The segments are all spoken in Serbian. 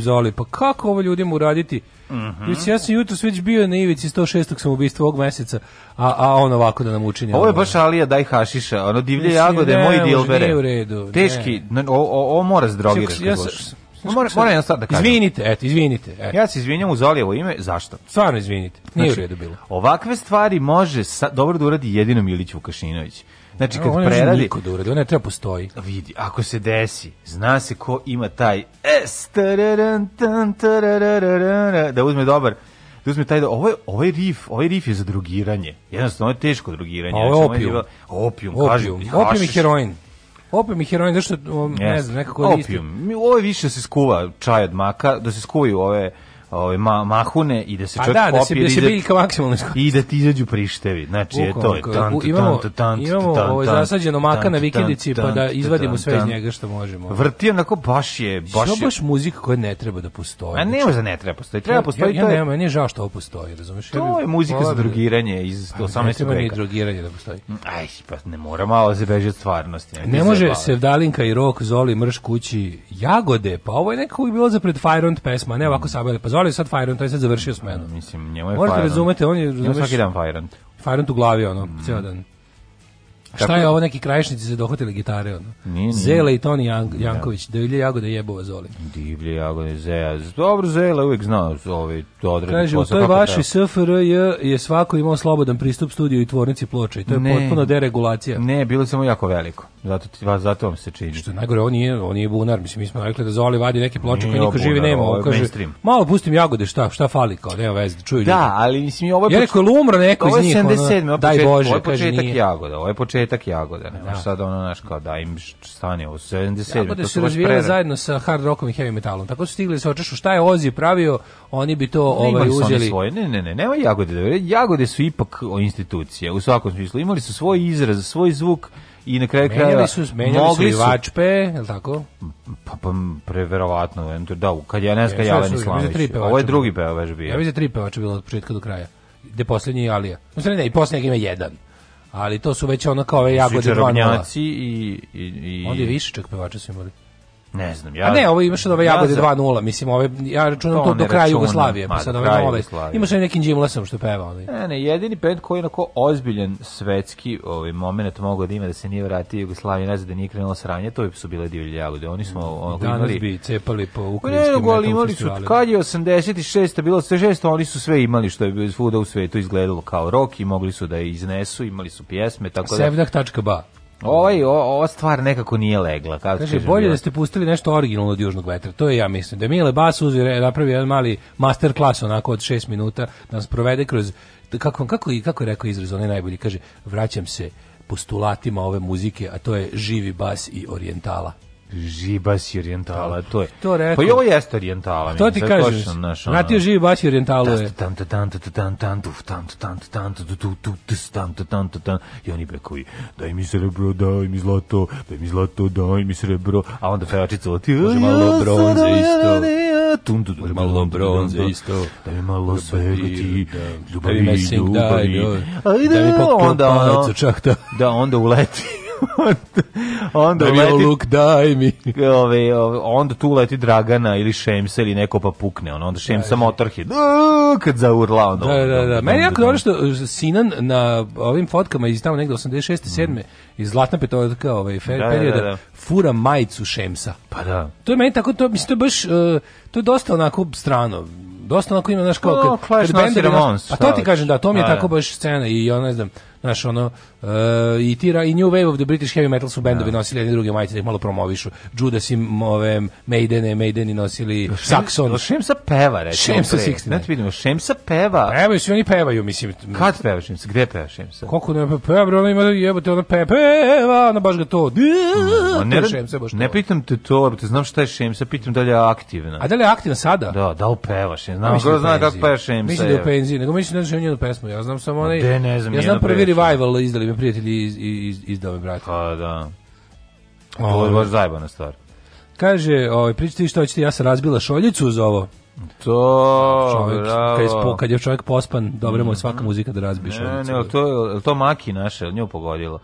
Zoli, pa kako ovo ljudima uraditi? Mm -hmm. Ja sam jutro već bio na ivici 106. samoubistva ovog meseca, a, a on ovako da nam učini. Ovo je baš Alija daj hašiša, ono divlje Mislim, jagode, ne, moji dilbere. Ne, u redu. Teški, ne. o, o, o mora zdrogirati. Da ja sam, Moram, moram jedan da kažem. Izvinite, eto, izvinite. Eto. Ja se izvinjam u Zolijevo ime, zašto? Stvarno izvinite, nije znači, u redu bilo. Ovakve stvari može sa, dobro da uradi jedino Milić Vukašinović. Znači kad on preradi, niko da uradi, on ne treba postoji. Vidi, ako se desi, zna se ko ima taj es, S da uzme dobar da uzme taj da ovaj ovaj rif, ovaj rif je za drugiranje. Jednostavno je teško drugiranje. Ovo je opijum. Znači, ovaj opijum, opijum, kažu, opijum i heroin. Opijum i heroin, zašto, ne znam, nekako... Opijum, ovo je više da se skuva čaj od maka, da se skuvaju ove ovaj ma, mahune i da se pa čovjek da, da se, da se biljka maksimalno i da ti izađu prištevi. Znači je to je tant, imamo tant, imamo ovaj zasađeno maka na vikendici pa da izvadimo sve iz njega što možemo. Vrti onako baš je baš je baš muzika koja ne treba da postoji. A ne za znači, da ne treba postoji. Treba postoji ja, ja, to. meni je žao što ovo postoji, razumeš? To je muzika za drogiranje iz 18. Pa veka. Ne drogiranje da postoji. Mm, aj, pa ne mora malo se beži od stvarnosti. Ne može se Dalinka i Rok Zoli mrš kući jagode, pa ovo je nekako bilo za pred Fire pesma, ne ovako sabele, pa Goli sad Fajron, to je sad završio smenu. Mislim, njemu je Morate razumete, on je... Njemu svaki dan Fajron. Fajron u glavi, ono, mm. ceo dan. Šta je ovo neki krajišnici se dohvatili gitare ono? Nije, nije. Zela i Toni Jank da. Janković, da. Divlje jagode jebova Zoli. Divlje jagode Zela. Dobro Zela uvek zna ovaj odredni Kaže, posao. Kaže, u toj vašoj SFRJ je svako imao slobodan pristup studiju i tvornici ploča i to je ne, potpuno deregulacija. Ne, bilo samo jako veliko. Zato ti vas zato vam se čini. Što najgore on nije, on nije bunar, mislim mi smo rekli da Zoli vadi neke ploče koje niko živi nema, on kaže. Mainstream. Malo pustim jagode, šta, šta fali kao, nema veze, čuju da, ljudi. Da, ali mislim i ovo je. Ja rekao, umro neko iz njih. Ovo je 77, ono, daj Bože, ovo je početak jagoda, ovo je početak početak Jagoda, ne, da. sad ono, znaš, kao da im stane u 77. Jagode su razvijale zajedno sa hard rockom i heavy metalom, tako su stigli sa da očešu, šta je Ozi pravio, oni bi to ne, ovaj, uzeli. Svoje. Ne, ne, ne, nema Jagode, da Jagode su ipak o institucije, u svakom smislu, imali su svoj izraz, svoj zvuk, i na kraju menjali kraja su menjali mogli su vačpe, je tako? Pa pa preverovatno, da, kad ja ne znam Jelen Islamić. Ovo je drugi pevač bio. Ja mislim da tri pevača bilo od početka do kraja. gde poslednji je Alija. Mislim ne, i poslednjeg ima jedan ali to su već ono kao ove jagode 2 i, i, i... Onda je više čak pevača su imali. Ne znam, ja. A ne, ovo imaš od ove jagode ja 2.0, mislim, ove ja računam to, to do kraja Jugoslavije, pa sad ove nove. Imaš neki Jim Lesom što peva Ali. Ne, ne, jedini bend koji je onako ozbiljen svetski ovaj momenat mogao da ima da se nije vratio Jugoslaviji nazad da nije krenulo sranje, to su bile divlje jagode. Oni smo onako imali bi cepali po pa ukrajinskim. Ne, ali imali su kad je 86 bilo sve žesto, oni su sve imali što je svuda u svetu izgledalo kao rok i mogli su da iznesu, imali su pjesme, tako da sevdah.ba Ovaj, o, ova stvar nekako nije legla. Kako Kaže, bolje bilo? da ste pustili nešto originalno od Južnog vetra. To je ja mislim. Da je Mile Bas uzir, napravi jedan mali master klas onako od 6 minuta, da nas provede kroz, kako, kako, i kako je rekao izraz, onaj najbolji, kaže, vraćam se postulatima ove muzike, a to je živi bas i orientala žibas i orijentala, to je. To rekao. Pa i ovo jeste orijentala. To ti kažeš, natio žibas i orijentalo je. I oni bekovi, daj mi srebro, daj mi zlato, daj mi zlato, daj mi srebro, a onda pevačica leti, može malo bronze isto. Tundu, može malo bronze isto. Daj mi malo svega ti, ljubavi, ljubavi. Da mi poklopanac očak Da, onda uleti onda daj uleti, mi daj mi. Ove, ove, onda tu leti Dragana ili Šemsa ili neko pa pukne, ono, onda Šemsa da, da. motorhead, kad zaurla. Onda, da, da, da. Meni jako dobro što Sinan na ovim fotkama iz tamo negde 86. 7. Mm. iz Zlatna petotka ovaj, da, da, perioda, da, da, fura majicu Šemsa. Pa da. To je meni tako, to, mislim, to je baš, uh, to je dosta onako strano dosta onako ima, znaš, kao... Pa, kad, no, kad, kad Ramones, pa to ti kažem, da, to mi je pa tako baš scena i, ja ne znam, znaš, ono, uh, i, tira, i New Wave of the British Heavy Metal su bendovi da. nosili jedne druge majice da ih malo promovišu. Judas i ove, Maidene, Maideni nosili Saxon. Shemsa peva, recimo. Shemsa 60. Znači vidimo, Shemsa peva. Pevaju svi, oni pevaju, mislim. Kad peva Shemsa? Gde peva Shemsa? Koliko ne peva, bro, ima jebote, ona peva, peva, ona baš ga to. Ne, šemsa, baš ne pitam te to, te znam šta je Shemsa, pitam da li je aktivna. A da li je aktivna sada? Da, da li peva Šemsa? Znam, kako da zna kako peva Shemsa. Mislim da je u penziji, nego mislim da je njenu pesmu, ja znam samo onaj. Ne, ne znam, ja znam prvi revival izdali mi prijatelji iz, iz, izdao me, brate. Pa da. Ovo je ovaj. baš zajebana stvar. Kaže, ovaj, pričati što hoćete, ja sam razbila šoljicu uz ovo. To, čovjek, Kad je, kad je čovjek pospan, dobro mu je svaka mhm. muzika da razbije ne, šoljicu. Ne, ne, to, je to maki naše, nju pogodilo.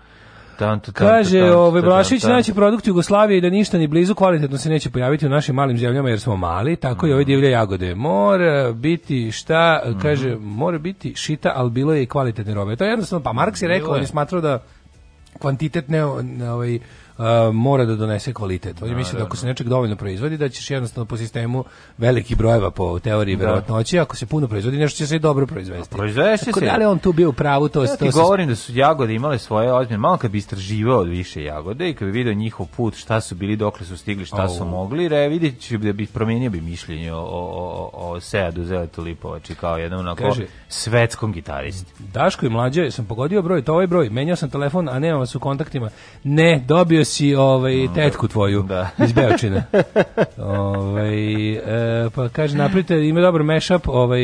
Kaže, ovaj Blašić naći produkt Jugoslavije i da ništa ni blizu kvalitetno se neće pojaviti u našim malim zemljama jer smo mali, tako i ove mm. divlje jagode. Mora biti šta, mhm. kaže, mora biti šita, ali bilo je i kvalitetne robe. To je jednostavno, pa Marks je rekao, on je smatrao da kvantitetne, ovaj, uh, mora da donese kvalitet. Oni misle da ako se nečeg dovoljno proizvodi da ćeš jednostavno po sistemu veliki brojeva po teoriji da. verovatnoće ako se puno proizvodi nešto će se i dobro proizvesti. Proizvesti se. Da, da on tu bio u pravu to ja to govorim da su jagode imale svoje ozbiljne malo kad bi istraživao više jagode i kad bi video njihov put šta su bili dokle su stigli šta su mogli re vidiš da bi promenio bi mišljenje o o o, o Seadu Zeletu Lipovači kao jednom na Kaže, svetskom gitaristi. Daško i mlađe sam pogodio broj, to ovaj broj. Menjao sam telefon, a nema vas u kontaktima. Ne, dobio si ovaj, mm, da. tetku tvoju da. iz Beočina. ovaj, e, pa kaže, napravite, ima dobar mashup, ovaj,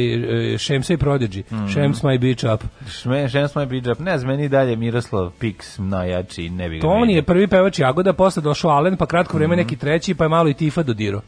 Šemsa i Prodigy. Mm. Šems my bitch up. Šme, šems my bitch up. Ne znam, meni dalje Miroslav Pix najjači, ne bi ga Toni je prvi pevač Jagoda, posle došao Alen, pa kratko vreme mm. neki treći, pa je malo i Tifa dodiro.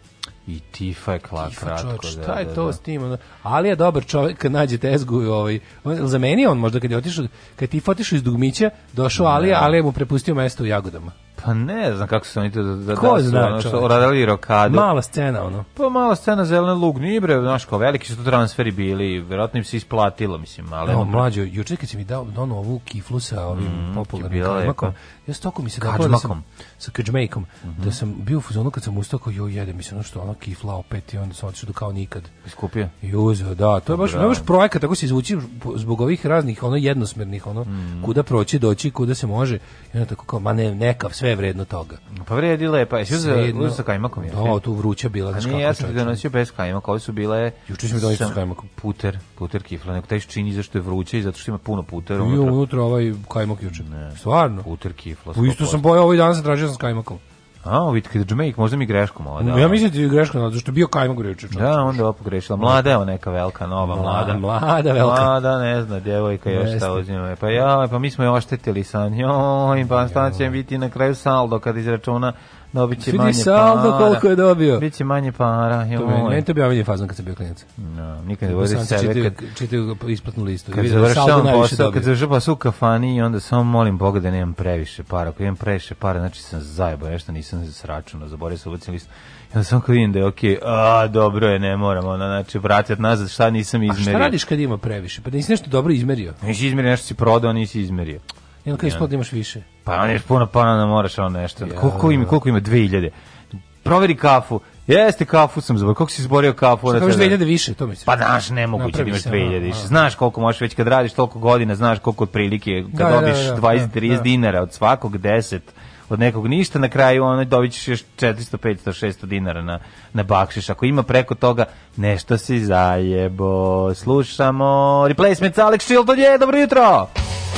I Tifa je kla, tifa, kratko. Čovječ, šta da, je da, to da. s tim? Ali je dobar čovjek kad nađe tezgu. Ovaj, za meni je on možda kad je otišao, kad je Tifa otišao iz Dugmića, došao da. Alija, Ali mu prepustio mesto u Jagodama. Pa ne znam kako su oni to da, Ko da su, zna, ono, što radili rokadu. Mala scena, ono. Pa mala scena zeleni lug, nije bre, znaš, kao veliki su to transferi bili, verovatno im se isplatilo, mislim, ali... Evo, no, mlađo, juče kad si mi dao dono ovu kiflu sa ovim mm, popularnim kađmakom, ja stoko mi se dao da sam, sa kađmejkom, mm -hmm. da mhm. sam bio u fuzonu kad sam ustao, jo, jede mislim, ono što, ono kifla opet i onda sam otišao do kao nikad. Iskupio? I uzeo, da, to je baš, ne baš projekat, tako se izvuči zbog ovih raznih, ono, jednosmernih, ono, mm. kuda proći, doći, kuda se može, i onda tako kao, ma ne, nekav, sve je vredno toga. Pa vredi lepa. pa jesi uzeo sa kajmakom? Da, No, tu vruća bila. A nije, ja sam ti donosio bez kajmaka, ovo su bile... Juče sam donosio s kajmakom. Puter, puter kifla, nego taj čini zašto je vruće i zato što ima puno putera. unutra. unutra ovaj kajmak juče. Ne. Stvarno? Puter kifla. Isto sam bojao ovaj dan, zatražio sam s kajmakom. A, vidite, the Jamaica, možda mi greškom ovo da. Ja mislim da je greškom, zato što je bio Kajmo Grevčić. Da, onda je pogrešila. Mlada je neka velika, nova, mlada. Mlada, velika. Mlada, ne zna, djevojka još šta uzima. Pa ja, pa mi smo je oštetili sa njoj, pa stan će biti na kraju saldo kad izračuna dobit će manje saldo para. koliko je dobio. Biće manje para. Jo, to moj. meni to bio fazon kad sam bio klinac. No, nikad ne vozi sebe. Čitaju, kad, čitaju isplatnu listu. Kad da završavam posao, kad završavam posao u kafani i onda samo molim Boga da nemam previše para. Ako imam previše para, znači sam zajebao, nešto nisam sračunao, zaborio sam ubacim listu. Ja sam kao vidim da je okej, okay, a dobro je, ne moram, ona znači vratiti nazad, šta nisam izmerio. A šta radiš kad ima previše? Pa da nisi nešto dobro izmerio? Nisi izmerio, nešto si prodao, nisi izmerio. I onda kao ispod imaš više. Pa on neš puno, pa onda moraš on nešto. Ja. Koliko ima, koliko ima? 2000. Proveri kafu. Jeste, kafu sam zaboravio. Koliko si izborio kafu? Šta kažeš 2000 više, to misliš? Pa daš, nemoguće da imaš 2000 više. Znaš koliko možeš već kad radiš toliko godina, znaš koliko prilike, da, kad da, da, dobiš da, da, 20-30 da. dinara od svakog 10 od nekog ništa, na kraju ono dobit ćeš još 400, 500, 600 dinara na, na bakšiš. Ako ima preko toga, nešto si zajebo. Slušamo replacement Alex Shilton je, dobro jutro! Dobro jutro!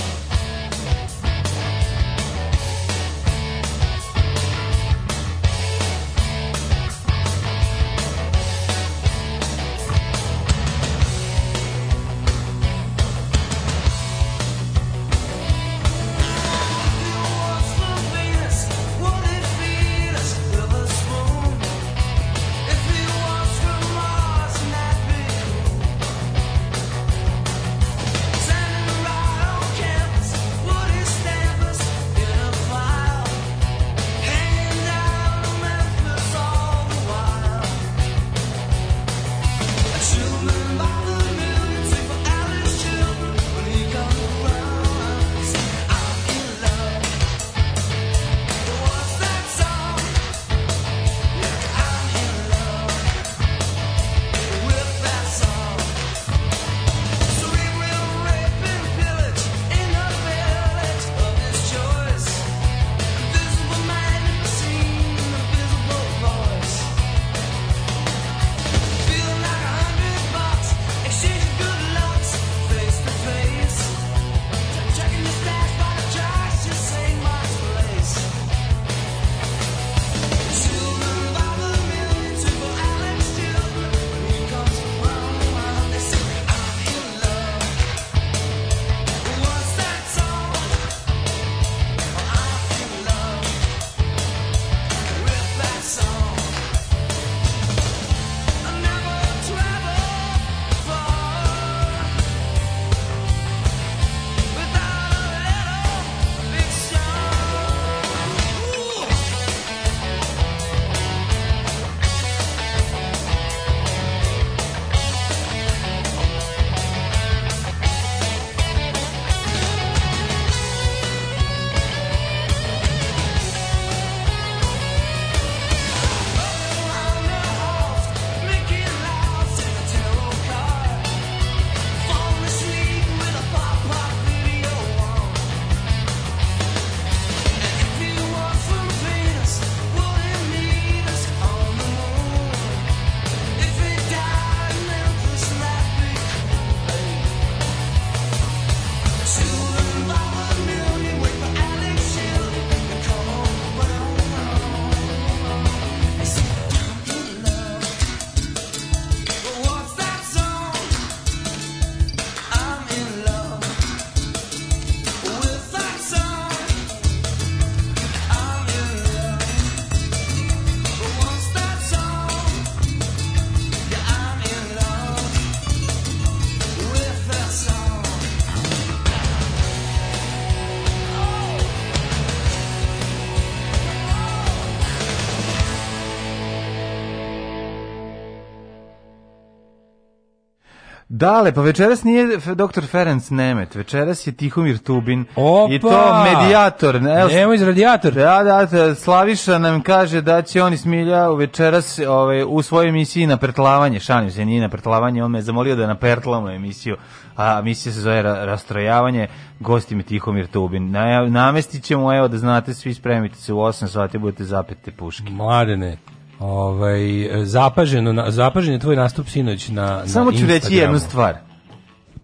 Dale, pa večeras nije doktor Ferenc Nemet, večeras je Tihomir Tubin Opa! i to medijator. Ne, Nemoj radijator. Da, da, da, Slaviša nam kaže da će on ismilja večeras ovaj, u svojoj emisiji na pretlavanje, šanim se, nije na pretlavanje, on me je zamolio da na napertlamo emisiju, a emisija se zove Rastrojavanje, gosti mi Tihomir Tubin. Na, namestit ćemo, evo da znate, svi spremite se u 8 sati, budete zapete puške. Mladene, Ovaj zapaženo zapažen tvoj nastup sinoć na Samo na ću reći jednu stvar.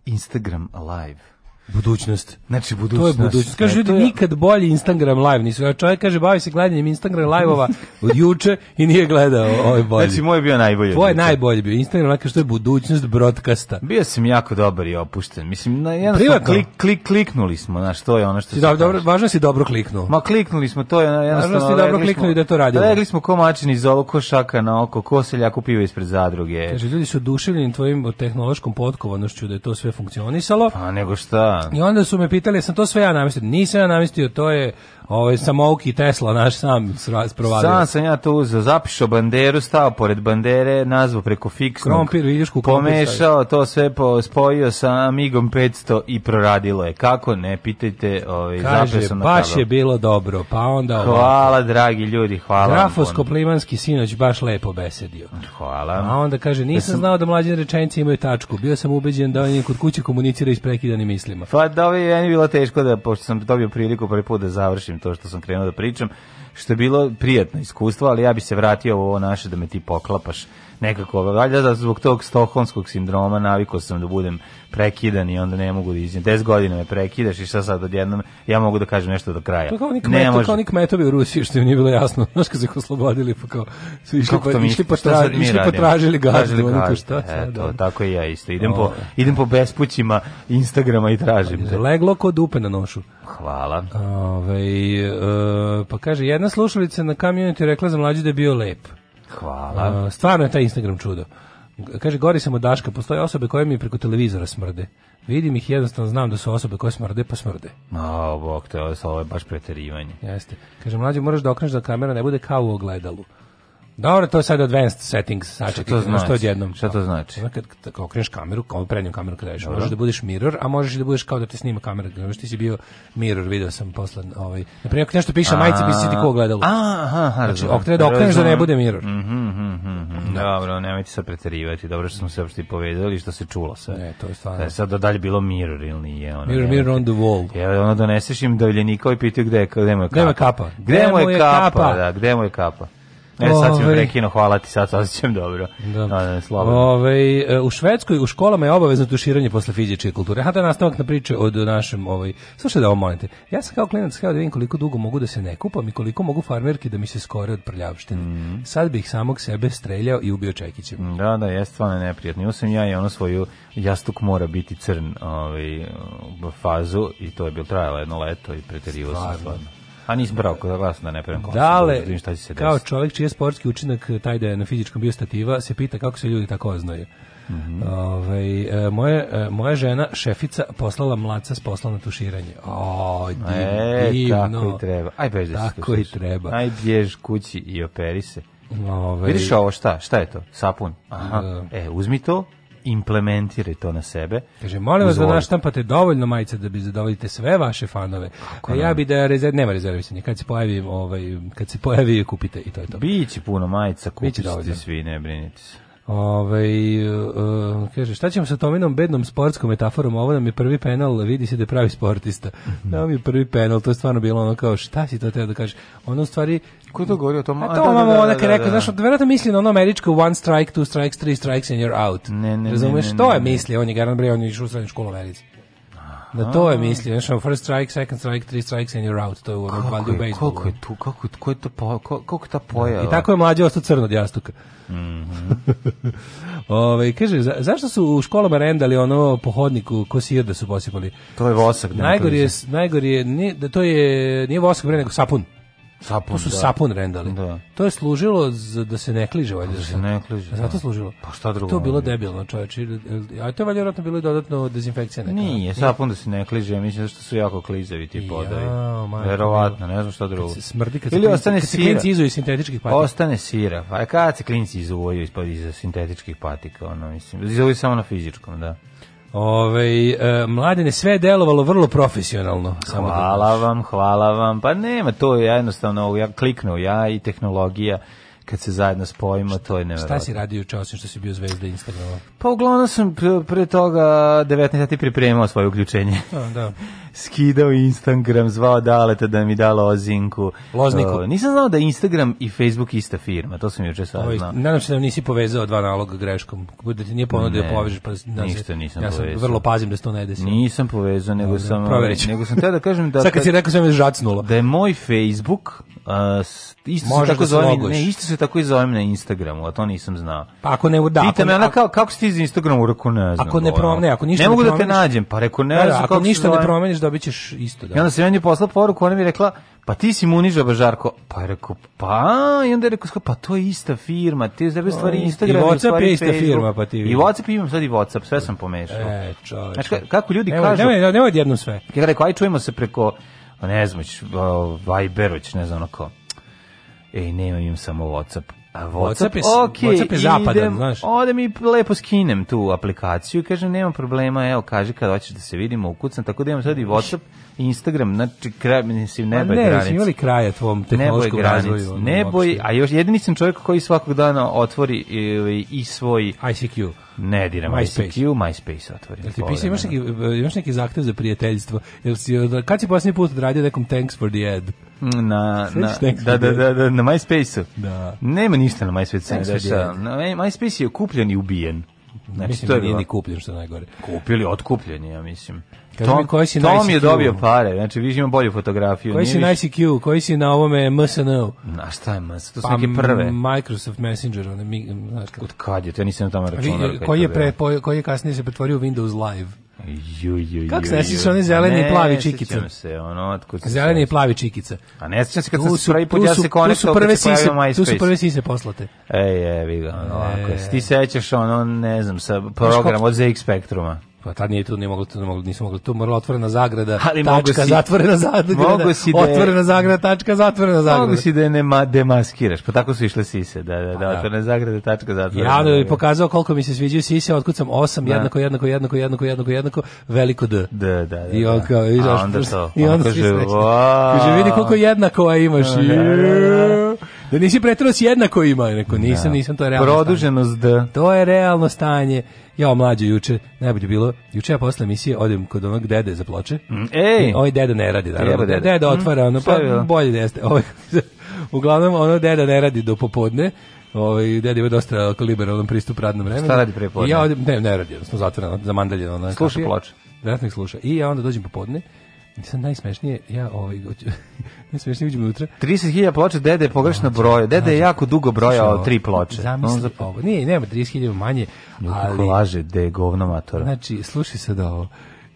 Instagram live Budućnost. Znači budućnost. To je budućnost. Kaže e, ljudi nikad bolji Instagram live nisu. A čovjek kaže bavi se gledanjem Instagram live-ova od juče i nije gledao ovaj bolji. Znači moj je bio najbolji. Tvoj je najbolji bio Instagram, znači što je budućnost broadkasta. Bio sam jako dobar i opušten. Mislim na jedan klik klik kliknuli smo, na to je ono što si dobro, dobro, važno da si dobro kliknuo. Ma kliknuli smo, to je jednostavno. Važno si dobro kliknuli da to radimo. Rekli smo komačin iz oko šaka na oko, ko seljaku piva ispred zadruge. Kaže ljudi su oduševljeni tvojim tehnološkom potkovanošću da je to sve funkcionisalo. Pa nego šta? I onda su me pitali, sam to sve ja namestio. Nisam ja namestio, to je Ovaj samouki Tesla naš sam sprovadio. Sam sam ja to uzeo, zapišao banderu, stao pored bandere, nazvao preko fiksnog. Krompir, vidiš kako Pomešao to sve, po, spojio sa Amigom 500 i proradilo je. Kako ne, pitajte, ovaj Kaže, baš na je bilo dobro. Pa onda ovako. Hvala dragi ljudi, hvala. Grafosko Plimanski sinoć baš lepo besedio. Hvala. A onda kaže, nisam znao da mlađe rečenice imaju tačku. Bio sam ubeđen da on kod kuće komunicira isprekidanim mislima. Pa da, ovaj, meni bilo teško da pošto sam dobio priliku prvi put da završim to što sam krenuo da pričam, što je bilo prijatno iskustvo, ali ja bi se vratio u ovo naše da me ti poklapaš nekako, valjda da zbog tog stokholmskog sindroma navikao sam da budem prekidan i onda ne mogu da izim. 10 godina me prekidaš i šta sad odjednom, ja mogu da kažem nešto do kraja. To kao nik, kmetovi, kao oni kmetovi u Rusiji, što im nije bilo jasno. Znaš kad se ih oslobodili, pa kao su išli, pa, mi, išli, pa, tra, išli potražili pa tražili gazdu. Tražili šta, sad, Eto, da. tako i ja isto. Idem, o, po, ovaj. idem po bespućima Instagrama i tražim. Te. Leglo kod dupe na nošu. Hvala. Ove, ovaj, e, pa kaže, jedna slušalica na kamioniti rekla za mlađu da je bio lepo. Hvala. stvarno je taj Instagram čudo. Kaže, gori sam od Daška, postoje osobe koje mi preko televizora smrde. Vidim ih jednostavno znam da su osobe koje smrde, pa smrde. A, bok, to je, ovo je baš preterivanje. Jeste. Kaže, mlađe, moraš da okreneš da kamera ne bude kao u ogledalu. Dobro, to je sad advanced settings, sačekaj, što, da znači? što odjednom. Šta to znači? Kad, kad okreneš kameru, kao prednju kameru kada ješ, možeš da budeš mirror, a možeš da budeš kao da te snima kamera. Znaš, ti si bio mirror, video sam posle, ovaj, na primjer, ako nešto piše majice, bi si ti ko gledalo. Aha, aha, znači, ok, treba da okreneš da ne bude mirror. Mhm, mhm, mhm, mhm. Da. Dobro, nemojte se preterivati, dobro što smo se uopšte povedali, što se čulo sve. Ne, to je stvarno. Da sad da dalje bilo mirror ili nije. Ono, mirror, mirror on the wall. Je, ono doneseš im davljenika i pitaju gde, je Gde mu je kapa? Gde mu je kapa, da, gde mu je kapa. E, sad si me prekinuo, hvala ti, sad osjećam dobro. Da. Da, da Ove, e, u Švedskoj u školama je obavezno tuširanje posle fizičke kulture. Aha, da nastavak na priče od našem... Ovaj, slušaj da ovo molite. Ja sam kao klinac htio da vidim koliko dugo mogu da se ne kupam i koliko mogu farmerke da mi se skore od prljavštine. Mm. Sad bih samog sebe streljao i ubio Čekićem. Mm, da, da, je stvarno neprijatno. Usam ja i ono svoju jastuk mora biti crn ovaj, fazu i to je bilo trajalo jedno leto i preterivo sam stvarno. A nisam brao da vas da ne prema Dale, da vidim šta će se desiti. Kao čovjek čiji je sportski učinak e, taj da je na fizičkom bio stativa, se pita kako se ljudi tako oznaju. Mm -hmm. Ove, ovaj, moje, e, moja žena, šefica, poslala mlaca s posla na tuširanje. O, e, divno. E, tako i treba. Aj, bež da Tako i treba. Aj, bjež kući i operi se. Ove... Ovaj, Vidiš ovo šta? Šta je to? Sapun. Aha. E, uzmi to, implementire to na sebe. Kaže, molim vas da naštampate dovoljno majica da bi zadovoljite sve vaše fanove. Kako, e, ja bi da rezerv, nema rezervisanje, kad se pojavi, ovaj, kad se pojavi kupite i to je to. Biće puno majica, kupite svi, ne brinite se. Ovaj uh, kaže šta ćemo sa Tominom bednom sportskom metaforom, ovo nam je prvi penal, vidi se da je pravi sportista. Mm -hmm. Nam je prvi penal, to je stvarno bilo ono kao šta si to teo da kažeš. Ono u stvari Ko to govori o tom? A to da, mama da, da ona da, da, rekao, da. znaš, verovatno misli na ono američko one strike, two strikes, three strikes and you're out. Ne, ne, Razumeš, ne, ne, to je misli, on je Garan Bre, on je išao u srednju školu u Americi. Na da, to je mislio, znači first strike, second strike, three strikes and you're out. To je u onom valjda u bejsbolu. Kako je tu, kako, ko je to, po, ko, kako ta pojava? Da, I tako je mlađe ostao crno od jastuka. Mm -hmm. Ove, kaže, za, zašto su u školama rendali ono pohodniku hodniku ko sir da su posipali? To je vosak. Najgori je, najgori je, nije, da to je, nije vosak bre, nego sapun. Sapun, to su da. sapun rendali. Da. To je služilo za, da se ne kliže, valjda. Da se ne kliže. Zato da. služilo. Pa šta drugo? To je bilo debilno, čoveče. A to je vjerojatno bilo i dodatno dezinfekcija neka. Nije, sapun da se ne kliže, mislim da su jako klizevi ti podavi. Ja, Verovatno, ne znam šta drugo. Kad se smrdi kad Ili ostane kad sira. klinci izuju iz sintetičkih patika. Ostane sira. Pa kad se klinci izuju iz, iz sintetičkih patika, ono, mislim. Izuju samo na fizičkom, da. Ove, e, mladene, sve je delovalo vrlo profesionalno. Samo da hvala da vam, hvala vam. Pa nema, to je jednostavno, ja kliknuo ja i tehnologija kad se zajedno spojimo, to je nevjerojatno. Šta si radio juče osim što si bio zvezda Instagrama? Pa uglavnom sam pre toga 19 sati pripremao svoje uključenje. Da, da. skidao Instagram, zvao Daleta da mi da lozinku. Lozniku. O, nisam znao da Instagram i Facebook ista firma, to sam juče saznao. Ovaj, nadam se da nisi povezao dva naloga greškom, da ti nije ponudio da povežeš. Pa, da ništa nisam ja sam povezao. vrlo pazim da se to ne desi. Nisam povezao, nego, Dobre, sam, proverić. nego sam te da kažem da... Sad kad si rekao sam je žacnulo. Da je moj Facebook, uh, isto, Možeš se tako da zovem, ne, isto se tako i zovem na Instagramu, a to nisam znao. Pa ako ne... Da, Pita me ona kao, kako si ti iz Instagramu, rekao ne znam. Ako ne promene, ako ništa ne, mogu da te nađem, pa rekao ne da, da, znam. Ako ništa ne promeniš, dobit ćeš isto. Da. I onda sam ja nje poslao poruku, ona mi rekla, pa ti si Muniža Žarko. Pa je rekao, pa, i onda je rekao, pa to je ista firma, ti je stvari Instagram. I WhatsApp je ista Facebook. firma, pa ti vidim. I WhatsApp imam sad i WhatsApp, sve sam pomešao. E, čoveč. Znači, kako ljudi nemoj, kažu... Nemoj, nemoj, nemoj jednom sve. Ja rekao, aj čujemo se preko, ne znam, Viberović, ne znam, ono kao, ej, nemam im samo WhatsApp A WhatsApp, je, okay, WhatsApp je zapadan, idem, znaš. Ode mi lepo skinem tu aplikaciju i kažem, nema problema, evo, kaže kad hoćeš da se vidimo, ukucam, tako da imam sad i Whatsapp i Instagram, znači, kraj, mislim, nebo je ne, granic. Ne, imali kraja tvom tehnološkom razvoju. Nebo je, a još jedini sam čovjek koji svakog dana otvori i, i svoj... ICQ. Ne diram ICQ, MySpace otvorim. Jel ti pisao, imaš da. neki, imaš neki zahtev za prijateljstvo? Jel si, kad si posljednji put odradio nekom thanks for the ad? Na, na, da, da, da, da, na MySpace-u. Da. Nema ništa na MySpace-u. Na MySpace je kupljen i ubijen. Znači, mislim to da je da nije ni kupljen, što najgore. Kupili, otkupljen, ja mislim. Kaži Tom, mi, koji si Tom je dobio pare, znači viš bolju fotografiju. Koji si viš... ICQ, koji si na ovome MSN-u? Na šta je MSN? To su pa, neke prve. Microsoft Messenger, one, mi, znaš kako. Od kad je, to ja nisam tamo tome računao. Koji je, pre, po, koji je kasnije se pretvorio Windows Live? Ju, ju, ju, Kako se su one zeleni i plavi čikice? Ne, se, ono, otko se Zeleni i plavi čikice. A ne sjećam se kad sam se prvi put ja se konektao, kad se pojavio MySpace. Tu su prve sise poslate. Ej, evi ga, ono, ako ti sećaš, ono, ne znam, sa program od ZX Spectruma. Pa tad nije to ne moglo, to ne moglo, nisu mogli, to morala otvorena zagrada, Ali tačka, si, zatvorena zagrada, mogu si da otvorena zagrada, tačka, zatvorena zagrada. Mogu si da je ne ma, demaskiraš, da pa tako su išle sise, da, da, da, pa da. otvorena zagrada, tačka, zatvorena Ja zagrada. pokazao koliko mi se sviđaju sise, otkud sam 8, da. jednako, jednako, jednako, jednako, jednako, jednako, veliko D. Da, da, da. I on da. kao, i, onda to, i onda kaže, vidi koliko jednako imaš. Da, da, da da nisi pretro da si jednako ima, rekao nisam, da. nisam to je realno. Produženost da. To je realno stanje. Ja mlađe juče, najbolje bilo, juče ja posle emisije odem kod onog dede za ploče. Mm, ej. Ovaj deda ne radi, naravno. Deda, deda otvara, mm, ono, pa je bolje da jeste. Ovaj, uglavnom, ono deda ne radi do popodne, Ovaj deda ima dosta liberalan pristup radnom vremenu. Šta radi prepodne? I ja odem, ne, ne radi, jednostavno zatvoreno, zamandaljen ona. Sluša ploče. Verovatno ih sluša. I ja onda dođem popodne Sad najsmešnije, ja ovaj, najsmešnije uđem unutra. 30.000 ploče, dede je pogrešno broja. Dede je jako dugo brojao tri ploče. Zamisli za zap... ovo. Nije, nema 30.000 manje. Ali, Kako laže, de govno matora. Znači, slušaj sad ovo.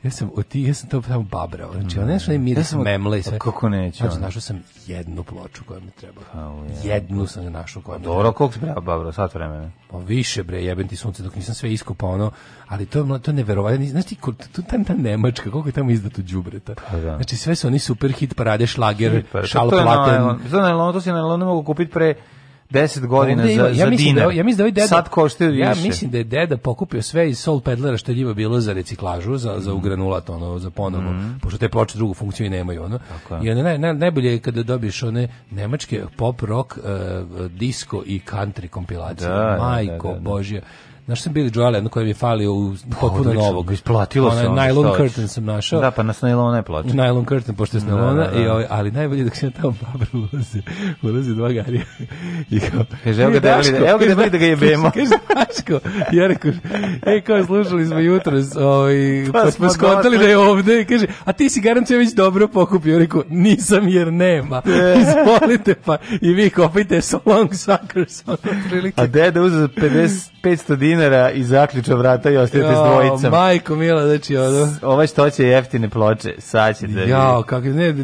Ja sam od ti, ja sam to samo babrao. Znači, mm. nešto ne miris memle i sve. Kako neću. Znači, našao sam jednu ploču koja mi treba. Oh, yeah. Jednu sam našao koja mi treba. Dobro, koliko si brao babrao, sat vremena? Pa više bre, jebem ti sunce dok nisam sve iskopao ono, ali to je to neverovatno. Znači, ti, tu ta, ta Nemačka, koliko je tamo izdato đubreta. Pa, da. Znači, sve su oni super hit parade, šlager, pa šalplaten. To je na, to, je na, to si na ne mogu kupiti pre 10 godina ima, za, ja za mislim da dinar. Da, ja mislim da ovaj deda, sad koštaju više. Ja mislim da je deda pokupio sve iz Soul Pedlera što je njima bilo za reciklažu, za, mm. za ugranulat, ono, za ponovno, mm. pošto te ploče drugu funkciju i nemaju. Ono. I onda naj, naj, najbolje je kada dobiješ one nemačke pop, rock, uh, eh, disco i country kompilacije. Da, da, Majko, da, da, da. Božja Znaš sam Billy Joel, jedno koje mi je falio u potpuno novog. Isplatilo se ono. Nylon što curtain sam našao. Da, pa nas nailona je plaća. Nylon curtain, pošto je da, s nailona. Da, da, I ovaj, ali najbolje dok se tamo babar ulazi, ulazi dva garija. I kao, kaže, evo ga da, evo ga da, da ga jebemo. Kaže, Daško, ja rekao, ej, kao slušali smo jutro, ovaj, pa, pa smo skontali da je ovde. I kaže, a ti si garancija već dobro pokupio. Rekao, nisam jer nema. E. Izvolite pa i vi kopite so long suckers. A deda uzeo 50, 500 dinara dinara i zaključa vrata i ostajete s dvojicom. Majko mila, znači ono. Ovaj što će jeftine ploče, sad će da... Jao, kako, ne,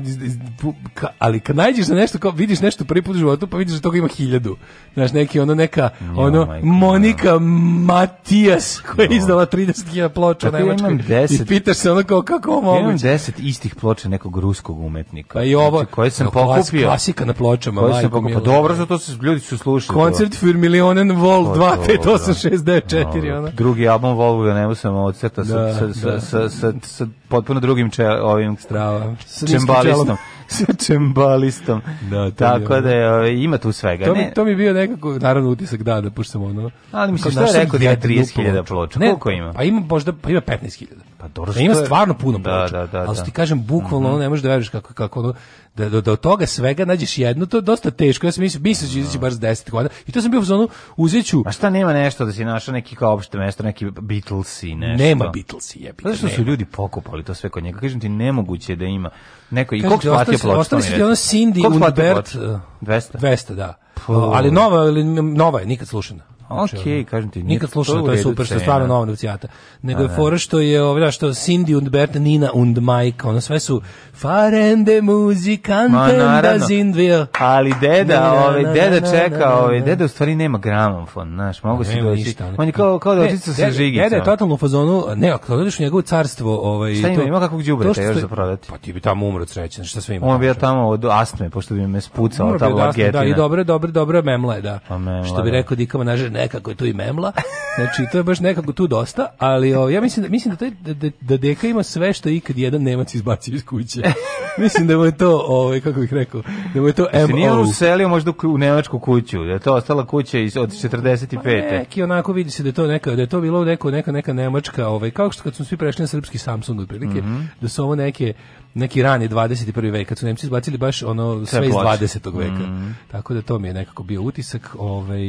ali kad najđeš na nešto, kao, vidiš nešto prvi put u životu, pa vidiš da toga ima hiljadu. Znaš, neki ono, neka, jo, ono, majko, Monika jo. Matijas, koja je izdala 30.000 ploča na Nemačkoj. I pitaš se ono kao, kako ovo moguće? Ja imam deset istih ploča nekog ruskog umetnika. Pa i ovo, znači, koje sam no, pokupio. Klasika na pločama, majko mila. Pa dobro, zato se ljudi su slušali. Koncert für Millionen Volt 2, 5, 8, 6, 9 četiri, ono. Drugi album Volvo ja nemu sam od crta da, sa, sa, da. sa, sa, sa potpuno drugim če, ovim Strava. čembaristom sa čembalistom. Da, Tako da je, ovaj, ima tu svega. To, ne? Mi, to mi je bio nekako, naravno, utisak dada, da, pošto sam ono... Ali mislim, šta je rekao da ima 30.000 ploča? Ne, Koliko ima? Pa ima možda, pa ima 15.000. Pa dobro, pa ima stvarno puno da, ploča. Da, da, da, ali ti kažem, bukvalno, mm -hmm. ne možeš da veriš kako, kako ono, da, da, da od toga svega nađeš jednu, to je dosta teško. Ja sam mislio, mislio da ću izaći bar s 10 godina. I to sam bio u zonu, uzet ću... A šta nema nešto da si našao neki kao opšte mesto, neki Beatles i nešto? Nema Beatles i jebite. Zato što su ljudi pokupali to sve kod njega. Kažem ti, nemoguće da ima neko i koliko shvatio ostali, ostali su ti ono Cindy, Unibert. 200? 200, uh, da. Puh. Ali nova, ili nova je, nikad slušana. Znači, ok, kažem ti, nikad slušao, da to je super, što stvarno nova novcijata. Nego je da. fora što je, ovdje, da, što Cindy und Bert, Nina und Mike, ono sve su farende muzikante da Zindvil. Ali deda, ovaj, deda čeka, ovaj, deda u stvari nema gramofon, znaš, mogu se doći. On je kao, kao da e, očica sa žigicom. Deda je totalno u fazonu, ne, ako gledaš njegovo carstvo, ovaj, šta ima, ima kakvog džubreta još za prodati? Pa ti bi tamo umro srećan, šta sve ima. On bi ja tamo od astme, pošto bi me spucao ta blagetina. Da, i dobro, dobro, dobro memle, da. Pa što bi rekao Dikama, nažar, nekako je tu i memla. Znači, to je baš nekako tu dosta, ali o, ja mislim da, mislim da, taj, da, da, da deka ima sve što ikad jedan Nemac izbacio iz kuće. mislim da mu je to, ovaj, kako bih rekao, da mu je to MO. Nije on uselio možda u nemačku kuću, da je to ostala kuća iz, od 45. Pa neki onako vidi se da je to neka, da je to bilo neko, neka, neka nemačka, ovaj, kao što kad su svi prešli na srpski Samsung otprilike, mm -hmm. da su ovo neke neki rani 21. vek, kad su Nemci izbacili baš ono sve iz 20. veka. Mm. Tako da to mi je nekako bio utisak. Ovaj,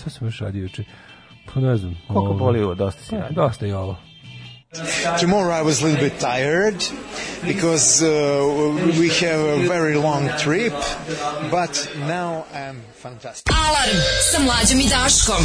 šta se još radi juče? Pa ne znam. Koliko ovaj, boli ovo, dosta si radio. Dosta je ovo. Tomorrow I was a little bit tired because uh, we have a very long trip, but now I'm fantastic. Alarm sa mlađom i Daškom.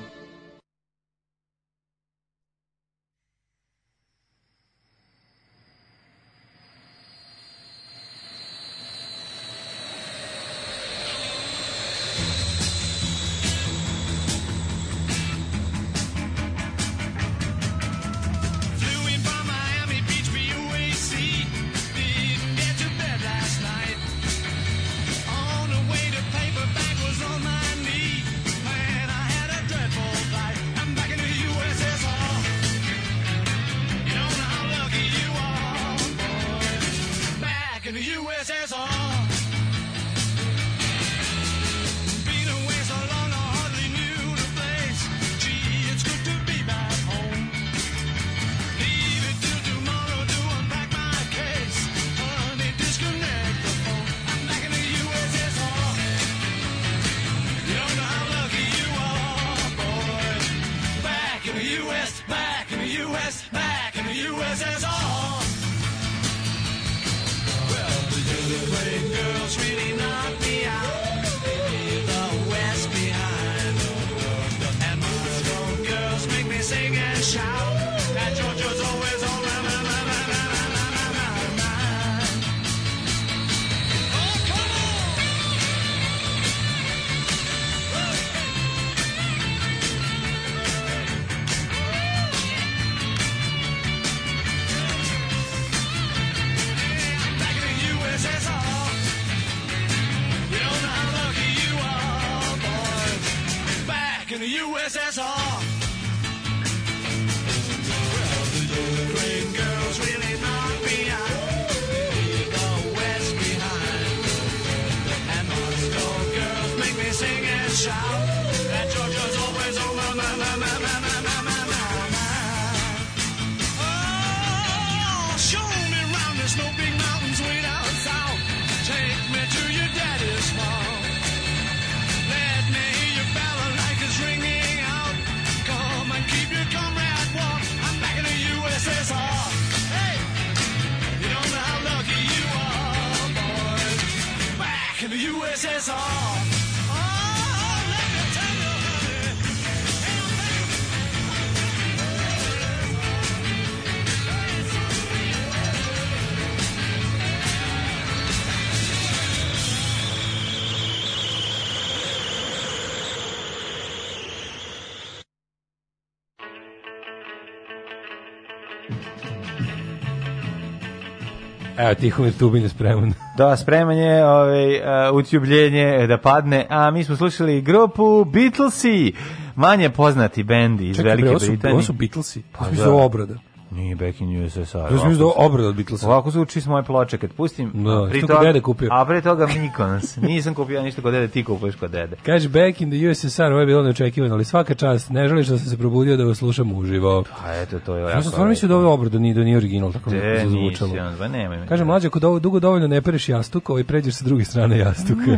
je Tihomir Tubin je spreman. da, spreman je ovaj, uh, eh, utjubljenje da padne, a mi smo slušali grupu Beatlesi, manje poznati bendi iz Čekaj, Velike Britanije. Čekaj, ovo su Beatlesi? Pa, da. obrada. Nije Back in USSR. Razumiješ da obrad od Beatlesa. Ovako zvuči s moje ploče, kad pustim, no, da, pri toga, dede kupio. a pre toga Mikons. Nisam kupio ništa kod dede, ti kupuješ kod dede. Kaže, Back in the USSR, ovo je bilo neočekivano, ali svaka čast, ne želiš da sam se probudio da vas slušam uživo. Pa eto, to je jako. Ja sam stvarno mislio da ovo obrad nije, da nije original, tako De, zazvučalo. Nisi, on, ba, pa nema, Kaže, mlađe, kod ovo dugo dovoljno ne pereš jastuk, ovaj pređeš sa druge strane jastuka.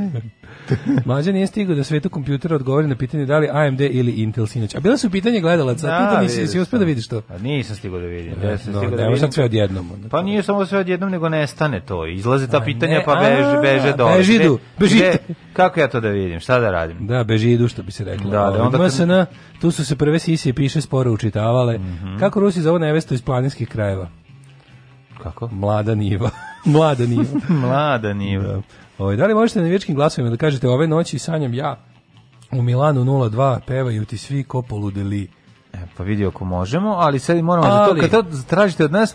mlađe nije stigao da svetu kompjutera odgovori na pitanje da li AMD ili Intel sinoć. A bila su pitanje gledalaca, da, pitanje si, si uspio da vidiš to? A pa nisam stigao da vidim vidim. Ja sam no, da, da, da vidim. sad sve odjednom. Onda. Pa nije samo sve odjednom, nego nestane to. Izlaze ta pitanja, pa beže, beže dole. Bežidu, bežite. Kako ja to da vidim, šta da radim? Da, bežidu, što bi se reklo. Da, da, onda... MSN, tu su se prve sisije piše sporo učitavale. Mm -hmm. Kako Rusi zove nevestu iz planinskih krajeva? Kako? Mlada niva. Mlada niva. Mlada niva. Da. Ovo, ovaj, da li možete na vječkim glasovima da kažete ove noći sanjam ja u Milanu 02 pevaju ti svi ko poludeli? pa vidi ako možemo, ali sad moramo ali... za to, kad to tražite od nas,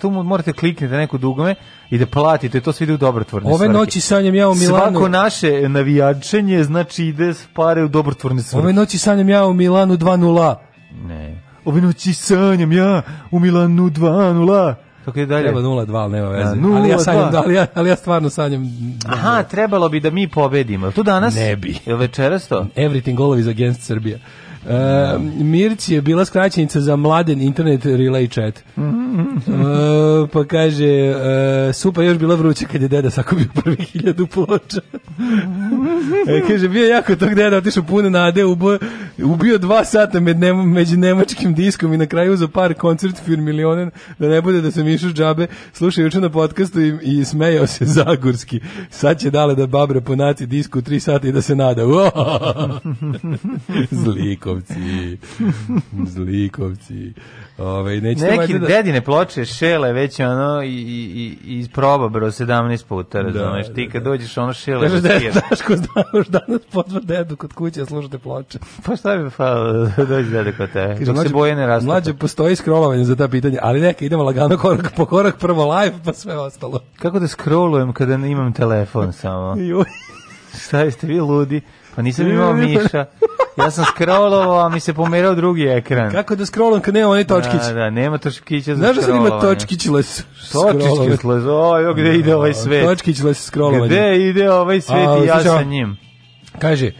tu morate klikniti na neko dugme i da platite, to sve ide u dobrotvorne Ove svrhe. Ove noći sanjam ja u Milanu. Svako naše navijačenje, znači ide pare u dobrotvorne svrhe. Ove noći sanjam ja u Milanu 2-0. Ne. Ove noći sanjam ja u Milanu 2-0. Kako je dalje? Treba 0-2, ali nema veze. Da, ali, ja sanjam, ali, ja, ali ja stvarno sanjam... Aha, trebalo bi da mi pobedimo. to danas? Ne bi. Je Večeras to? Everything goal is against Srbija. Uh, e, Mirć je bila skraćenica za mladen internet relay chat. Uh, pa kaže, uh, e, supa još bila vruća kad je deda sakupio prvi hiljadu ploča. e, kaže, bio jako tog deda, otišao puno nade, ubio, ubio dva sata med nemo, među nemačkim diskom i na kraju za par koncert fir milionen, da ne bude da sam išao džabe, slušao juče na podcastu i, i smejao se zagorski. Sad će dale da babre ponaci disku tri sata i da se nada. Zliko zlikovci, zlikovci. Ove, ovaj, nećete Neki valjda da... dedine ploče šele već ono i, i, i isproba bro 17 puta, da, razumeš, da, ti kad da, dođeš ono šele da, da, Daško, znaš, danas potvor dedu kod kuće, slušate ploče. Pa šta bi falo da dođe dede kod tebe, Kaže, dok mlađe, se boje ne rastu. Mlađe, postoji skrolovanje za ta pitanja, ali neka, idemo lagano korak po korak, prvo live, pa sve ostalo. Kako da scrollujem kada imam telefon samo? Šta jeste vi ludi? Pa nisam imao miša. Ja sam scrollovao, a mi se pomerao drugi ekran. Kako da scrollam kad nema one točkić? Da, da, nema točkića za Znaš da sad ima točkić les? Točkić les, oj, gde ide ovaj svet? Točkić les scrollovanje. Gde ide ovaj svet i ja sa njim? Kaže,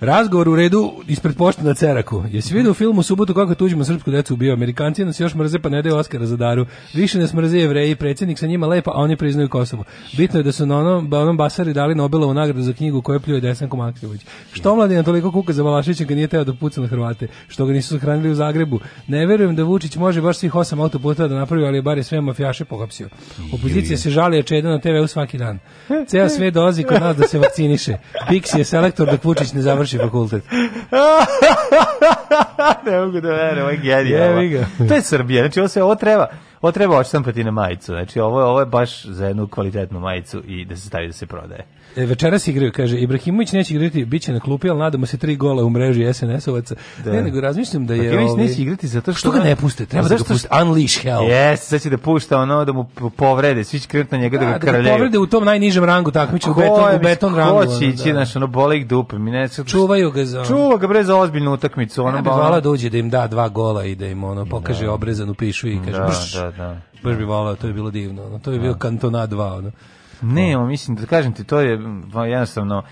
Razgovor u redu ispred pošte na Ceraku. Jesi vidio u filmu Subotu kako tuđimo srpsku decu ubio? Amerikanci nas još mrze pa ne daju Oskara za daru. Više nas mrze jevreji, predsjednik sa njima lepa, a oni priznaju Kosovo. Bitno je da su na onom, da onom Basari dali Nobelovu nagradu za knjigu koju pljuje Desanko Maksimović. Što mladina toliko kuka za Balašića kad nije teo da puca na Hrvate? Što ga nisu sahranili u Zagrebu? Ne verujem da Vučić može baš svih osam autoputa da napravi, ali je bar je sve mafijaše pohapsio. Opozicija se žali je čeda na TV-u svaki dan. Ceo sve dozi kod nas da se vakciniše. Pix je selektor dok Vučić ne završi završi fakultet. ne mogu da verujem, ovo je genijalno. To je Srbija, znači ovo se, ovo treba, ovo treba očitampati na majicu, znači ovo, ovo je baš za jednu kvalitetnu majicu i da se stavi da se prodaje. E, večeras igraju, kaže, Ibrahimović neće igrati, biće na klupi, al nadamo se tri gola u mreži SNS-ovaca. Da. Ne, nego razmišljam da je... Ibrahimović ovi... Ovaj- neće igrati zato što... Što ga ne puste? Treba pa da ga puste. Unleash hell. Yes, sad će da pušta ono da mu povrede, svi će krenuti na njega da, da, da ga kraljeju. Da povrede u tom najnižem rangu takmića, u beton, u beton rangu. Ko će ići, da. znaš, ono, boli dupe. Mi ne, čuvaju ga za... Čuva ga bre za ozbiljnu utakmicu. Ono, ja bi vala dođe da, da im da dva gola i da im ono pokaže da. obrezanu pišu i kaže da, brš, da, da. Baš bi volao, to je bilo divno. to je bio kantona 2. Ono. Ne, o, mislim da kažem ti to je jednostavno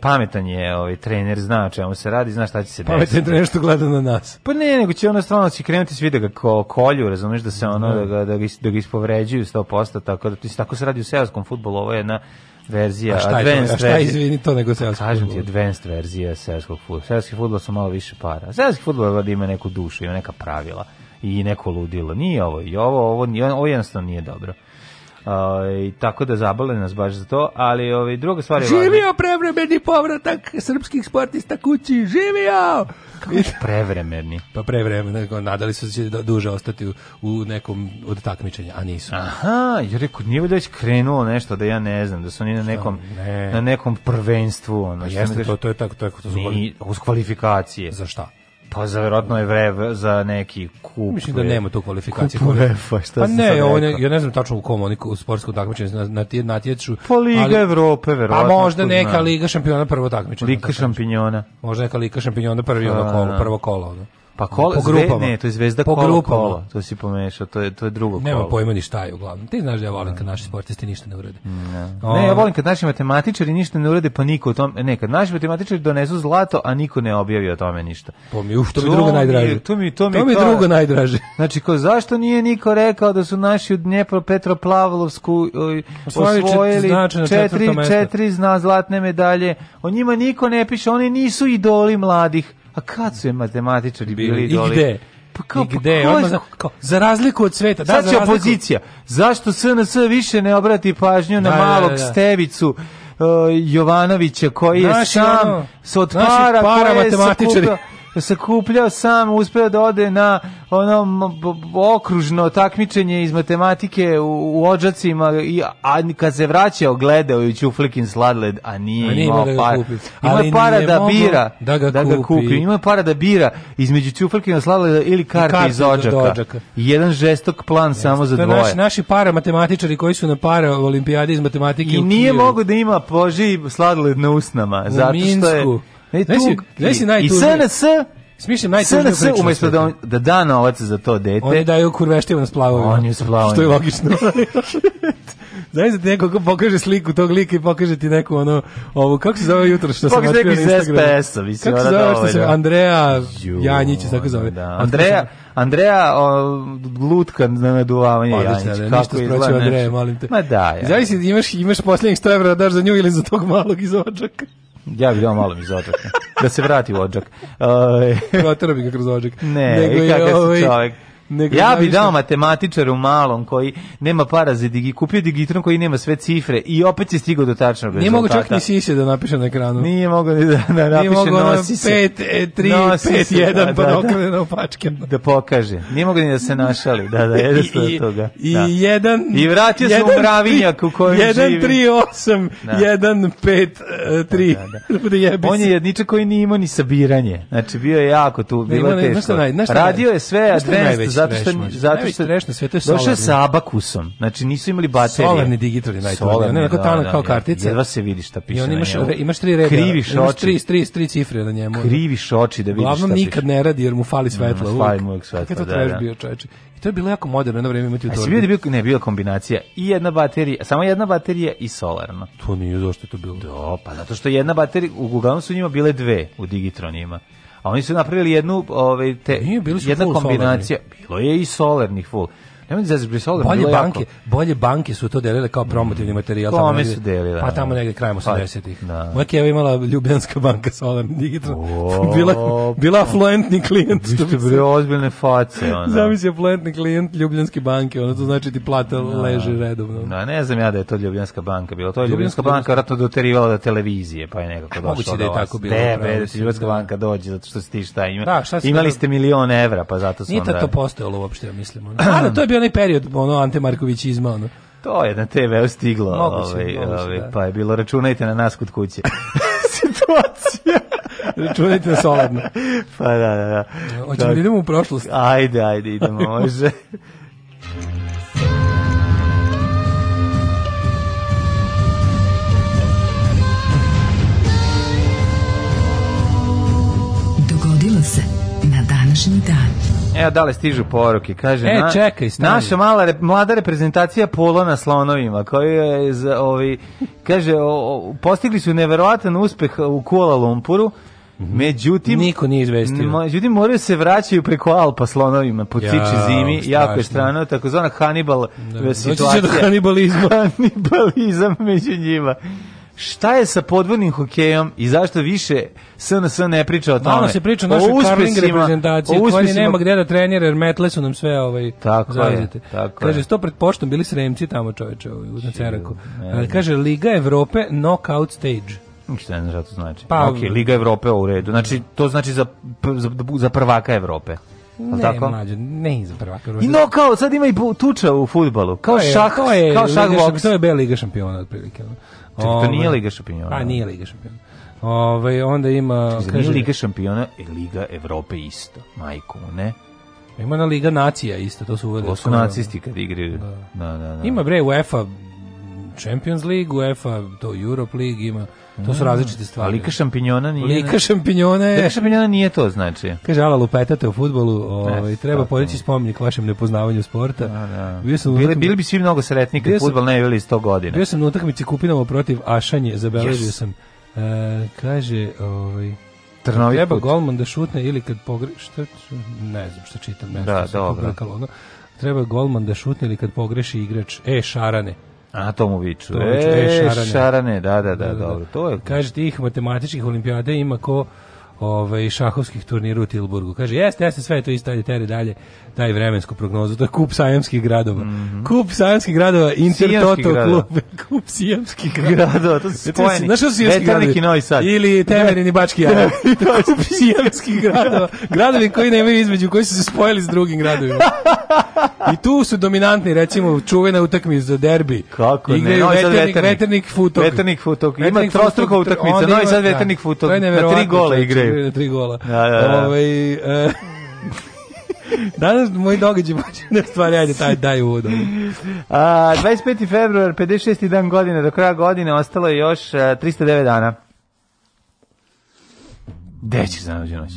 pametan je ovaj trener, zna o čemu se radi, zna šta će se desiti. Pametan je trener što gleda na nas. Pa ne, nego će ono stvarno da će krenuti svi da ga ko, kolju, razumeš da se da. ono, da, ga, da, ga, da ga ispovređuju 100%, tako da tako se radi u seoskom futbolu, ovo je jedna verzija, a šta je, advanced a šta, izvini to nego pa seoski Kažem ti, advanced verzija seoskog futbola. Seoski futbol su malo više para. Seoski futbol da ima neku dušu, ima neka pravila i neko ludilo. Nije ovo, i ovo, ovo, ovo jednostavno nije dobro. Aj, ovaj, tako da zabole nas baš za to, ali ovaj druga stvar je Živio važna. prevremeni povratak srpskih sportista kući. Živio! Kako prevremeni? Pa prevremeni, nadali su se da duže ostati u, u nekom od takmičenja, a nisu. Aha, jer je kod nije već krenulo nešto da ja ne znam, da su oni na nekom ne. na nekom prvenstvu, ono. Pa jeste, da to, to je tako, to je to su Ni, uz kvalifikacije. Za šta? Pa za verovatno je vrev za neki kup. Mislim da nema tu kvalifikacije. Kup UEFA, šta pa ne, ovo ne, ja ne znam tačno u kom oni u sportskom takmičenju na na natječu. Pa Liga ali, Evrope pa verovatno. A možda neka Liga šampiona prvo takmičenje. Liga šampiona. Možda neka Liga šampiona prvi ono kolo, da. prvo kolo. Ono. Pa kolo, po grupama. Zve, ne, to je zvezda po kolo, grupama. kolo. To si pomešao, to je, to je drugo Nema kolo. Nema pojma ni šta je uglavnom. Ti znaš da ja volim da. kad naši sportisti ništa ne urede. Ne. Da. ne, ja volim kad naši matematičari ništa ne urede, pa niko o tome... Ne, kad naši matematičari donesu zlato, a niko ne objavi o tome ništa. Po mi, uf, to, to mi drugo najdraže. To mi, to mi, to mi kao, drugo najdraže. Znači, ko, zašto nije niko rekao da su naši u Dnjepro Petropavlovsku osvojili četiri, četiri zna zlatne medalje? O njima niko ne piše, oni nisu idoli mladih. A pa kad su je matematičari bili, I doli? Pa kao, I gde? Pa za, kao, za razliku od sveta. Da, Sad će opozicija. Zašto SNS više ne obrati pažnju da, na da, malog da, da, stevicu? Uh, Jovanovića koji naši, je sam ono, s od para, para matematičari. Sakupio, Da sakupljao sam, uspeo da ode na ono okružno takmičenje iz matematike u, u Odžacima, i, a kad se vraćao gledao je Čuflikin sladled, a nije, a nije imao da para. Ima para da bira. Da ga, da ga kupi. kupi. Ima para da bira između Čuflikina sladleda ili karte, iz Odžaka. Jedan žestok plan Jeste. samo za dvoje. Naš, naši para matematičari koji su na para olimpijade iz matematike. I nije mogu da ima poži sladled na usnama. U zato Minsku. što je Ne, tug, si, I SNS Smišljam najtužniju SNS priču. umesto da, on, da da novac za to dete. Oni daju kurveštima na splavovima. Oni splavovima. Što je logično. Znaš da ti neko pokaže sliku tog lika i pokaže ti neku ono, ovu, kako se zove jutro što sam otkrio na Instagramu? Pokaže iz SPS-a. Kako se zove što se, Andreja Janjić, tako zove. Da. Andreja, Andreja o, lutka na naduvavanje pa da, Janjića. Odlično, da, ništa sproću Andreja, molim te. Ma da, ja. Zavisi, imaš, imaš posljednjih 100 evra da daš za nju ili za tog malog iz očaka. Ja bih dao malo mi iz odžaka. Da se vrati u odžak. Protero ovaj. bi ga kroz odžak. Ne, Nego i kakav je, si ovaj čovjek. Nego ja bih dao matematičaru malom koji nema para za digi, kupio digitron koji nema sve cifre i opet je stigao do tačnog rezultata. Nije mogu čak ni sise da napiše na ekranu. Nije mogu ni da, da napiše Nije nosi se. 5, 3, 5, 1, pa da, da da. okrene Da pokaže. Nije mogu ni da se našali. Da, da, jednostavno od toga. I, da. jedan, I vratio sam u mravinjak u kojem jedan, živim. 1, 3, 8, 1, 5, 3. Da, da. On je jedničak koji nije imao ni sabiranje. Znači, bio je jako tu, bilo je teško. Radio je sve, advanced zato što zato što nešto sve to je solarni. sa abakusom. Znači nisu imali baterije. Solarni digitalni najtovarni. Ne, kako da, tamo da, kao kartice. Jedva se vidi šta piše. I on imaš imaš tri reda. Kriviš imaš 3 3 tri, cifre na njemu. Krivi oči da vidiš Glavno, šta piše. Glavnom nikad ne radi jer mu fali mm, svetlo. Mm, fali mu svetlo, Kako da, to traži bio, čoveče. I to je bilo jako moderno jedno vreme imati u torbi. A si bio ne, bila kombinacija i jedna baterija, samo jedna baterija i solarna. To nije zašto to bilo. Do, pa zato što jedna baterija, uglavnom su njima bile dve u Digitronima a oni su napravili jednu, ovaj te, Nije, bili su jedna kombinacija. Solarni. Bilo je i solarnih full. Nemojte da zbrisalo da bolje banke, jako. bolje banke su to delile kao promotivni materijal tamo. Kome su delile? Pa tamo da. negde krajem 80-ih. Pa, da. Moja keva imala Ljubljanska banka Solarni digitalna. bila bila pa. fluentni klijent što bi bio ozbiljne face ona. Zamisli fluentni klijent Ljubljanske banke, ona to znači ti plata da. leži redovno. Na ne znam ja da je to Ljubljanska banka bila. To je Ljubljanska banka vratno doterivala da televizije, pa je nekako e, došlo. Moguće da je tako bilo. Tebe, da Ljubljanska banka dođe zato što si ti šta ima. Imali ste milione evra, pa zato su onda. Nije to postojalo uopšte, mislimo. Ali to je bio onaj period ono Ante Markovićizma ono. To je na tv stiglo, moguće, ovaj, moguće, da. ovaj, da. pa je bilo računajte na nas kod kuće. Situacija. računajte na solarno. Pa da, da, da. Hoćemo da idemo u prošlost. Ajde, ajde, idemo, da može. Dogodilo se na današnji dan. Evo da li stižu poruke, kaže. E, čekaj, stani. Naša mala re, mlada reprezentacija pola na slonovima, koji je za, ovi, kaže, o, postigli su neverovatan uspeh u Kuala Lumpuru, mhm. Međutim niko nije izvestio. Međutim moraju se vraćaju preko Alpa slonovima po ja, ciči zimi, strašno. jako je strano, takozvana Hannibal da, situacija. Doći će do Hannibalizma. Hannibalizam među njima. Šta je sa podvodnim hokejom i zašto više SNS ne priča o tome? Malo se priča o našoj karling reprezentaciji, koja nema gde da trenira, jer metle su nam sve ovaj, tako zavidite. Je, tako kaže, sto pred poštom bili sremci tamo čoveče ovaj, u Ceraku. Kaže, Liga Evrope Knockout Stage. Šta ne znam to znači. Pa, ok, Liga Evrope u redu. Znači, to znači za, za, za prvaka Evrope. Ne, tako? mlađe, ne iz prvaka. I no kao, sad ima i tuča u futbalu. Kao to je, šah, to je, kao šah boks. To je B Liga šampiona, otprilike. Čekaj, to nije ovaj. Liga šampiona. A, pa nije Liga šampiona. Ove, ovaj, onda ima... kaže, nije Liga šampiona, je Liga Evrope isto, majko, ne? Ima na Liga nacija isto, to su uvode. To su nacisti kad igraju. Da. Da, da, da. Ima bre UEFA Champions League, UEFA, to Europe League ima. To su mm. različite stvari. A lika šampinjona nije. Lika šampinjona je. Lika šampinjona nije to, znači. Kaže, ala lupetate u fudbalu, ovaj, treba podići spomenik vašem nepoznavanju sporta. Da, da. bili, bili bi svi mnogo sretniji kad fudbal ne bili 100 godina. Bio sam na utakmici Kupinovo protiv Ašanje, zabeležio yes. sam. E, kaže, ovaj, Trnovi treba put. golman da šutne ili kad pogreši, ne znam šta čitam, nešto da, dobro. Treba golman da šutne ili kad pogreši igrač, e, šarane. Atomoviću. Tomoviću, e, e, šarane. šarane. Da da da, da, da, da, dobro. To je... Kaže ih matematičkih olimpijada ima ko ovaj šahovskih turnira u Tilburgu. Kaže jeste, jeste sve je to isto, ajde dalje, daj vremensku prognozu. To je kup sajamskih gradova. Mm -hmm. Kup sajamskih gradova, Inter Sijanski Toto grado. klub, kup sijamskih gradova. to su spojeni. Znaš što sijamski Novi Sad. Ili Temerin i Bački Jarac. kup sijamskih gradova. Gradovi koji nemaju između, koji su se spojili s drugim gradovima. I tu su dominantni, recimo, čuvena utakmica derbi. Kako ne? Igraju Novi Sad veternik, veternik, futok. Veternik futok. Ima trostruka utakmica, Novi Sad da. veternik futok. Na tri gola igraju save. Na tri gola. Da, da, da. Ove, ovaj, e, Danas moj događaj počinje da na stvari, ajde, taj, daj uvod. A, 25. februar, 56. dan godine, do kraja godine ostalo je još e, a, 309 dana. Gde ćeš za nađu noć?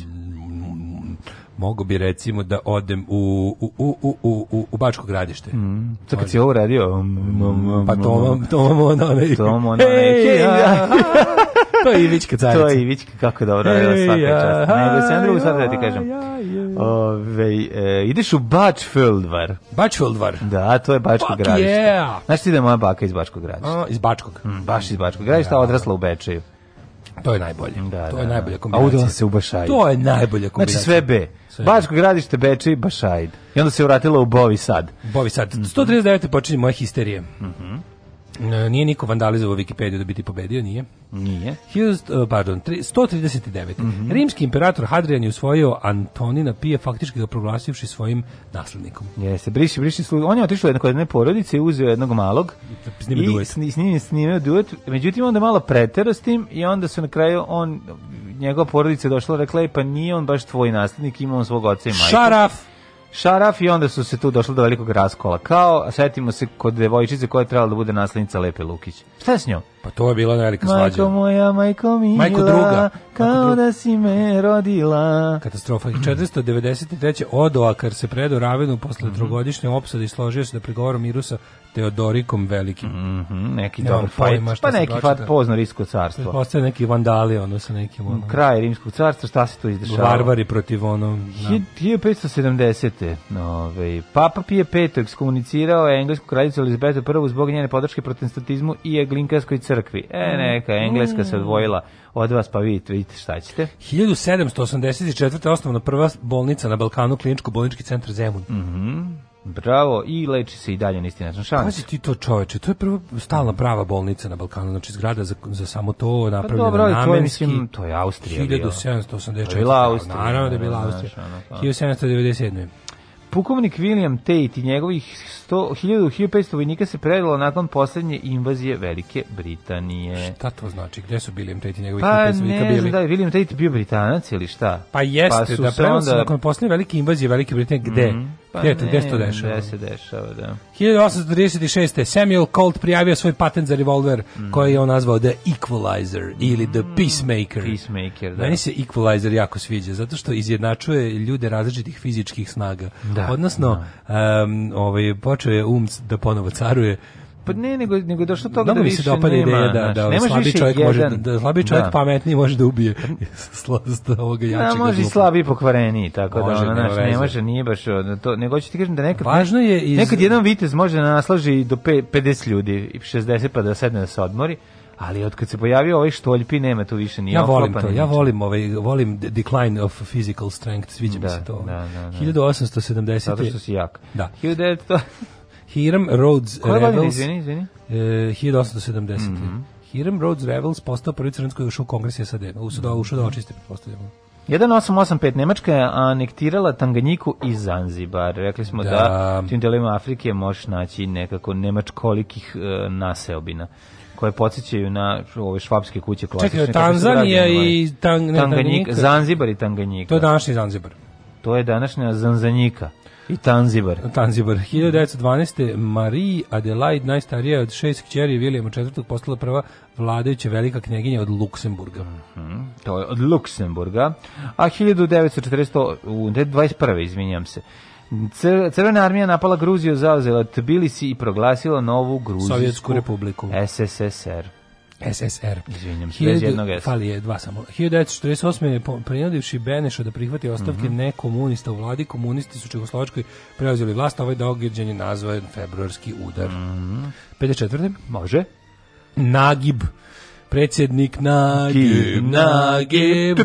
Mogu bi recimo da odem u, u, u, u, u, u, u Bačko gradište. Mm. To kad si ovo radio? Mm, mm, mm, pa to vam, to vam ono, ono, ono, ono, ono, ono, ono, ono, to je Ivićka carica. To je Ivićka, kako dobro, e, svaka ja, čast. Nego se na drugu sad da ti kažem. Ove, e, ideš u Bačfeldvar. Bačfeldvar? Da, to je Bačko Fuck gradište. Yeah. Znaš ti da je moja baka iz Bačkog gradišta? iz Bačkog? Mm, baš iz Bačkog gradišta, ja. Da. odrasla u Bečeju. To je najbolje. Da, to da. je da. najbolja kombinacija. A udala se u Bašajd. To je najbolja znači, kombinacija. Znači sve B. Bačko gradište, Bečej, Bašajd. I onda se vratila u Bovi Sad. Bovi Sad. 139. Mhm. počinje moja histerija. Mhm. Mm Nije niko vandalizovao Wikipediju da bi ti pobedio, nije. Nije. Hughes, uh, pardon, 139. Mm -hmm. Rimski imperator Hadrian je usvojio Antonina Pije, faktički ga proglasivši svojim naslednikom. Jeste, briši, briši. On je otišao jednog jedne porodice i uzeo jednog malog. Snime duet. I snimio, snimio duet. Međutim, onda malo pretero s tim i onda su na kraju on njegova porodica došla i rekla, pa nije on baš tvoj naslednik, ima on svog oca i majka. Šaraf! šaraf i onda su se tu došli do velikog raskola. Kao, setimo se, kod devojčice koja je trebala da bude naslednica Lepe Lukić. Šta je s njom? Pa to je bila velika svađa. Majko moja, majko mila, majko druga, kao majko druga. da si me rodila. Katastrofa. 493. Odoa, kar se predo Ravenu posle mm -hmm. trogodišnje opsade i složio se da pregovara miru sa Teodorikom Velikim. Mm -hmm, neki dobar fajt. Pa neki fajt pozno Rimsko carstvo. Postoje neki vandali, ono sa nekim... Ono, Kraj Rimskog carstva, šta se tu izdešava? Varvari protiv ono... Na. 1570. Nove, Papa Pije V ekskomunicirao je englesku kraljicu Elizabetu I zbog njene podrške protestantizmu i je glinkarskoj crkvi. E, neka, Engleska se mm. odvojila od vas, pa vidite, vidite šta ćete. 1784. osnovna prva bolnica na Balkanu, kliničko bolnički centar Zemun. Mhm. Bravo, i leči se i dalje na isti način šans. Pazi ti to čoveče, to je prva stalna prava bolnica na Balkanu, znači zgrada za, za samo to, pa napravljena pa dobro, namenski. To je, mislim, to je Austrija. 1784. bila Austrija. Naravno da je bila da, Austrija. 1797. Pukovnik William Tate i njegovih 100, 1500 vojnika se predalo nakon poslednje invazije Velike Britanije. Šta to znači? Gde su William Tate i njegovih pa, 1500 vojnika bili? Pa ne znam da je William Tate bio Britanac ili šta? Pa jeste, pa da predalo onda... nakon poslednje Velike invazije Velike Britanije. Gde? Mm -hmm. Pa Gdje, ne, se to dešava? Gdje se dešava, da. 1836. Samuel Colt prijavio svoj patent za revolver mm. koji je on nazvao The Equalizer ili The mm, Peacemaker. Peacemaker, da. Meni se Equalizer jako sviđa zato što izjednačuje ljude različitih fizičkih snaga. Da, Odnosno, da. Um, ovaj, počeo je um da ponovo caruje pa ne, nego, nego je došlo toga da više se dopada nema, ideja da, da, da slabi da. čovjek jedan. može, da slabiji čovjek da. pametniji može da ubije slast ovoga da, jačega. Da, može i slabi pokvareniji, tako može, da, ono, naš, ne može, nije baš to, nego ću ti kažem da nekad, Važno je iz... nekad jedan vitez može da naslaži do pe, 50 ljudi, i 60 pa da sedne da se odmori, ali od kad se pojavio ovaj štoljpi nema tu više ni Ja volim to, ja volim ovaj volim decline of physical strength, sviđa da, mi se da, to. Da, da, da. 1870. Zato što si jak. Da. 1900 Hiram Rhodes Koja Rebels. Izvini, izvini. E, 1870. Mm -hmm. Hiram Rhodes Rebels postao prvi crnac koji je ušao u kongres SAD. Ušao da, ušao da očiste, pretpostavljamo. 1885 Nemačka je anektirala Tanganjiku i Zanzibar. Rekli smo da, da tim delima Afrike možeš naći nekako nemačkolikih e, naseobina koje podsjećaju na ove švabske kuće klasične. Čekaj, Tanzanija i tang, ne, Tanganjika. Zanzibar i Tanganjika. To je današnji Zanzibar. To je današnja Zanzanjika. I Tanzibar. Tanzibar. 1912. Marie Adelaide, najstarija od šest kćeri Vilijama IV. postala prva vladajuća velika knjeginja od Luksemburga. Mm -hmm. To je od Luksemburga. A 1940, u 21. izvinjam se, Crvena armija napala Gruziju, zauzela Tbilisi i proglasila novu Gruzijsku Sovjetsku republiku. SSSR. SSR. Izvinjam bez jednog S. Fali je dva samo. 1948. je prinudivši Beneša da prihvati ostavke mm -hmm. nekomunista u vladi, komunisti su Čegoslovačkoj preuzeli vlast, a ovaj događaj je nazvan februarski udar. Mm -hmm. 54. Može. Nagib predsjednik Nagib, Nagib,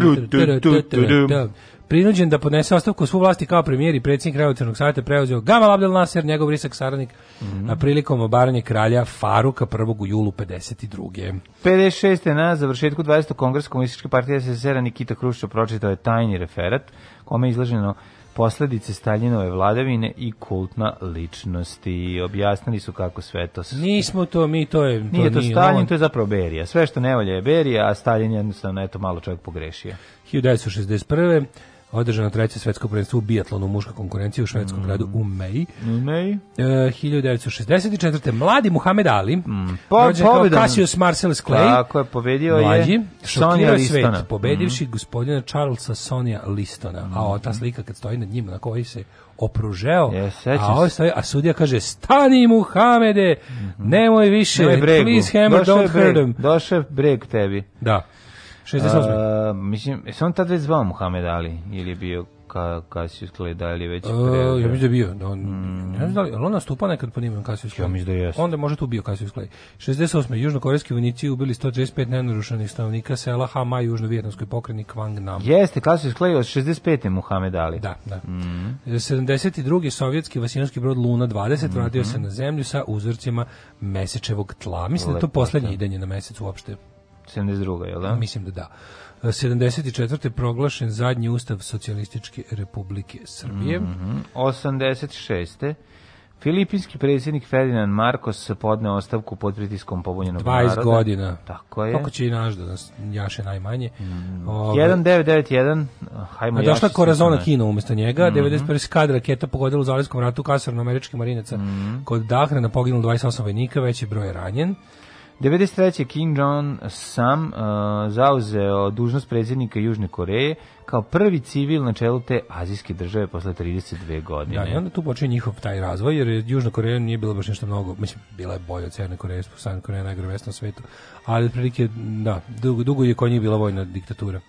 prinuđen da podnese ostavku svu vlasti kao premijer i predsjednik revolucionog savjeta preuzeo Gamal Abdel Nasser, njegov risak saradnik mm -hmm. na prilikom obaranje kralja Faruka 1. u julu 52. 56. na završetku 20. kongresa komunističke partije SSR-a Nikita Hruščov pročitao je tajni referat kome je izlaženo posledice Staljinove vladavine i kultna ličnosti. Objasnili su kako sve to... Nismo to, mi to je... To nije to nije Stalin, on... to je zapravo Berija. Sve što ne je Berija, a Stalin jednostavno, eto, malo čovjek pogrešio. 1961 održano treće svetsko prvenstvo u biatlonu muška konkurencija u švedskom mm. gradu u Meji. U Meji. E, 1964. Mladi Muhammed Ali, mm. po, rođen kao Cassius Marcellus Clay, Tako je, pobedio mlađi, je Sonja Listona. Svet, pobedivši mm. gospodina Charlesa Sonja Listona. Mm. A o, ta slika kad stoji nad njim, na koji se opružeo, yes, a, ovo ovaj stoji, a sudija kaže, stani Muhamede, mm -hmm. nemoj više, nemoj please hammer, došao don't hurt him. Došao je breg tebi. Da. 68. Uh, mislim, je on tad već zvao Muhammed Ali ili je bio ka, Kasius Clay da ili već pre... Uh, ja mislim da je bio. Da on, mm. Ne znam da li, on nastupa nekad pod imenom Kasius Clay. Ja mislim da jeste. Onda može tu bio Kasius Clay. 68. Južnokorejski vojnici ubili 135 nenarušenih stanovnika sela Hama i južnovijetnamskoj pokrajini Kwang Nam. Jeste, Kasius Clay od 65. Muhammed Ali. Da, da. Mm. 72. sovjetski vasiljanski brod Luna 20 mm -hmm. vratio se na zemlju sa uzorcima mesečevog tla. Mislim da Lepo, da to poslednje idenje na mesec uopšte. 72. jel da? Mislim da da. 74. E, proglašen zadnji ustav Socijalističke republike Srbije. Mm -hmm. 86. Filipinski predsjednik Ferdinand Marcos podne ostavku pod pritiskom pobunjenog 20 naroda. 20 godina. Tako je. Kako će i naš da nas jaše najmanje. Mm. 1991. Hajmo A došla Korazona Kino umjesto njega. Mm -hmm. 91. skad raketa pogodila u Zalivskom ratu kasarno američkih marinaca mm -hmm. kod Dahre na poginulo 28 vojnika, veći broj ranjen. 93. Kim Jong Sam uh, zauzeo dužnost predsjednika Južne Koreje kao prvi civil na čelu te azijske države posle 32 godine. Da, i onda tu počeo njihov taj razvoj, jer Južna Koreja nije bila baš nešto mnogo, mislim, bila je bolja od Sjerne Koreje, Sjerne Koreja je najgore mesto na svetu, ali otprilike, da, dugo, dugo je kod njih bila vojna diktatura.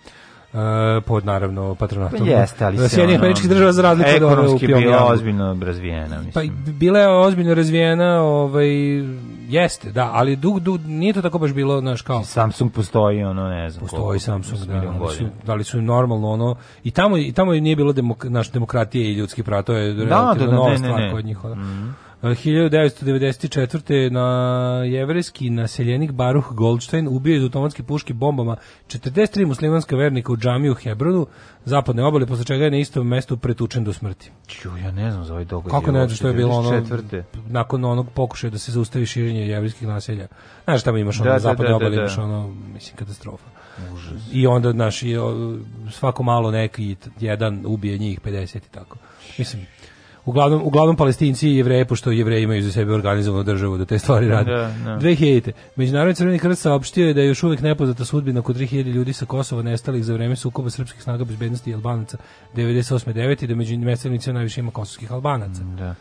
Eh, pod naravno patronatom. Jeste, ali eh, se ono, američka država za razliku od ove u bila ozbiljno razvijena, pa, mislim. Pa bila je ozbiljno razvijena, ovaj jeste, da, ali dug, dug nije to tako baš bilo, znaš, kao Samsung postoji, ono, ne znam. Postoji koliko, Samsung, da, da su, da li su normalno ono i tamo i tamo nije bilo demok, naš demokratije i ljudski prava, to je da, da, da, nova ne, stvar ne, ne. kod njih. Mm -hmm. 1994. na jevreski naseljenik Baruch Goldstein ubio iz automatske puške bombama 43 muslimanska vernika u džamiju u Hebronu, zapadne obale, posle čega je na istom mestu pretučen do smrti. Ču, ja ne znam za ovaj događaj. Kako ne znam što je bilo ono, nakon onog pokušaja da se zaustavi širenje jevrejskih naselja. Znaš, tamo imaš ono, da, da zapadne da, da, obale, da. imaš ono, mislim, katastrofa. Užas. I onda, znaš, svako malo neki jedan ubije njih 50 i tako. Mislim, uglavnom, uglavnom palestinci i jevreje, pošto jevreji imaju za sebe organizovanu državu da te stvari rade. Da, da. 2000. Međunarodni crveni krst saopštio je da je još uvek nepoznata sudbina kod 3000 ljudi sa Kosova nestalih za vreme sukoba srpskih snaga bezbednosti i albanaca 98. 9. i da među mesevnicima najviše ima kosovskih albanaca. Mm, da.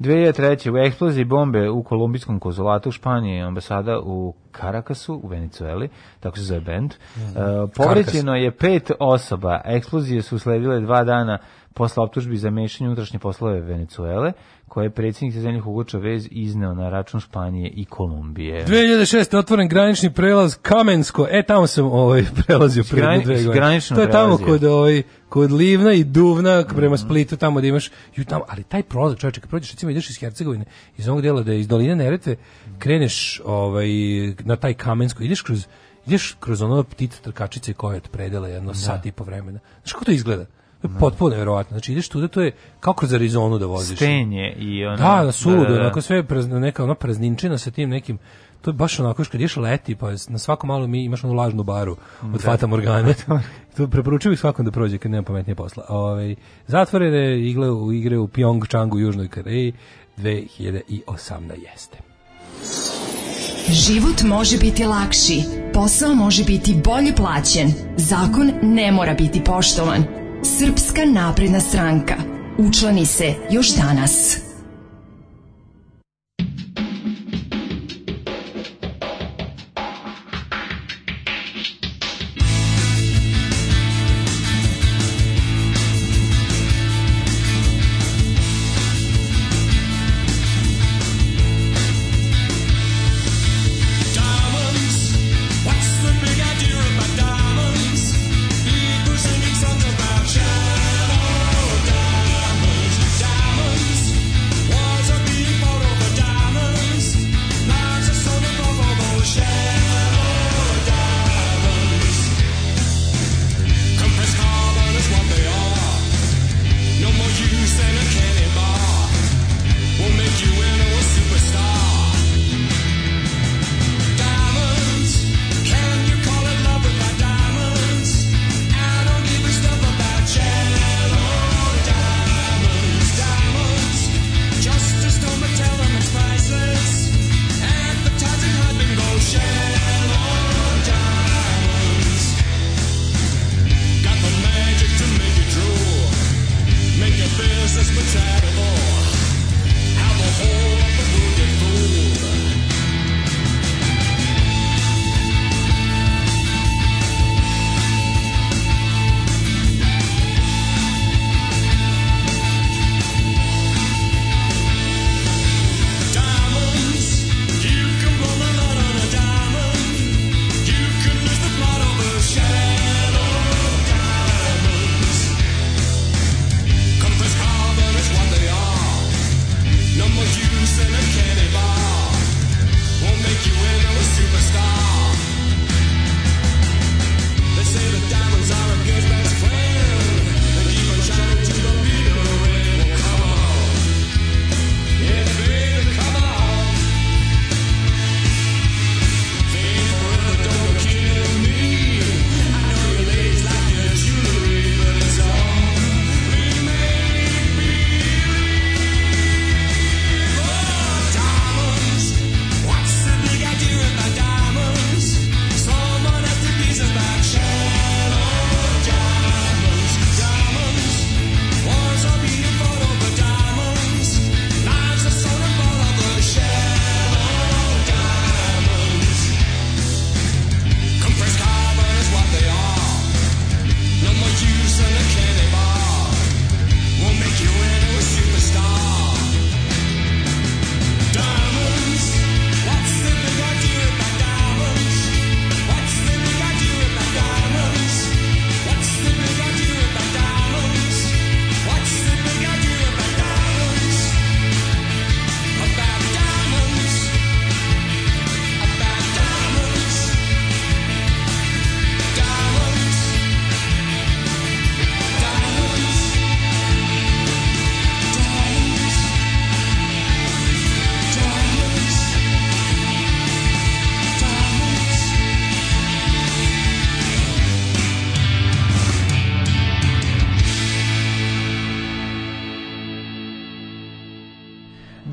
2003. u eksploziji bombe u kolumbijskom konzulatu u Španiji, i ambasada u Karakasu u Venecueli, tako se zove bend. Mm -hmm. uh, povređeno je pet osoba. Eksplozije su usledile dva dana posle optužbi za mešanje unutrašnje poslove Venecuele, koje je predsjednik zemljih Hugo vez izneo na račun Španije i Kolumbije. 2006. otvoren granični prelaz Kamensko. E, tamo sam ovaj, prelazio pre Grani, dve godine. To je tamo prelazio. kod, ovaj, kod Livna i Duvna prema mhm. Splitu, tamo da imaš... Ju, tamo, ali taj prolaz, čovječe, kad prođeš, recimo ideš iz Hercegovine, iz onog dela da je iz doline Neretve, kreneš ovaj, na taj Kamensko, ideš kroz ideš kroz ono ptice trkačice koje je predela jedno da. sat i po vremena. Znaš kako to izgleda? Da. To je potpuno nevjerovatno. Znači ideš tuda, to je kao kroz Arizonu da voziš. Stenje i ono... Da, na sudu, da, da. da. onako sve je neka ono prazninčina sa tim nekim to je baš onako što kad ješ leti, pa na svako malo mi imaš onu lažnu baru od da. Fata Morgane. to preporučuju svakom da prođe kad nema pametnije posla. Ove, ovaj, zatvorene igle u igre u Pyeongchangu, u Južnoj Koreji, 2018. jeste. Život može biti lakši, posao može biti bolje plaćen, zakon ne mora biti poštovan. Srpska napredna stranka. Učlani se još danas.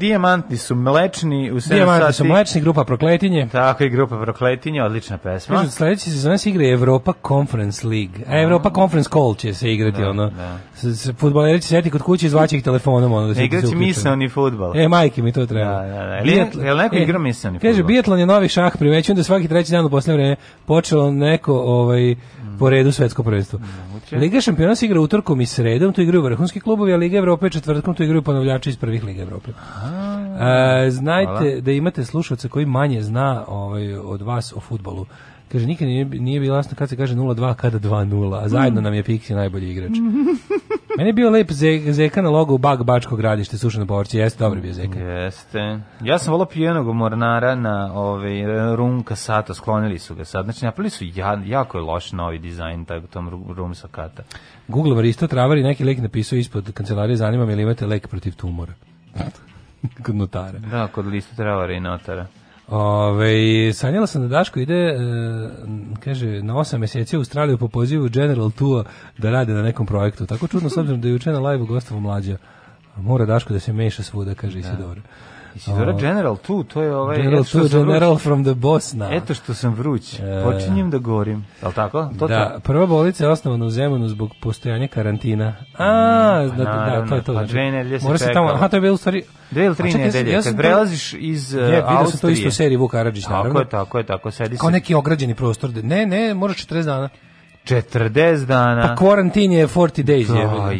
Dijamantni su mlečni u 7 Dijamantni su mlečni, grupa Prokletinje. Tako i grupa Prokletinje, odlična pesma. Kažu, sledeći se za nas igra Evropa Conference League. A e, Evropa Conference Call će se igrati, da, ono. Da. Futboleri će seti kod kuće i zvaće ih telefonom, ono. Da se Igraći mislani futbol. E, majke mi to treba. Da, da, da. Jel, jel neko e, igra mislani futbol? Kaže, bijatlon je novi šah, primećujem da svaki treći dan u posle vreme počelo neko, ovaj, po redu svetsko prvenstvo. Liga šampiona se igra utorkom i sredom, tu igraju vrhunski klubovi, a Liga Evrope četvrtkom tu igraju ponavljači iz prvih Liga Evrope. Aha. E, znajte Hvala. da imate slušalca koji manje zna ovaj, od vas o futbolu. Kaže, nikad nije, nije bilo jasno kad se kaže 0-2, kada 2-0, a zajedno nam je Pixi najbolji igrač. Meni je bio lep ze, Zeka na logo u Bag Bačko gradište, sušeno povrće, jeste, dobro bio Zeka. Jeste. Ja sam volao pijenog mornara na ovaj, Rumka Sata, sklonili su ga sad. Znači, napili su ja, jako je loš novi dizajn taj, tom Rumsa Kata. Google Maristo Travar i neki lek napisao ispod kancelarije, zanima me li imate lek protiv tumora. kod notara. Da, kod listu travara i notara. Ove, sanjala sam da Daško ide e, kaže, na 8 meseci u Australiju po pozivu General Tour da rade na nekom projektu. Tako čudno, s obzirom da je juče na live-u gostovo mlađa. Mora Daško da se meša svuda, kaže da. Isidora. Isidora uh, General tu, to je ovaj... General tu, General vruć. from the Bosna. Eto što sam vruć, e. počinjem da gorim. Je tako? To da, to? prva bolnica je osnovana u Zemunu zbog postojanja karantina. A, mm, da, pa naravno, da, to je to. Znači, pa dve nedelje se Tamo, aha, to je bilo u stvari... Dve ili tri nedelje, ja kad prelaziš iz ja, Austrije. Ja, vidio sam to isto u seriji Vuk Aradžić, naravno. Tako je, tako je, tako, sedi Kao neki ograđeni prostor. Ne, ne, mora 40 dana. 40 dana. Pa quarantine je 40 days,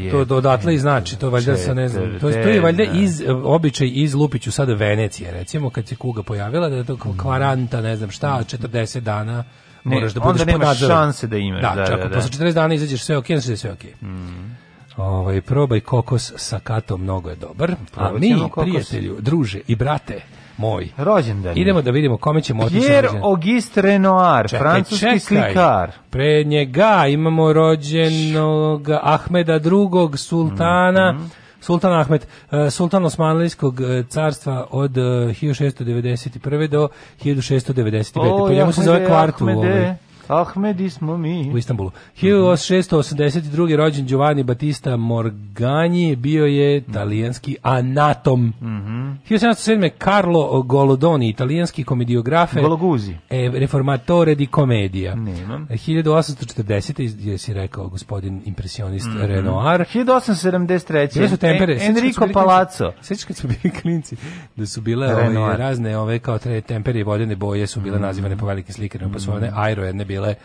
je. To odatle i znači, to valjda sa ne znam. To je, to je valjda iz e, običaj iz Lupiću sada Venecije, recimo kad se kuga pojavila da je to mm. kvaranta, ne znam šta, 40 dana moraš da budeš pod Onda nemaš šanse da imaš. Da, da, čak, da, da. posle 40 dana izađeš sve okej, okay, sve sve okej. Okay. Mm. Ovaj, probaj kokos sa katom, mnogo je dobar. A mi, kokos. prijatelju, druže i brate, moj. Rođendan. Idemo da vidimo kome ćemo otići. Pierre Auguste Renoir, čekaj, francuski čekaj. slikar. Pre njega imamo rođenog Ahmeda II. sultana. Mm -hmm. Sultan Ahmed, eh, sultan Osmanlijskog eh, carstva od eh, 1691. do 1695. O, po njemu se zove kvartu. Ahmede. Ovaj. Ahmedi smo mi. U Istanbulu. 1682. rođen Giovanni Battista Morgani bio je mhm. italijanski anatom. Mm -hmm. 1707. Carlo Golodoni, italijanski komediografe. Gologuzi. E, reformatore di komedija. Nemam. 1840. je si rekao gospodin impresionist mm -hmm. Renoir. 1873. Gde su tempere? En, Enrico bili, Palazzo. Sećaš kad su bili klinci da su bile ove, razne ove kao tre tempere i vodene boje su bile mm -hmm. nazivane po velikim slikarima, pa su one mhm. aero jedne bile bile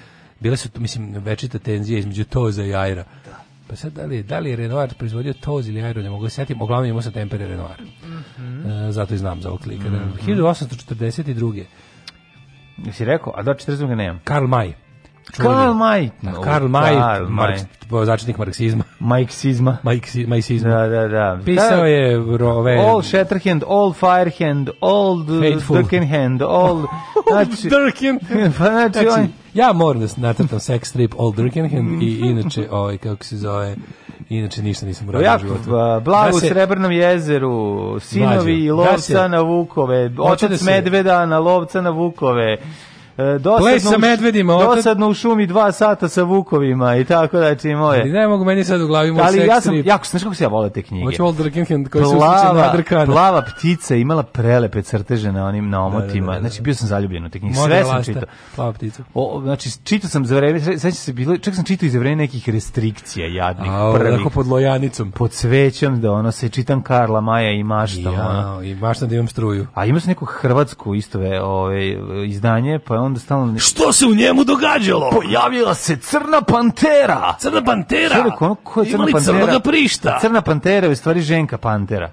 bile su mislim večita tenzija između Toza i Ajra. Da. Pa sad da li, da li je Renoir proizvodio Toz ili Ajro, ne mogu da se sjetiti, uglavnom imao sam tempere Renoir. Mm -hmm. e, zato i znam za ovog klika. Mm -hmm. 1842. Jesi rekao, a do da, 40. nemam. Karl May. Karl May. Karl May, Marks, začetnik marksizma. Marksizma. Marksizma. Da, da, da. Pisao je rove... All Shatterhand, all Firehand, all Durkenhand, all... Znači, Durken. Pa znači, znači, on... Ja moram da nacrtam sex strip All Durkenhand i inače, ovaj, kako se zove, inače ništa nisam pa uradio ja, u životu. Da blago u Srebrnom jezeru, sinovi i da lovca da se, na vukove, otac da se, medveda na lovca na vukove, E, dosadno, sa medvedima, otak... dosadno u šumi dva sata sa vukovima i tako da će znači, moje. Ali ne mogu meni sad u glavi moj Ali ja sam, trip. jako, znaš kako se ja vole te knjige? Hoću Walter Kinkin koji plava, se na Plava ptica imala prelepe crteže na onim na da, da, da, omotima. Da, da, da, znači bio sam zaljubljen u te knjige. Sve sam čitao. Plava ptica. O, znači čitao sam za vreme, sećam se bilo, čak sam čitao i za vreme nekih restrikcija jadnih A, prvih. Tako pod lojanicom. Pod svećom da ono se čitam Karla Maja i mašta. Ja, ono. i mašta da imam struju. A ima se neko hrvatsko istove, ove izdanje, pa onda stalno... Ne... Što se u njemu događalo? Pojavila se crna pantera! Crna pantera! Čovjek, ono, ko je crna Imali pantera? crnoga prišta! Crna pantera je stvari ženka pantera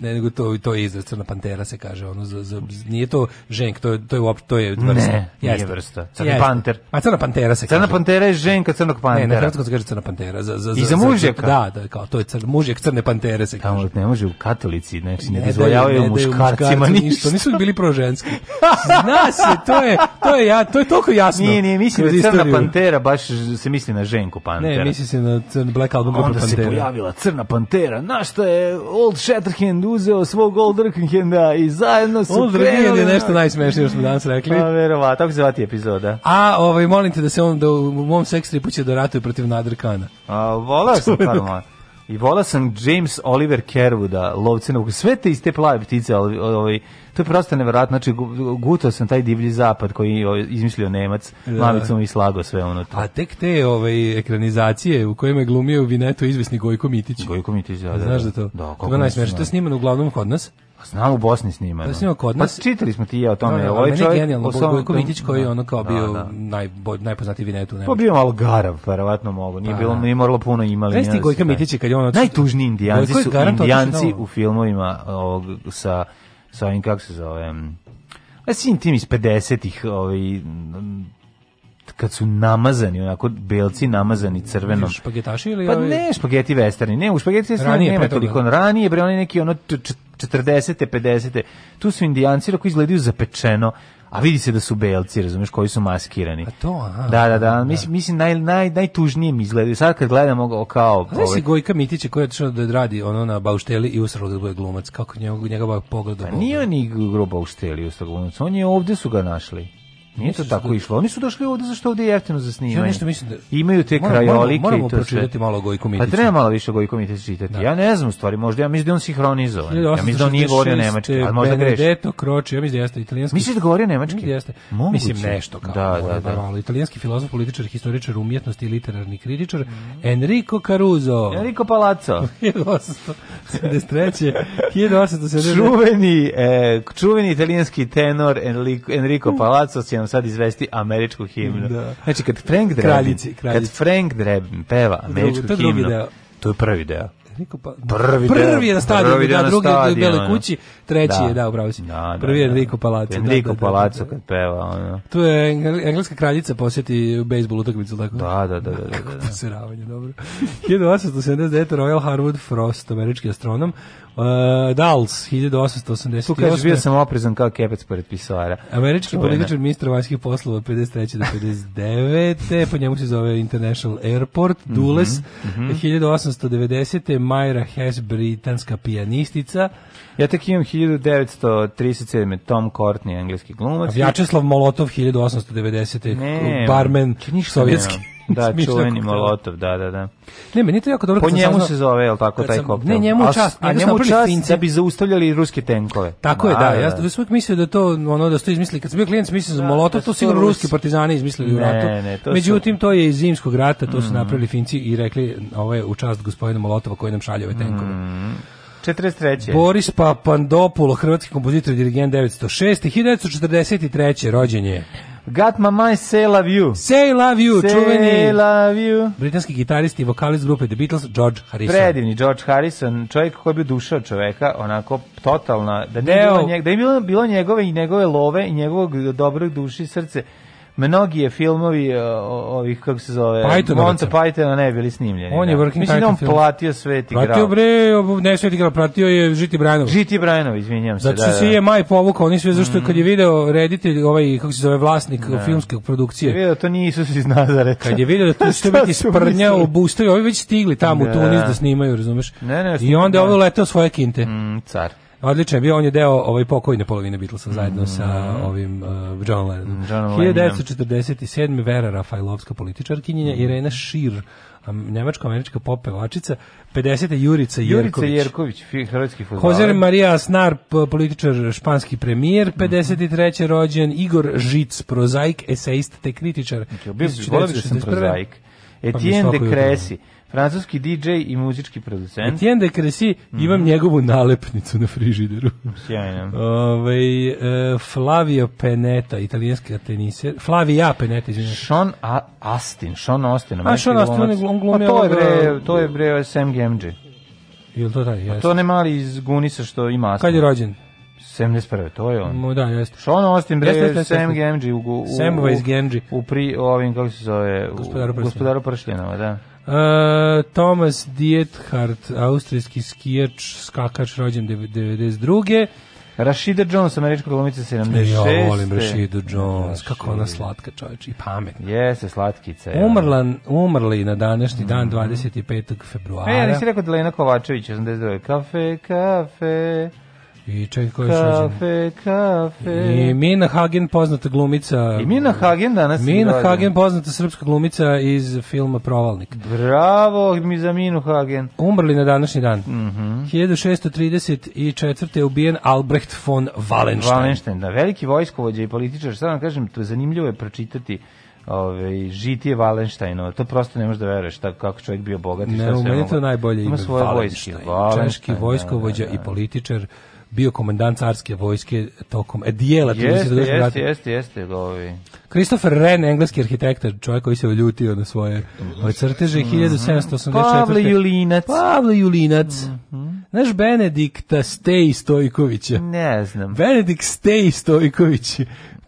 ne nego to to je izraz crna pantera se kaže ono za, za nije to ženka to je to je uopšte to je vrsta ne, jeste nije vrsta crni jeste. panter a crna pantera se crna kaže. pantera je ženka crnog pantera ne na hrvatskom se kaže crna pantera za za, za i za, za mužjaka da da kao to je crn mužjak crne pantere se Tamo, kaže ne može u katolici znači ne, ne dozvoljavaju ne, muškarcima ništa. ništa nisu bili proženski zna se to je to je ja to je toliko jasno nije nije mislim da crna pantera baš se misli na ženku pantera ne misli se na crn black album grupa pantera onda se pojavila crna pantera na šta je old shatterhand uzeo svog Old Drkenhenda i zajedno su Old krenuli. je nešto najsmešnije što smo danas rekli. Pa, verovatno, tako se zvati epizoda. A, ovaj, molim te da se on, da u mom seks tripu će da ratuje protiv Nadrkana. A, volao sam, Karlo I volao sam James Oliver Kerwooda, lovce na sve te iste plave ptice, ali ovaj to je prosto neverovatno, znači gutao sam taj divlji zapad koji je ovaj, izmislio Nemac, da. mamicom i slago sve ono. To. A tek te ovaj ekranizacije u kojima je glumio Vineto izvesni Gojko Mitić. Gojko Mitić, da. da. Znaš da to? Da, kako. To je najsmešnije, to snimano uglavnom kod nas znao u Bosni snima. Pa da snima kod pa nas. Pa čitali smo ti ja o tome. No, da, no, da, ovaj je genijalno. Bojko Vitić koji je da, ono kao bio Naj, najpoznatiji vinet u Nemačku. Pa bio malo garav, verovatno mogu. Nije, pa bilo, nije moralo puno imali. Znaš ti Gojka Mitić kad je ono... Najtužniji indijanci su indijanci u filmovima ovog, sa, sa ovim, kako se zove... A tim iz 50-ih, ovaj, kad su namazani, onako belci namazani crvenom. Špagetaši ili? Pa ne, špageti vesterni. Ne, u špageti vesterni nema toliko. Ranije, bre, oni neki ono 40. 50. Tu su indijanci koji izgledaju zapečeno a vidi se da su belci, razumeš, koji su maskirani. A to, aha. Da, da, da, da. mislim, mislim naj, naj, najtužnije mi izgleda. Sad kad gledamo kao... Znaš si ovaj- Gojka Mitića koja je otišao da radi ono na Baušteli i usralo da bude glumac, kako njega njegov pogleda? Pa nije on ni grubo Baušteli usralo glumac, on je ovde su ga našli. Nije to tako išlo. Oni su došli ovde zašto ovde je jeftino za snimanje. Ja nešto mislim da imaju te moramo, krajolike moramo, i to pročitati malo Gojko Mitić. Pa treba malo više Gojko Mitić čitati. Da. Ja ne znam stvari, možda ja mislim da on sinhronizovan. Ja mislim da on nije govorio nemački, ali možda greši. Benedetto Croce, ja mislim da jeste italijanski. Misliš da govorio nemački? Mislim da jeste. Moguće. Mislim nešto kao. Da, da, da. Malo italijanski filozof, političar, historičar umjetnosti i literarni kritičar Enrico Caruso. Enrico Palazzo. 1873. 1870. Čuveni, e, čuveni italijanski tenor Enrico Palazzo nam sad izvesti američku himnu. Da. Znači, kad Frank Drebin, kraljici, kraljici. kad Frank Drebin peva američku Drugo, to himnu, to je prvi deo. Niko pa prvi, prvi je na stadionu, da, drugi je u Beloj da. kući, treći da. je da, upravo si. Da, da prvi je Enrico Palazzo. Enrico da, Palazzo da, kad peva ono. Tu je engleska kraljica posjeti bejsbol utakmicu tako. Da, da, da, da. da, da. Kako posiravanje, dobro. 1879 Royal Harwood Frost, američki astronom, Uh, Dals, 1888. Tu kažeš, bio sam oprezan kao kepec pored pisara. Američki političar ministra vanjskih poslova 53. do 59. po njemu se zove International Airport, Dules, mm -hmm. 1890. Myra Hess, britanska pijanistica. Ja tek imam 1937. Tom Courtney, engleski glumac. Vjačeslav Molotov, 1890. Ne, barmen sovjetski. Da, čuveni Molotov, da, da, da. Ne, meni to jako dobro. Po njemu se zove, jel tako, taj koktel? Ne, njemu čast, a njemu čast da bi zaustavljali ruske tenkove. Tako je, da, da, ja da. sam uvijek mislio da to, ono, da ste izmislili. Kad sam bio klijent, mislio za da Molotov, to sigurno ruski partizani izmislili u ratu. Međutim, to je iz zimskog rata, to su mm. napravili Finci i rekli, ovo je u čast gospodina Molotova koji nam šalje ove tenkove. 43. Mm. Boris Papandopulo, hrvatski kompozitor i dirigent 906. 1943. rođenje. Got my mind, say love you. Say love you, say čuveni. Say love you. Britanski gitarist i vokalist grupe The Beatles, George Harrison. Predivni George Harrison, čovjek koji bi dušao čoveka, onako totalna, da, nije bilo, njeg, da je bilo, bilo njegove i njegove love i njegovog dobrog duši srce mnogi je filmovi e, ovih kako se zove Monty Python ne bili snimljeni. On je da. working Mislim da on platio Sveti Grad. Platio bre, ne Sveti Grad, platio je Žiti Brajanov. Žiti Brajanov, izvinjavam se. Zato da, što da, da. se je Maj povukao, oni sve zašto mm. kad je mm. video reditelj ovaj kako se zove vlasnik da. filmske produkcije. Je video to nije Isus iz Nazareta. Da kad je video da tu što biti sprnja u bustovi, ovi već stigli tamo da. u Tunis da snimaju, razumeš? Ne, ne, I onda da. ovo letao svoje kinte. Mm, car. Odličan je bio, on je deo ovaj pokojne polovine Beatlesa zajedno mm. sa da. ovim uh, John Lennon. Mm, 1947. Vera Rafajlovska političarkinja, mm. Irena Šir, nemačko-američka pop pevačica, 50. Jurica Jerković. Jurica Jerković, hrvatski futbaler. Jose Maria Aznar, političar, španski premijer, 53. Mm rođen, Igor Žic, prozaik, eseist, te kritičar. Okay, bio bi da sam prozaik. Etienne pa de Cressy, francuski DJ i muzički producent. Etienne de Cressy, mm -hmm. imam njegovu nalepnicu na frižideru. Sjajno. Ove, ovaj, e, Flavio Peneta, italijanski teniser. Flavia Peneta, izvinite. Sean A Astin, Sean Austin. A, Sean Astin, on je pa glumio... to je bre, e, to je bre SMGMG. Jel to taj, pa jes? A to ne mali iz Gunisa što ima Astin. Kad je rođen? 71. to je on. Mo da, jeste. Sean Austin bre jeste, jeste, Sam Gamgee u, u, u, u, pri ovim kako se zove u, gospodaru pršljenova, da. Uh, Thomas Diethard, austrijski skijač, skakač, rođen 92. Rashida Jones, američka glumica 76. Ja volim Rashida Jones, Rashida. kako ona slatka čovječ i pametna. Jeste, slatkica. Je. Umrla, da. umrli na današnji mm dan 25. Mhm. februara. E, ja nisi rekao da Lena Kovačević, 82. Kafe, kafe... I čekaj, koji Kafe, kafe. I Mina Hagen, poznata glumica. I Mina Hagen danas. Mina Hagen, poznata srpska glumica iz filma Provalnik. Bravo mi za Minu Hagen. Umrli na današnji dan. Mm -hmm. 1634. je ubijen Albrecht von Wallenstein. Wallenstein, da, veliki vojskovođa i političar. Sad da vam kažem, to je zanimljivo je pročitati Ove, ovaj, žitije Valenštajnova, to prosto ne možeš da veruješ šta, kako čovjek bio bogat i šta ne, se... Ne, to najbolje ime, Valenštajn, češki da, da, vojskovođa da, da, da. i političar, bio komandant carske vojske tokom e, dijela da jeste, jeste, jeste, jeste, Christopher Wren, engleski arhitekta, čovjek koji se oljutio na svoje ove crteže, 1784. Mhm. Pavle Julinac. Pavle Julinac. Mm -hmm. Znaš Benedikta Stej Stojkovića? Ne znam. Benedikt Stej Stojković,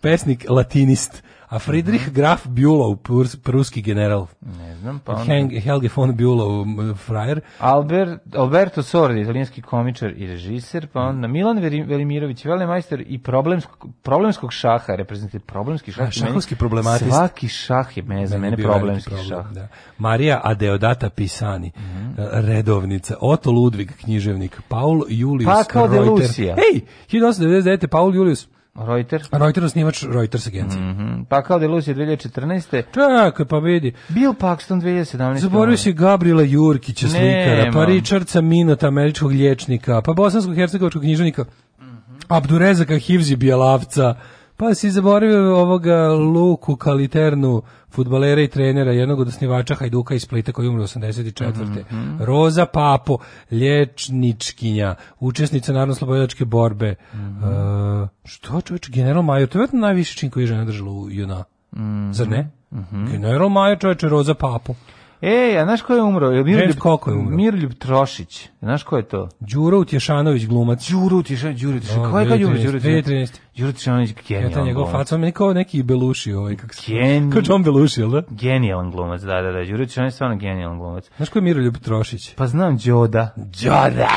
pesnik latinist. A Friedrich mm -hmm. Graf Bülow, pruski general. Ne znam, pa onda... Helge von Bülow, frajer. Albert, Alberto Sordi, italijanski komičar i režiser, pa onda mhm. Milan Velimirović, velemajster i problemsko, problemskog šaha, reprezentativ problemski šah. Da, šahovski problematist. Svaki šah je, ne znam, mene, problemski problem, šah. Da. Marija Adeodata Pisani, mm -hmm. redovnica. Otto Ludvig, književnik. Paul Julius Pascal Reuter. de Ej, 1899. Paul Julius Reuters. Reuters snimač Reuters agencije. Mm -hmm. Pa kao Delusije 2014. Čekaj, pa vidi. Bill Paxton 2017. Zaboravio si Gabriela Jurkića slikara, pa Richardsa Minota, američkog lječnika, pa bosanskog hercegovačkog književnika, mm -hmm. Abdurezaka Hivzi Bjelavca, Pa si zaboravio ovoga Luku Kaliternu, futbalera i trenera, jednog od osnivača Hajduka iz Splita koji umre 84. Mm -hmm. Roza Papo, lječničkinja, učesnica narodno-slobodačke borbe. Mm -hmm. uh, što čovječ, general Major, to je najviše čin koji je žena držala u juna. Mm -hmm. Zar ne? Mm -hmm. General Major, čovječe, Roza Papo. Ej, a znaš ko je umro? Je Miroljub, James Koko je umro. Miroljub Trošić. Znaš ko je to? Đuro Utješanović glumac. Đuro Utješanović, Đuro Utješanović. Da, ko je kad umro Đuro Utješanović? Đuro Utješanović genijalan. Ja ta njegov faca, on kao neki Beluši, ovaj kako se. Gen... Kao John Beluši, al da? Genijalan glumac, da, da, da. Đuro Utješanović stvarno genijalan glumac. Znaš ko je Miroljub Trošić? Pa znam Đoda. Đoda,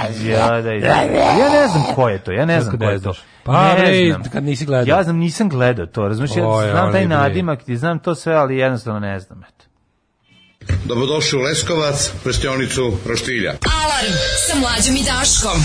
Đoda. Pa ja ne znam ko je to. Ja ne znam ko je to. Pa, ne znam. kad nisi gledao. Ja znam, nisam gledao to, razumiješ, ja znam taj nadimak, ti znam to sve, ali jednostavno ne znam, eto. Dobrodošli u Leskovac, prestionicu Roštilja. Alarm sa mlađom i Daškom.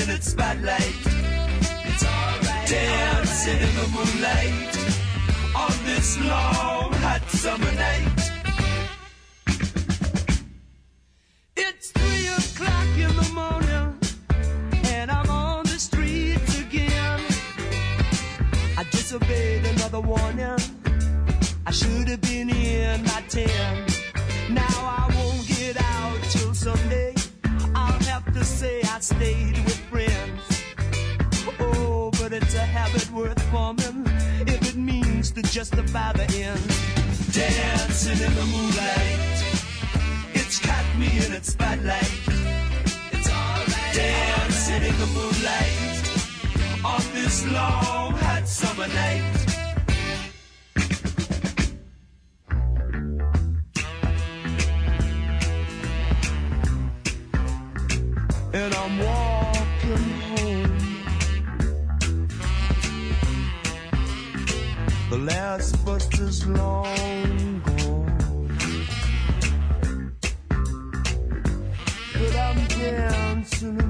unit spotlight. It's alright. Dancing in the moonlight on this long hot summer night. It's three o'clock in the morning, and I'm on the streets again. I disobeyed another warning. I should have been in by ten. Now I won't get out till Sunday. I'll have to say I stayed. to justify the end. Dancing in the moonlight, it's caught me in its spotlight. It's alright. Dancing in the moonlight, on this long hot summer night. last but as long gone. But I'm dancing.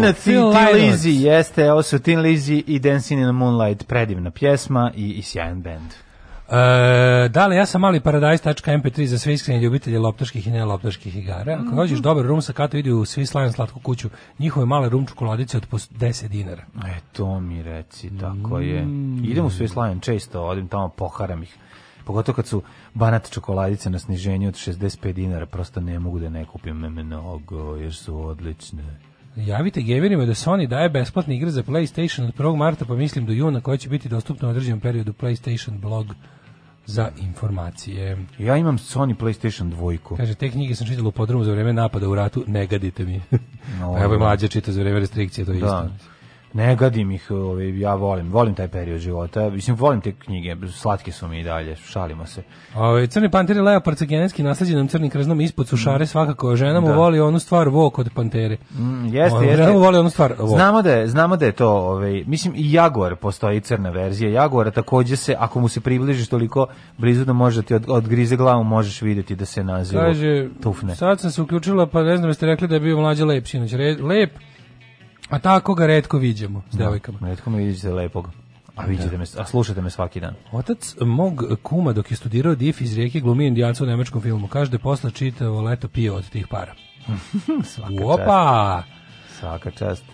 Lajna, Phil Lizi, jeste, ovo su Tin Lizzy i Dancing in the Moonlight, predivna pjesma i, i sjajan band. E, dale, ja sam mali paradajz.mp3 za sve iskrene ljubitelje loptaških i neloptaških igara. Ako mm -hmm. hoćeš dobar rum sa kata, vidi u svi slajem slatku kuću. Njihove male rum čokoladice od po 10 dinara. E, to mi reci, tako mm. je. Idem u svi slajem često, odim tamo, poharam ih. Pogotovo kad su banat čokoladice na sniženju od 65 dinara, prosto ne mogu da ne kupim mnogo, jer su odlične. Javite geverima da Sony daje besplatne igre za PlayStation od 1. marta pa mislim do juna koje će biti dostupno u određenom periodu PlayStation blog za informacije. Ja imam Sony PlayStation 2. Kaže, te knjige sam čitala u podrumu za vreme napada u ratu, ne gadite mi. No, pa evo je da. mlađa čita za vreme restrikcije, to je da. isto. Ne gadim ih, ovaj, ja volim, volim taj period života. Mislim, volim te knjige, slatke su mi i dalje, šalimo se. Ovaj crni panter i leopard sa genetski nasađenom crnim krznom ispod sušare mm. svakako ženama da. voli onu stvar vok od pantere. Mm, jeste, ovaj, jeste. Ženama voli onu stvar vok. Znamo da je, znamo da je to, ovaj, mislim i jaguar postoji crna verzija. Jaguara takođe se ako mu se približiš toliko blizu da može ti od, odgrize glavu, možeš videti da se naziva. Kaže, tufne. sad sam se uključila, pa ne znam jeste rekli da je bio mlađi lep sinoć. Lep, A tako ga redko viđamo s da, devojkama. Redko me vidite lepog. A da. vidite me, a slušate me svaki dan. Otac mog kuma dok je studirao DIF iz rijeke glumi indijanca u nemačkom filmu. Kaže da posle čitavo leto pio od tih para. Svaka Opa! čast. Svaka čast.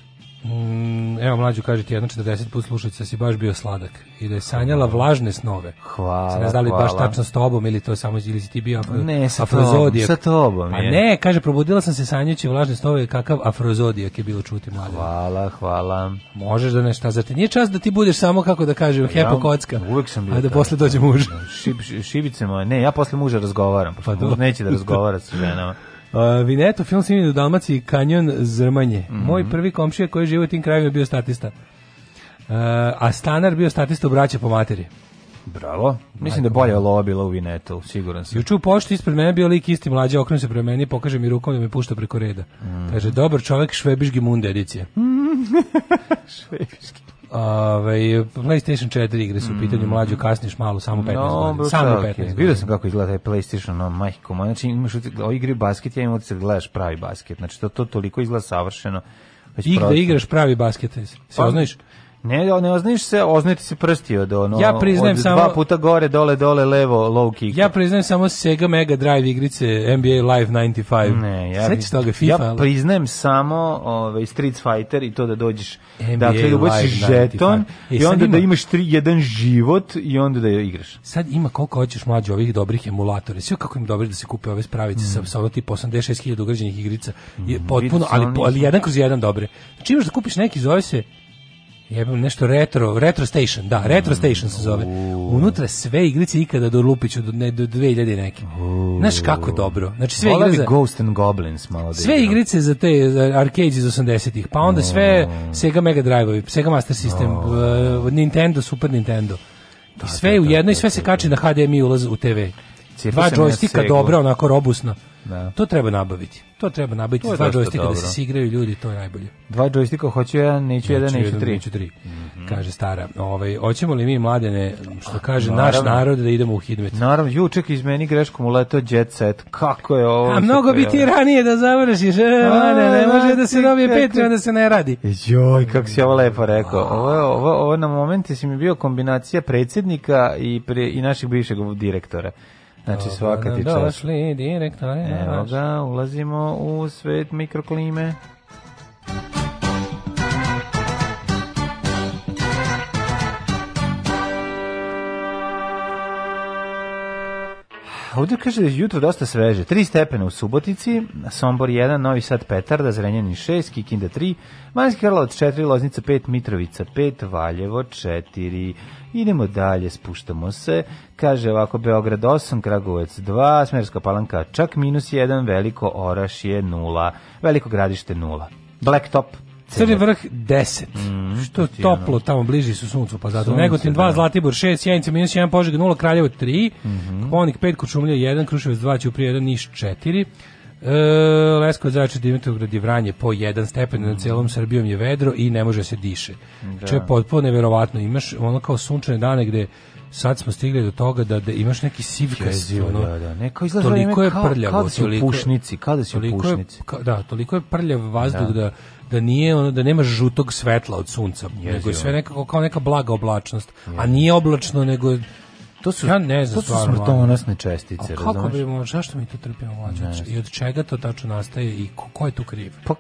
Mm, evo mlađu kaže ti 140 put put slušalica si baš bio sladak i da je sanjala vlažne snove. Hvala. Se da li baš tačno s tobom ili to samo ili si ti bio afro, ne, sa afrozodijak. Tobom, sa tobom. Je. A ne, kaže probudila sam se sanjajući vlažne snove kakav afrozodijak je bilo čuti mlade. Hvala, hvala. Možeš da nešto zar ti nije čas da ti budeš samo kako da kažem pa ja, hepo kocka. Uvek sam bio. A da posle dođe muž. Šib, šibice moje. Ne, ja posle muža razgovaram. Pa, neće da razgovara sa ženama. Uh, Vineto, film snimljen u Dalmaciji, Kanjon Zrmanje. Mm -hmm. Moj prvi komšija koji je živio u tim krajima je bio statista. Uh, a stanar bio statista u braća po materi. Bravo. Mislim Ajde, da bolje lova bila u Vinetu, siguran sam. Juče u pošti ispred mene bio lik isti mlađi, okrenu se prema meni, pokaže mi rukom da me pušta preko reda. Mm. Kaže, dobar čovjek, švebiški mund edicija. švebiški Ove, PlayStation 4 igre su u pitanju mm. mlađu, kasniš malo, samo 15 no, godina. Samo 15 okay. Vidio sam kako izgleda taj PlayStation, no, majko, znači imaš o igri basket, ja imam od se gledaš pravi basket, znači to, to toliko izgleda savršeno. Već I da igraš pravi basket, se pa, oznaš? Ne, ne oznaješ se, ozniti se prsti od ono. Ja od dva samo puta gore, dole, dole, levo, low kick. Ja priznajem samo Sega Mega Drive igrice NBA Live 95. Ne, ja. Sećaš toga FIFA? Ja priznajem samo ovaj Street Fighter i to da dođeš NBA dakle da ubaciš žeton e, i onda da ima, da imaš tri, jedan život i onda da je igraš. Sad ima koliko hoćeš mlađe ovih dobrih emulatora. Sve kako im dobro da se kupe ove spravice mm. sa sa tipa 86.000 ugrađenih igrica. Mm. Je potpuno, ali, ali jedan kroz jedan dobre. Znači imaš da kupiš neki zove se jebem nešto retro, retro station, da, retro station se zove. Unutra sve igrice ikada do Lupiću do ne do 2000 neke. Znaš kako dobro. Znači sve igrice za Ghost and Goblins malo da Sve igrice za te za arcade iz 80-ih, pa onda sve Sega Mega Drive-ovi, Sega Master System, uh, Nintendo, Super Nintendo. I da, sve da, u da, jedno i sve se kači na HDMI ulaz u TV. Dva džojstika dobra, onako robusno. Da. To treba nabaviti. To treba nabaviti to dva džojstika da se sigraju ljudi, to je najbolje. Dva džojstika hoću ja, neću jedan, neću tri. Neću tri. Mm -hmm. Kaže stara. Ovaj hoćemo li mi mladene, što kaže naš narod da idemo u hidmet. Naravno, juček iz meni greškom leto jet set. Kako je ovo? A mnogo bi ti ranije da završiš. E, Mlade, ne ne može da se dobije pet onda se ne radi. Joj, kako si ovo lepo rekao. Ovo, ovo, ovo na momente si mi bio kombinacija predsjednika i, pre, i našeg bivšeg direktora. Znači svaka ti čast. Došli direktno. Evo ga, ulazimo u svet mikroklime. Ovdje kaže da je jutro dosta sveže. 3 stepena u Subotici, Sombor 1, Novi Sad Petarda, Zrenjanin 6, Kikinda 3, Manjski Karlovac 4, Loznica 5, Mitrovica 5, Valjevo 4. Idemo dalje, spuštamo se. Kaže ovako, Beograd 8, Kragujevac 2, Smerska palanka čak minus 1, Veliko Oraš je 0, Veliko gradište 0. Blacktop Crni vrh 10. Mm, što je toplo, tamo bliži su suncu, pa zato. Negotin 2, da. Zlatibor 6, Sjenica minus 1, Požeg 0, Kraljevo 3, mm -hmm. Ponik 5, Kučumlja 1, Kruševac 2, Ćuprije 1, Niš 4, E, Leskovac, Zaječar, Dimitrovgrad i Vranje po jedan stepen, mm. na mhm. celom Srbijom je vedro i ne može se diše. Da. Če je potpuno neverovatno, imaš ono kao sunčane dane gde sad smo stigli do toga da, da imaš neki sivkast, ono, da, da. Neko izlaža da da toliko je prljavo, kao si u pušnici, Kada da si u pušnici. Je, ka, da, toliko je prljav vazduh da, da da nije ono da nema žutog svetla od sunca, Jezio. nego je sve nekako kao neka blaga oblačnost, Jezio. a nije oblačno nego To su, ja ne znam, to su smrtonosne čestice. A kako bi mo, zašto mi to trpimo mlađe? I od čega to tačno nastaje i ko, ko je tu kriv? Pa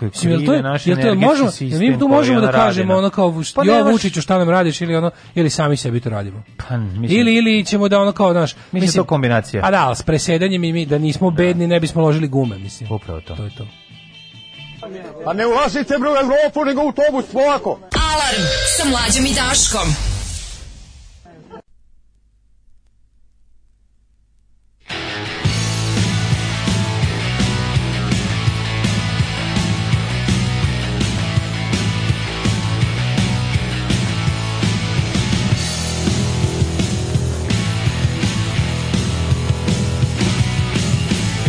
Mislim, jel to je, jel to je, možemo, jel mi tu možemo da kažemo ono kao, pa jo Vučiću šta nam radiš ili ono, ili sami sebi to radimo. Pa, mislim, ili, ili ćemo da ono kao, znaš, mislim, mislim to kombinacija. A da, s presedanjem i mi, da nismo da. bedni, ne bismo ložili gume, mislim. Upravo to. To je to. A ne ulazite bre u Evropu, nego u autobus, polako. Alarm sa mlađim i Daškom.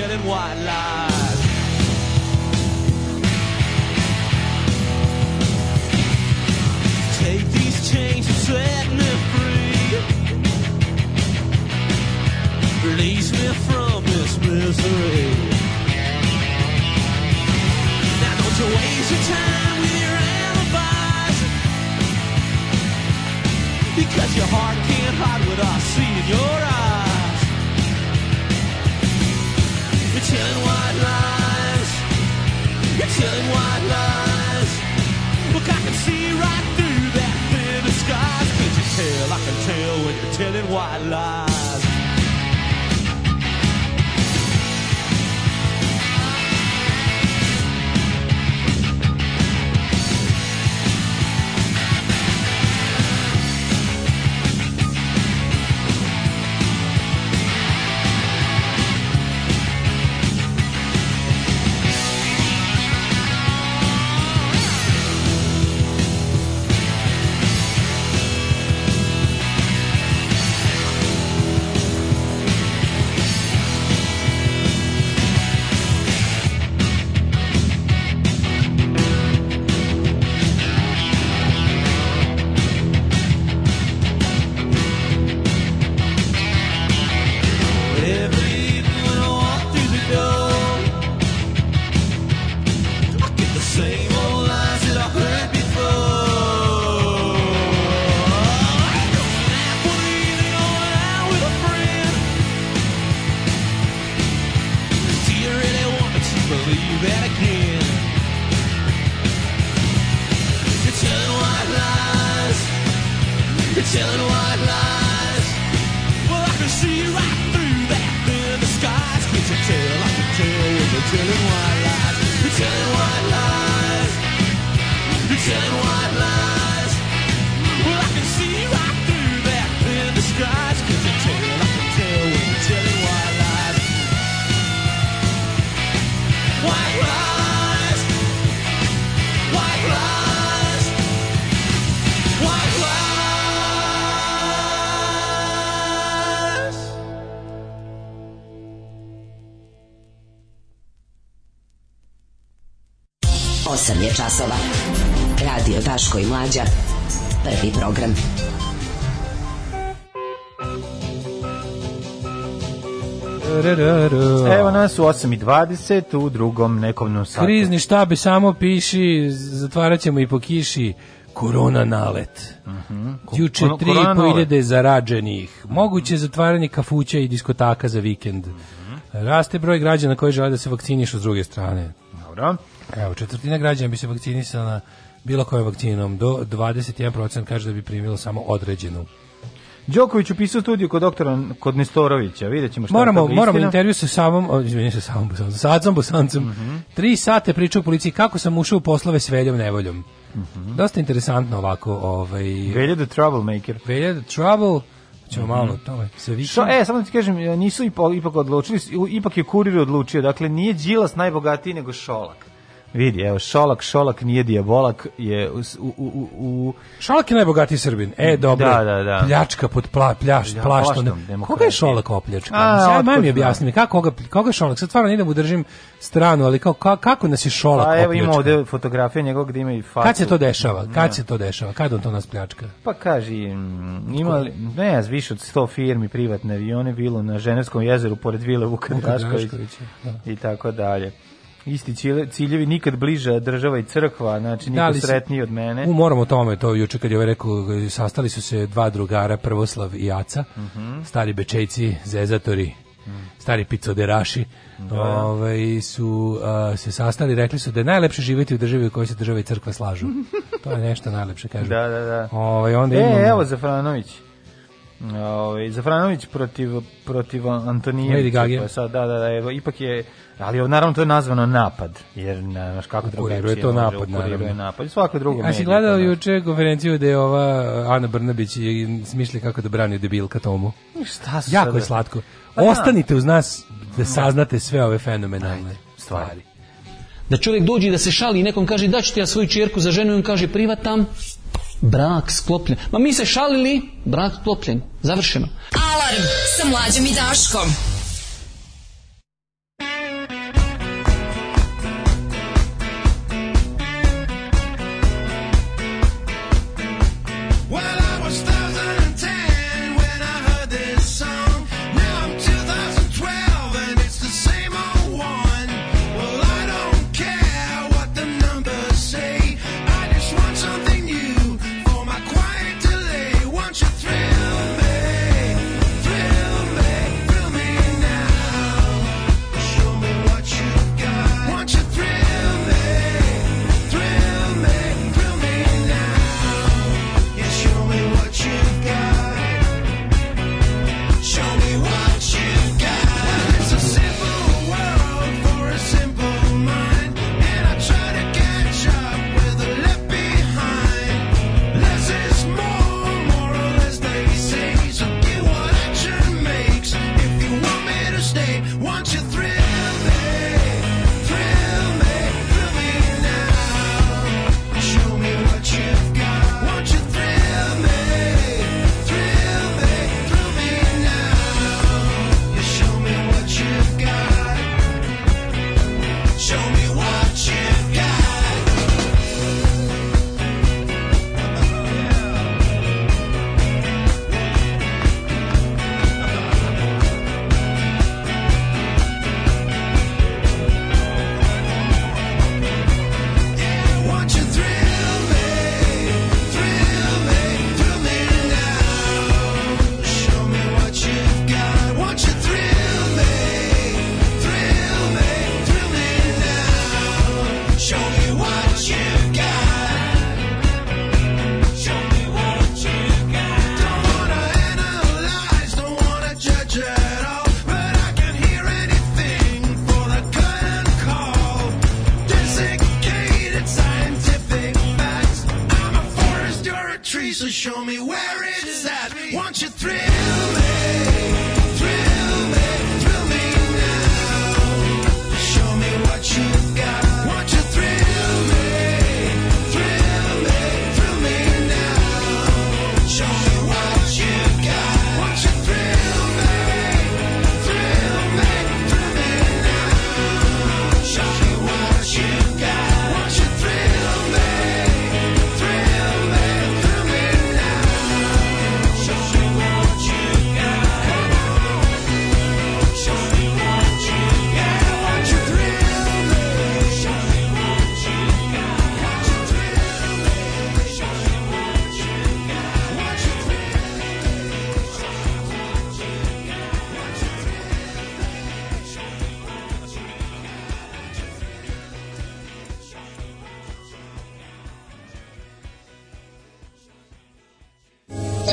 telling white lies. Take these chains and set me free. Release me from this misery. Now don't you waste your time with your alibis. Because your heart can't hide what I see in your eyes. You're telling white lies. You're telling white lies. Look, I can see right through that thin disguise. you tell? I can tell when you're telling white lies. telling white lies. Well, I can see right through that thin disguise. Can't you tell? I can tell you're telling white lies. You're telling white lies. You're telling white lies. Well, I can see right through that thin disguise. Daško i Mlađa. Prvi program. Evo nas u 8.20 u drugom nekovnom satu. Krizni štabi samo piši, zatvarat ćemo i po kiši. Korona nalet. Mm Juče tri i zarađenih. Moguće zatvaranje kafuća i diskotaka za vikend. Mm Raste broj građana koji žele da se vakcinišu s druge strane. Dobro. Evo, četvrtina građana bi se vakcinisala bilo kojom vakcinom. Do 21% kaže da bi primilo samo određenu. Đoković upisao studiju kod doktora kod Nestorovića. Videćemo šta moramo, je Moramo intervju sa samom, izvinite se samom Bosancem, sa Adzom Bosancem. Mm -hmm. Tri sate priča u policiji kako sam ušao u poslove s veljom nevoljom. Mm -hmm. Dosta interesantno ovako. Ovaj, Velja the troublemaker. Velja the trouble ćemo mm -hmm. malo o tome se više. Što, e, samo da ti kažem, e, nisu ipak, ipak odlučili, ipak je kurir odlučio, dakle nije Đilas najbogatiji nego Šolak. Vidi, evo, Šolak, Šolak nije dijabolak, je u... u, u, u... Šolak je najbogatiji Srbin. E, da, dobro. Da, da, da. Pljačka pod pla, pljaš, ja, plaštom. Plaštom, Koga je Šolak opljačka? Sad maj mi objasni, kako koga, koga je Šolak? Sad stvarno ne da mu držim stranu, ali kao, kako nas je Šolak opljačka? A evo ima ovde fotografija njegovog gde ima i facu. Kad se to dešava? Da. Kad ja. se to dešava? Kad on to nas pljačka? Pa kaži, ima ne, ja, više od 100 firmi privatne avione bilo na Ženevskom jezeru pored Vile Vuka Draškovića da. i tako dalje. Isti ciljevi nikad bliža država i crkva, znači niko da sretniji od mene. U moramo tome, to juče kad je ovaj rekao, sastali su se dva drugara, Prvoslav i Aca, mm -hmm. stari bečejci, zezatori, mm. stari picoderaši, da. Ove, ovaj, su a, se sastali, rekli su da je najlepše živjeti u državi u kojoj se država i crkva slažu. to je nešto najlepše, kažu. Da, da, da. Ove, ovaj, onda e, imamo... evo Zafranović. Ove, ovaj, Zafranović protiv, protiv Antonijevića. Lady Gaga. Sad, da, da, da, evo, ipak je Ali naravno to je nazvano napad, jer ne znaš kako drugačije. je to napad, naravno. je napad. Svako drugo. A si gledao juče konferenciju da je ova Ana Brnabić i smišlja kako da brani debilka tomu. Šta su jako je slatko. Pa da. Ostanite uz nas da saznate sve ove fenomenalne stvari. Da čovjek dođe da se šali i nekom kaže da ću ti ja svoju čerku za ženu i on kaže privatam, brak sklopljen. Ma mi se šalili, brak sklopljen, završeno. Alarm sa mlađom i Daškom.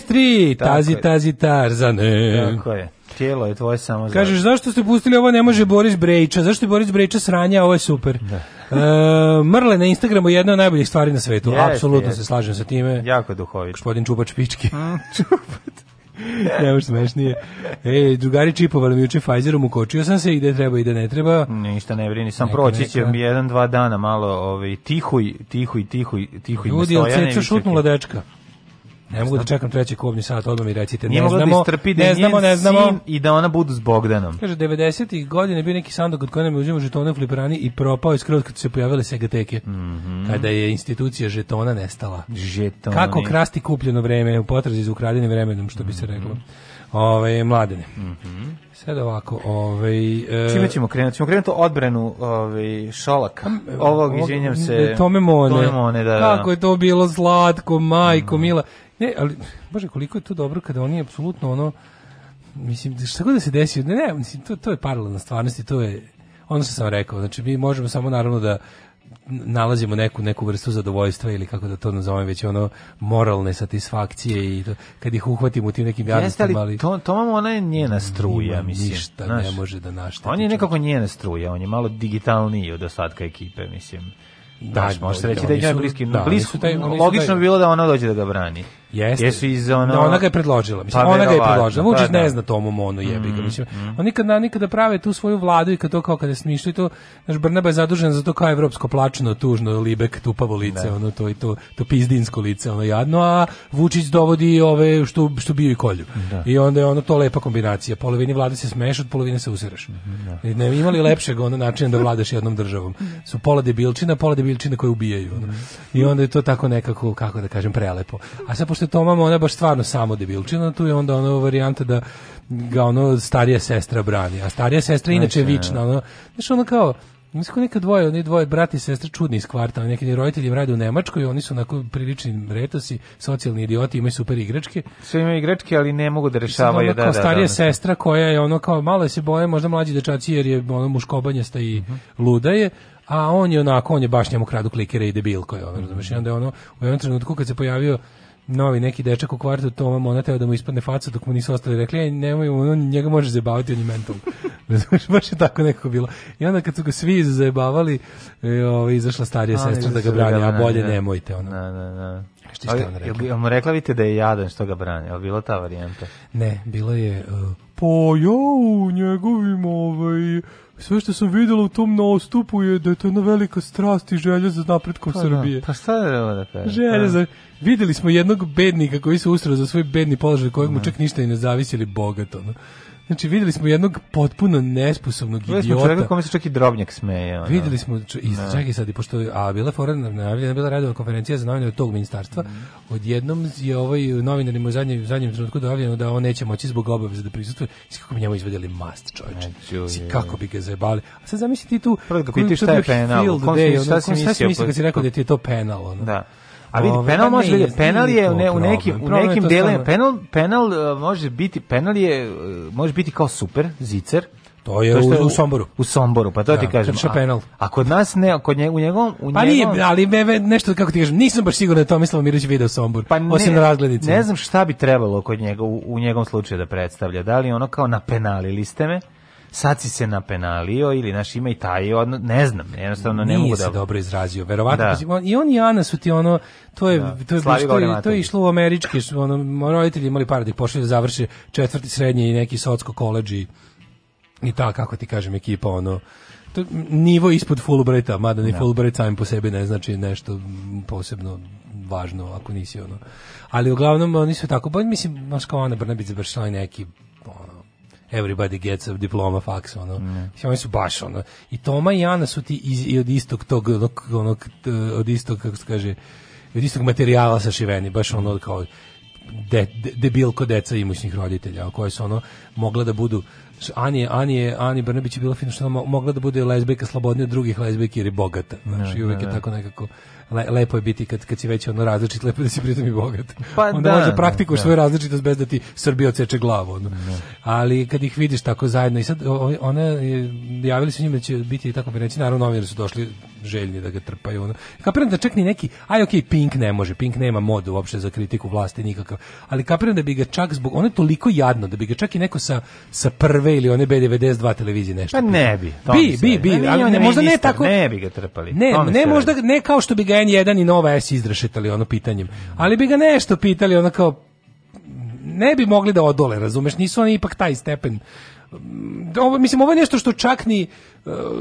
23, tako tazi, je. tazi, tarzane. Tako je. Tijelo je tvoje samo Kažeš, zašto ste pustili ovo, ne može Boris Brejča, zašto je Boris Brejča sranja, ovo je super. Da. e, mrle na Instagramu je jedna od najboljih stvari na svetu, yes, apsolutno yes. se slažem sa time. Jako je duhovit. Gospodin Čupač Pički. Mm, čupač. ne baš smešnije. E, drugari čipovali mi juče Pfizerom, ukočio sam se i gde treba i gde ne treba. Ništa ne brini, sam proći će mi jedan, dva dana malo ovaj, tihuj, tihuj, tihuj, tihuj. Ljudi, je cecu šutnula dečka. Ne mogu da čekam treći kobni sat, odmah mi recite. ne da znamo, da ne znamo, ne znamo. i da ona budu s Bogdanom. Kaže, 90. godine bio neki sandok od koje nam je uzimao žetone u fliperani i propao iz krvost kad su se pojavile segateke. Mm -hmm. Kada je institucija žetona nestala. Žetoni. Kako krasti kupljeno vreme u potrazi za ukradenim vremenom, što bi se mhm. reklo. Mm -hmm. Ove, mladene. Mm -hmm. Sad ovako, ovaj e, Čime ćemo krenuti? Ćemo krenuti odbranu ovaj Šolaka. Ovog izvinjam se. Tome Mone. Tome Mone, da, da, da. Kako je to bilo slatko, majko mm. mila. Ne, ali, bože, koliko je to dobro kada oni apsolutno ono, mislim, šta god da se desi, ne, ne, mislim, to, to je paralelna stvarnost i to je, ono što sam rekao, znači mi možemo samo naravno da nalazimo neku neku vrstu zadovoljstva ili kako da to nazovem već ono moralne satisfakcije i to, kad ih uhvatimo u tim nekim jadnostima ali to to ona je njena struja mislim ništa znaš, ne može da našteti on je nekako njena struja on je malo digitalniji od ostatka ekipe mislim da, da možeš reći da, da je njoj bliski da, blisko, taj, logično bi bilo da ona dođe da ga brani Jeste. Jesu iz ono... Da, ona ga je predložila. Mislim, pa, ona ga je predložila. Pa Vučić ne da. zna tomu Monu jebi ga. Mm, mislim, mm, mm. oni kad, nikada prave tu svoju vladu i kad to kao kada smišli to, znaš, Brnaba je zadužen za to kao evropsko plačno, tužno, libek, tupavo lice, ne. Da. ono to i to, to pizdinsko lice, ono jadno, a Vučić dovodi ove što, što bio i kolju. Da. I onda je ono to lepa kombinacija. Polovini vlade se smeš, od polovine se usiraš. Mhm, da. Ne imali lepšeg ono načina da vladaš jednom državom. Mhm. Su pola debilčina, pola debilčina koje ubijaju. Ono. I mhm. onda je to tako nekako, kako da kažem, prelepo. A sad pošto što Tomama ona baš stvarno samo debilčina, tu je onda ono varijanta da ga ono starija sestra brani, a starija sestra je znači, inače vična, ono, znaš ono kao, Mislim neka dvoje, oni dvoje brati i sestre čudni iz kvarta, neki roditelji rade u Nemačkoj, oni su na prilični retosi, socijalni idioti, imaju super igračke. Sve imaju igračke, ali ne mogu da rešavaju da, da, Kao da, starija da, da, sestra koja je ono kao malo se boje, možda mlađi dečaci jer je ono muškobanjasta i uh mhm. -huh. luda je, a on je onako, on je baš njemu kradu klikere i debil koji je ono, razumiješ, i onda je ono, u jednom trenutku kad se pojavio novi neki dečak u kvartu Toma Mona teo da mu ispadne faca dok mu nisu ostali rekli, aj nemoj, on, njega može zabaviti, on je mental. baš je tako nekako bilo. I onda kad su ga svi zajebavali, e, ovo, ovaj, izašla starija sestra da ga brani, a bolje ne, nemojte. Ono. Na, da, na, da, na. Da. Šta je ona rekla? Jel mu rekla vidite da je jadan što ga brani? Jel bila ta varijanta? Ne, bila je... Uh, e, po pa ja u njegovim ovaj sve što sam videla u tom nastupu je da je to jedna velika strast i želja za napretkom pa, da. Srbije. Da, pa šta da da pa? kažem? Želja pa. Da. za... Videli smo jednog bednika koji se ustrao za svoj bedni položaj kojeg mu da. čak ništa i ne zavisili bogato. No. Znači, videli smo jednog potpuno nesposobnog idiota. Videli smo čovjeka kome se čak i drobnjak smeje. Ono. Videli smo, i da. čekaj sad, i pošto, a bila forena, najavljena, bila redovna konferencija za novinare tog ministarstva, mm. odjednom je ovaj novinarima u zadnjem, zadnjem trenutku dojavljeno da on neće moći zbog obaveze da prisutuje. Svi kako bi njemu izvedeli mast, čovječe. Svi kako bi ga zajebali. A sad zamisli ti tu... Prvo da ga piti šta je penal. Field, day, šta si mislio? Šta si mislio kad si pa- rekao da ti je to penal? Ono. Da. A vidi, Ove, penal e, može biti, penal je ne, u, nekim, u nekim delima, penal, penal uh, može biti, penal je, uh, može biti kao super, zicer, to je, to je u, u, Somboru. U Somboru, pa to da, ti kažem. A, a, kod nas ne, kod njeg, u njegovom... U pa njegovom... nije, ali bebe, nešto, kako ti kažem, nisam baš siguran da to Tomislav Mirić video Sombor, pa ne, osim na razglednici. Ne znam šta bi trebalo kod njega, u, u njegovom slučaju da predstavlja. Da li ono kao na penali listeme, sad si se napenalio ili naš ima i taj odnos, ne znam, jednostavno ne mogu da... Nije se da- dobro izrazio, verovatno. Da. Pa I on i Ana su ti ono, to je, da. to je, Slavi to to je išlo u američki, ono, moji roditelji imali par da ih pošli da završi četvrti srednje i neki socko koleđ i, i ta, kako ti kažem, ekipa, ono, to, nivo ispod Fulbrighta, mada ni da. Fulbright sam po sebi ne znači nešto posebno važno ako nisi ono. Ali uglavnom oni su tako, pa mislim, baš kao Ana Brnabić završila neki everybody gets a diploma fax, ono. Mm. Oni su baš, ono. I Toma i Ana su ti iz, i od istog tog, onog, onog od istog, kako se kaže, od istog materijala sašiveni, baš ono kao de, de, debilko deca imućnih roditelja, koje su ono mogle da budu Ani, Ani, Ani Brnabić je bila fino što ona mogla da bude lezbijka slobodnija od drugih lezbijki jer je bogata. Znači, ne, uvek ne, je tako nekako le, lepo je biti kad, kad si već ono različit, lepo da si pritom i bogat. Pa onda da, možda da, praktikuješ da. svoju različitost bez da ti Srbija odseče glavu. Da. Ali kad ih vidiš tako zajedno i sad one javili su njima da će biti tako konferencije, pa naravno novinari su došli željni da ga trpaju. Ono. Kapiram da čak ni neki, aj okej, okay, Pink ne može, Pink nema mod uopšte za kritiku vlasti nikakav, ali kapiram da bi ga čak zbog, ono je toliko jadno, da bi ga čak i neko sa, sa prve ili one B92 televizije nešto. Pa ne bi. Bi, bi, bi, ne, ali ne, možda ne tako. Ne bi ga trpali. Ne, ne možda, ne kao što bi ga N1 i Nova S izrešetali ono pitanjem, ali bi ga nešto pitali ono kao ne bi mogli da odole, razumeš, nisu oni ipak taj stepen Da, ovo, mislim, ovo je nešto što čak ni e,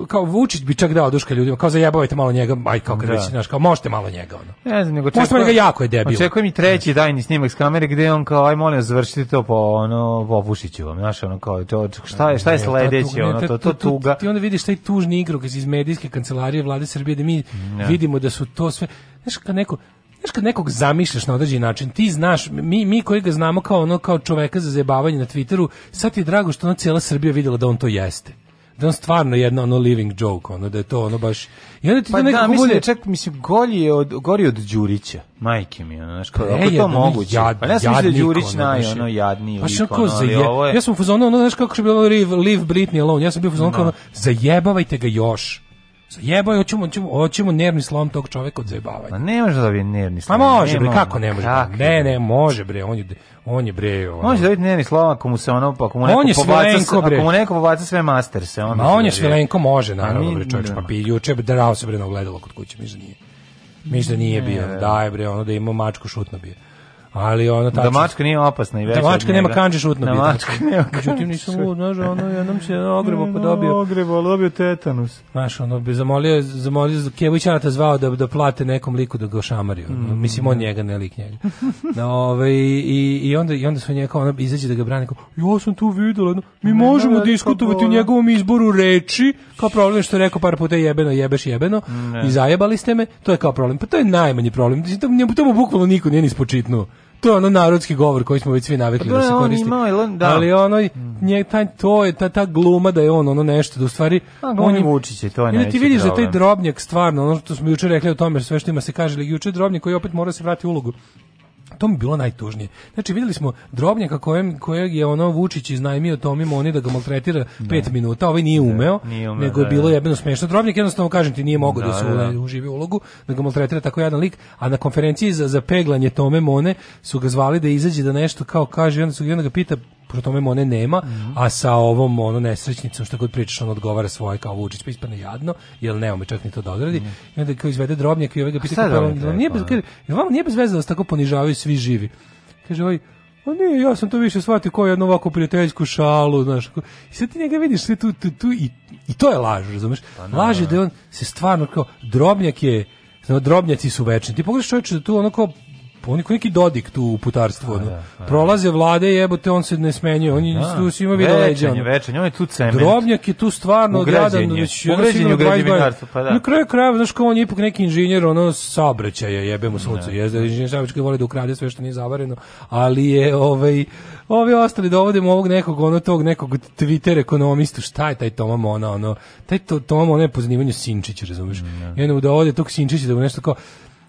kao Vučić bi čak dao duška ljudima, kao zajebavajte malo njega, aj kao kad da. već, znaš, kao možete malo njega, ono. Ne znam, nego čekujem, njega jako je debil. Očekujem i treći tajni snimak s kamere gde on kao, aj molim, završite to po, pa, ono, opušiću vam, znaš, ono, kao, to, šta je, šta je sledeće, ono, to, to tuga. Ti onda vidiš taj tužni igrok iz medijske kancelarije vlade Srbije, da mi vidimo da su to sve, znaš, kao neko, znaš kad nekog zamišljaš na određeni način, ti znaš, mi, mi koji ga znamo kao ono, kao čoveka za zajebavanje na Twitteru, sad ti je drago što ona cijela Srbija videla da on to jeste da on stvarno jedna ono living joke, ono da je to ono baš i onda ti pa da nekako da, mislim, bolje... čak mislim gori je od gori od Đurića. Majke mi, ono znači kako e, to moguće. Jad, pa ne znam da Đurić ono, naj ono jadni pa lik, ono, ali ovo je... Ja sam u fazonu, ono znaš kako je bilo live, live Britney alone. Ja sam bio u fazonu no. Da. ono, zajebavajte ga još. Zajebao je, hoćemo, hoćemo, hoćemo nervni slom tog čoveka od zajebavanja. Ma ne može da bi nervni slom. Pa može, ne bre, kako ne može? Kak ne, ne, može, bre, on je, on je bre... Ono. Može dobiti da nervni slom ako mu se ono, pa ako mu neko, on je pobaca, Ako mu neko pobaca sve masterse. Ono Ma on da je svilenko, može, naravno, bre, čovječ, pa bi juče drao se, bre, na ogledalo kod kuće, mi da nije. Mi da nije bio, daj, bre, ono da ima mačku šutno bio. Ali ona ta Da mačka nije opasna i da veća. Da mačka nema kanđe šutno. Da mačka nema. Međutim nisam mu, znaš, ono jednom se ogrebo podobio. Ogrebo, ali dobio tetanus. Znaš, ono bi zamolio, zamolio Kevićanata zvao da da plate nekom liku da ga ošamario. Mm. Mislim on njega ne lik njega. Na ovaj i i onda i onda su njeka ona izađe da ga brane, kao ja sam tu videla, no, mi ne, možemo ne, diskutovati o njegovom izboru reči, kao problem što je rekao par puta jebeno, jebeš jebeno ne. i zajebali ste me, to je kao problem. Pa to je najmanji problem. To, to mu bukvalno niko nije ni spočitnuo to je ono narodski govor koji smo već svi navikli pa da, da se koristi. On da. Ali ono mm. nje taj to je ta ta gluma da je on ono nešto da u stvari A, on je Vučić je to je. Ili ti vidiš da problem. da taj drobnjak stvarno ono što smo jučer rekli o tome sve što ima se kaže, ali da jučer drobnjak koji opet mora da se vrati ulogu to mi bilo najtužnije. Znači videli smo drobnjaka kojem, kojeg je ono Vučić iznajmio Tomi Moni da ga maltretira 5 da. minuta, ovaj nije da, umeo, da, nije umeo nego da, je bilo da. jebeno smešno. Drobnjak jednostavno kažem ti nije mogao da, se da. uživi ulogu, da ga maltretira tako jedan lik, a na konferenciji za, za peglanje Tome Mone su ga zvali da izađe da nešto kao kaže i onda, su, i onda ga pita protome one nema, mm -hmm. a sa ovom ono nesrećnicom što god pričaš on odgovara svoje kao Vučić pa ispadne jadno, jel ne ume čak ni to da odradi. Mm -hmm. I onda kao izvede drobnjak i ovaj ga pita kao pa, on, nije bez kaže, vam nije bez veze da se tako ponižavaju svi živi. Kaže ovaj a nije, ja sam to više shvatio kao jednu ovakvu prijateljsku šalu, znaš. I sad ti njega vidiš sve tu, tu, tu i, i to je laž, razumeš? Pa, laž je da on se stvarno kao, drobnjak je, Znači, drobnjaci su večni. Ti pogledaš čovječe da tu onako oni koji neki Dodik tu u putarstvu, ono. Da, da. Prolaze vlade, jebote, on se ne smenjuje, on je da. tu svima vidi leđa. Večanje, večanje, on je tu cement. Drobnjak je tu stvarno odradan, znači ugrađen u građevinarstvo, pa da. Na kraju krajeva, znači on je ipak neki inženjer, ono saobraćaja, jebe mu sunce, jezda inženjer saobraćaja voli da ukrade sve što nije zavareno, ali je ovaj ovi ostali dovodimo ovog nekog ono tog nekog Twitter ekonomistu, šta je taj Toma Mona, ono, taj to, Toma Mona je po zanimanju Sinčić, razumiješ? Mm, yeah. I onda mu dovode tog Sinčića da mu nešto kao,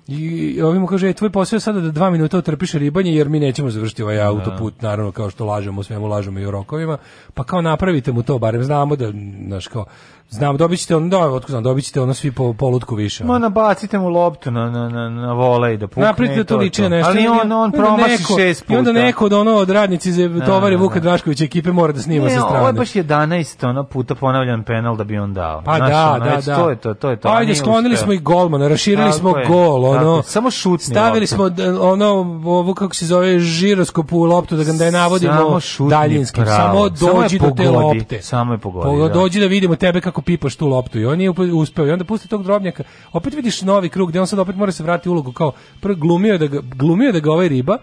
I ovi mu kaže, tvoj posao je sada da dva minuta otrpiš ribanje, jer mi nećemo završiti ovaj da. autoput, naravno, kao što lažemo, svemu lažemo i o rokovima, pa kao napravite mu to, barem znamo da, znaš, kao, Znam, dobit ćete ono, da, znam, dobićete ćete ono svi po, polutku više. Ma nabacite mu loptu na, na, na, na volej da pukne. Napravite da to liči na nešto. Ali on, on promaši šest puta. I onda neko od ono od radnici za da, tovari da, Vuka da. Draškovića ekipe mora da snima ne, sa strane. Ovo je baš 11 ona puta ponavljan penal da bi on dao. Pa Znaš, da, ono, da, da. To je to, to je to. Ajde, sklonili smo i golmana, raširili smo je, gol, ono. Samo šutni. Stavili smo ono, ovo kako se zove, žiroskopu loptu da ga ne navodimo daljinski. Samo dođi do te lopte. Samo je pogodi. Dođi da vidimo tebe kako kako pipaš tu loptu i on je uspeo i onda pusti tog drobnjaka opet vidiš novi krug gde on sad opet mora se vratiti ulogu kao prvo glumio da ga, glumio da ga ovaj riba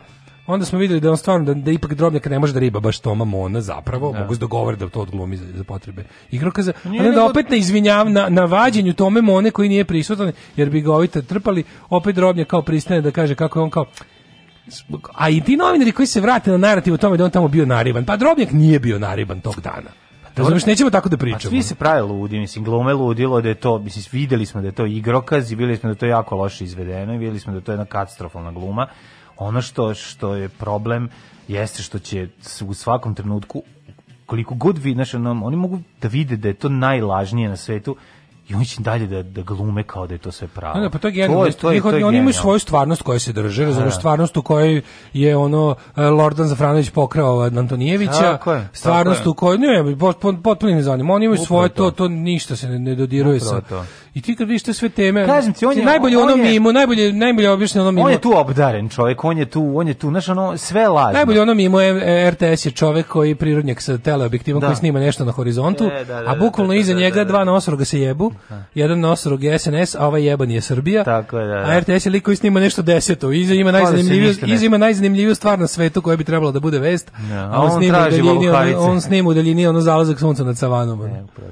onda smo videli da on stvarno da, da ipak drobnjaka ne može da riba baš Toma Mona zapravo da. mogu se dogovoriti da to odglumi za, za potrebe igrokaza a onda opet ne izvinjavam na, na vađenju Tome Mone koji nije prisutan jer bi ga ovi trpali opet drobnjak kao pristane da kaže kako je on kao a i ti novinari koji se vrate na narativ o tome da on tamo bio nariban pa drobnjak nije bio nariban tog dana Da, da, da Razumeš, nećemo tako da pričamo. Pa svi se prave ludi, mislim, glume ludilo da je to, mislim, videli smo da je to igrokaz i videli smo da je to jako loše izvedeno i videli smo da je to jedna katastrofalna gluma. Ono što, što je problem jeste što će u svakom trenutku koliko god vi, znaš, oni mogu da vide da je to najlažnije na svetu, i oni će dalje da, da glume kao da je to sve pravo. Da, da pa to je genijalno. To je, to je, oni imaju svoju stvarnost koja se drže, da, razumiješ, da. stvarnost u kojoj je ono e, Lordan Zafranović pokrao ovaj, Antonijevića, je, stvarnost je. u kojoj, ne, potpuno ne zanima, oni imaju svoje to, to ništa se ne, ne dodiruje sa, to. I ti kad vidiš te sve teme, kažem ti, on je najbolje ono mimo, najbolje najbolje objašnjeno ono mimo. On je tu obdaren čovjek, on je tu, on je tu, znaš ono sve lažno. Najbolje ono mimo RTS je čovjek koji prirodnjak sa teleobjektivom da. koji snima nešto na horizontu, e, da, da, da a da, bukvalno da, iza njega dva nosoroga se jebu. Aha. Jedan nosorog je SNS, a ovaj jeban je Srbija. Tako je, da. A RTS je lik koji snima nešto deseto. Iza ima pa najzanimljiviju, iza ima najzanimljiviju stvar na svetu koja bi trebala da bude vest. A on snima u daljini, on snima u daljini ono zalazak sunca nad savanom. Ne, upravo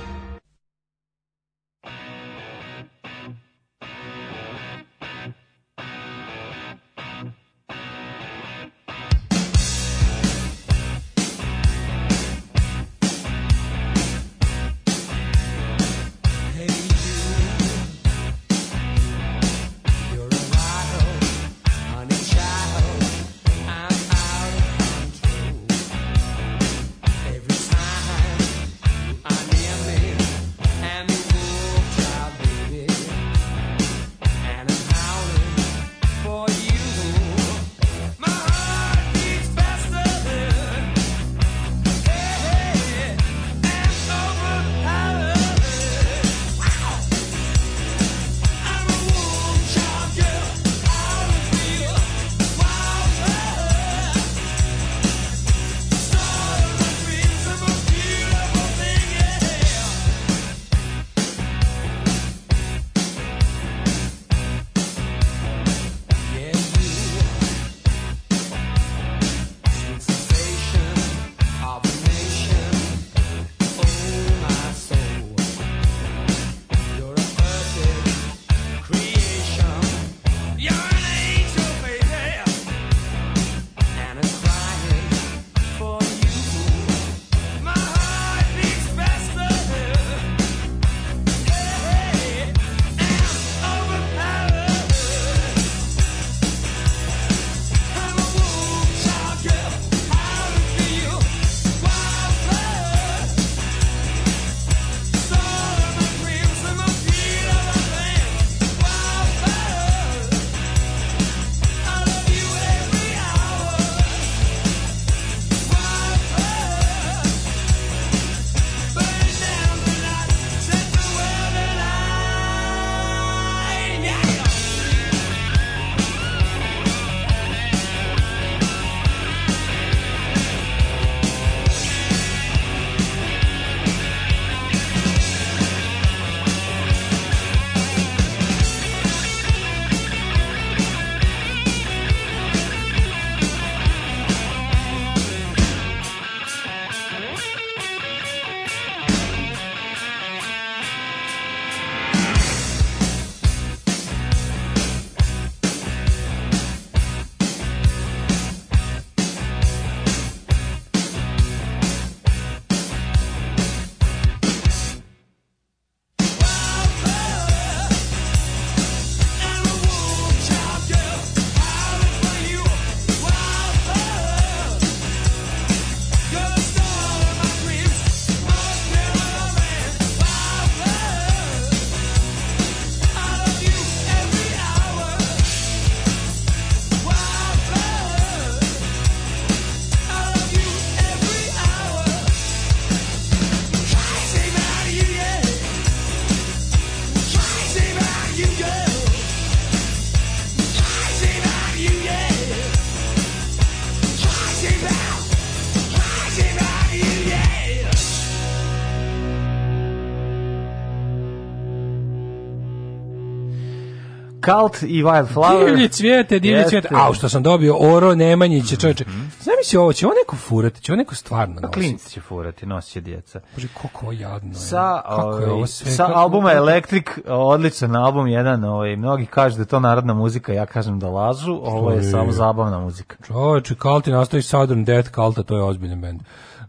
Cult i Wildflower. Divlji cvijete, divlji cvijete. Au, što sam dobio, Oro Nemanjiće, čovječe. Mm -hmm. Znam si ovo, će ovo neko furati, će ovo neko stvarno pa nositi. Klinci će furati, nosit djeca. Bože, kako jadno je. Sa, kako je ovaj, sve, sa kako... albuma Electric, odličan album, jedan, ovaj, mnogi kažu da to narodna muzika, ja kažem da lažu, ovo je, je samo zabavna muzika. Čovječe, Cult je nastavi Southern Death Cult, to je ozbiljan band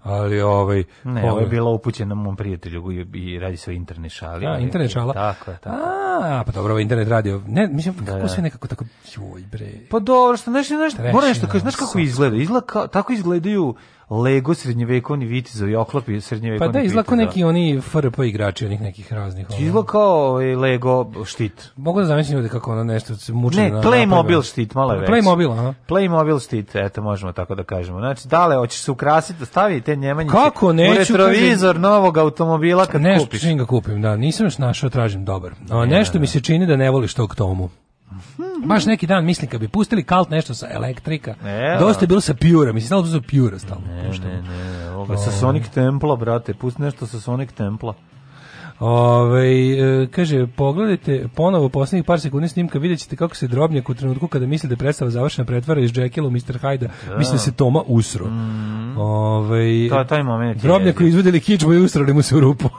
ali ovaj ne, ovo je bilo upućeno mom prijatelju i, i radi sve interne šali. Ja, internet šala. Tako je, tako. A, pa dobro, ovaj internet radio. Ne, mislim da, kako da, sve nekako tako joj bre. Pa dobro, što znaš, znaš, mora da nešto kažeš, znaš kako izgleda? Izgleda kao, tako izgledaju Lego srednjevekovni vitizovi, oklopi srednjevekovni Pa da, izlako neki oni FRP igrači, onih nekih raznih. Ono. Izlako kao e, Lego štit. Mogu da zamislim ljudi kako ono nešto se muči. Ne, na, Playmobil štit, malo je pa, već. Playmobil, aha. Playmobil štit, eto možemo tako da kažemo. Znači, dale, hoćeš se ukrasiti, da stavi te njemanjice kako, neću, u retrovizor kažem, novog automobila kad nešto kupiš. Nešto ga kupim, da, nisam još našao, tražim dobar. A, nešto ne, mi se čini da ne voliš tog tomu. Baš neki dan mislim kad bi pustili kalt nešto sa elektrika. Ne, dosta je da. bilo sa Pure, mislim stalno da su Pure stalno. Ne, ne, ne, ovoga, ovaj. sa Sonic Templea, brate, pusti nešto sa Sonic Templea. Ove, ovaj, kaže, pogledajte ponovo poslednjih par sekundi snimka, vidjet ćete kako se drobnjak u trenutku kada misli da je predstava završena pretvara iz Jekyll u Mr. Hyde, da. misli da se Toma usro. Mm. Ove, ovaj, to taj moment. Drobnjak koji izvodili kičbu i usrali mu se u rupu.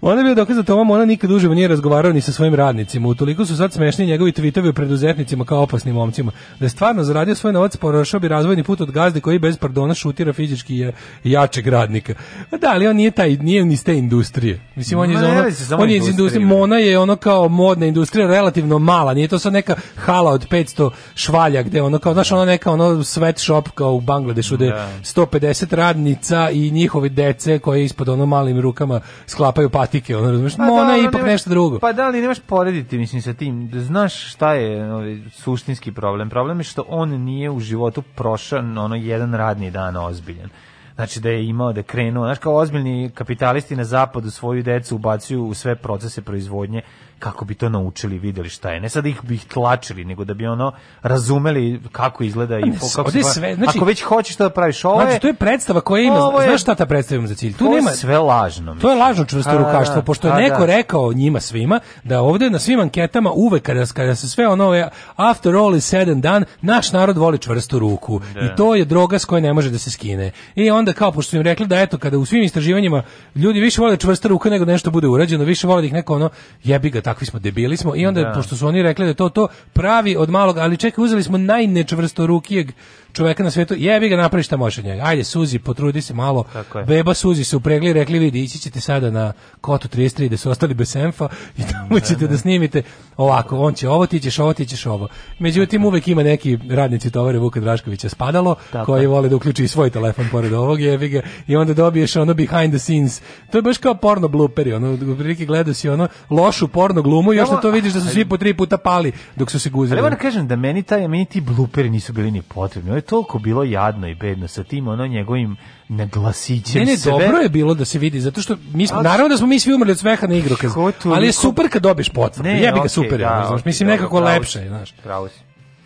Ona je bio dokaz da Tomom ona nikad uživo nije razgovarao ni sa svojim radnicima. Utoliko su sad smešni njegovi tweetovi o preduzetnicima kao opasnim momcima. Da je stvarno zaradio svoj novac, porošao bi razvojni put od gazde koji bez pardona šutira fizički jačeg radnika. A pa da, ali on nije, taj, nije ni ste industrije. Mislim, on je, Ma, ono, on je iz industrije. Mona je ono kao modna industrija, relativno mala. Nije to sad neka hala od 500 švalja gde ono kao, znaš, ona neka ono sweatshop kao u Bangladešu gde da. 150 radnica i njihove dece koje ispod ono malim rukama sklapaju patike, ono, razumeš? Pa, da, je ipak nemaš, nešto drugo. Pa da, ali nemaš porediti, mislim, sa tim. Znaš šta je ovaj, suštinski problem? Problem je što on nije u životu prošao ono jedan radni dan ozbiljan znači da je imao da krenuo, znaš kao ozbiljni kapitalisti na zapadu svoju decu ubacuju u sve procese proizvodnje kako bi to naučili, videli šta je. Ne sad da ih bih tlačili, nego da bi ono razumeli kako izgleda i kako se sve, znači, Ako već hoćeš to da praviš ovo znači, je... Znači, to je predstava koja ima, je, znaš šta ta predstava ima za cilj? Tu nema, sve lažno. To je lažno čvrsto rukaštvo, pošto je neko da. rekao njima svima da ovde na svim anketama uvek kada, kada se sve ono after all is said and done, naš narod voli čvrstu ruku. Da. I to je droga s koje ne može da se skine. I onda kao, pošto im rekli da eto, kada u svim istraživanjima ljudi više vole čvrsta ruka nego nešto bude urađeno, više vole da ih neko ono jebi ga takvi smo debili smo i onda da. pošto su oni rekli da to to pravi od malog, ali čekaj uzeli smo najnečvrsto rukijeg čoveka na svetu, jebi ga napravi šta može njega. Ajde, suzi, potrudi se malo. Beba suzi se upregli, rekli vidi, ići ćete sada na kotu 33 da su ostali bez senfa i tamo da, ćete ne, da. da snimite ovako, on će ovo, ti ćeš ovo, ti ćeš ovo. Međutim, uvek ima neki radnici tovare Vuka Draškovića spadalo, Tako. koji vole da uključi svoj telefon pored ovog, jebi ga, i onda dobiješ ono behind the scenes. To je baš kao porno bluperi, ono, prilike gledao si ono lošu porno glumu i još na da to vidiš da su svi po tri puta pali dok su se guzili. Ali moram kažem da meni, taj, meni ti bluperi nisu bili ni potrebni. Ovo je toliko bilo jadno i bedno sa tim ono njegovim naglasićem ne, ne, sebe. dobro je bilo da se vidi, zato što mi smo, naravno da smo mi svi umrli od smeha na igru, ali je super kad dobiš potvrdu, jebi ga okay, super, da, ja, znaš, mislim nekako pravi, lepše je, znaš. Pravi.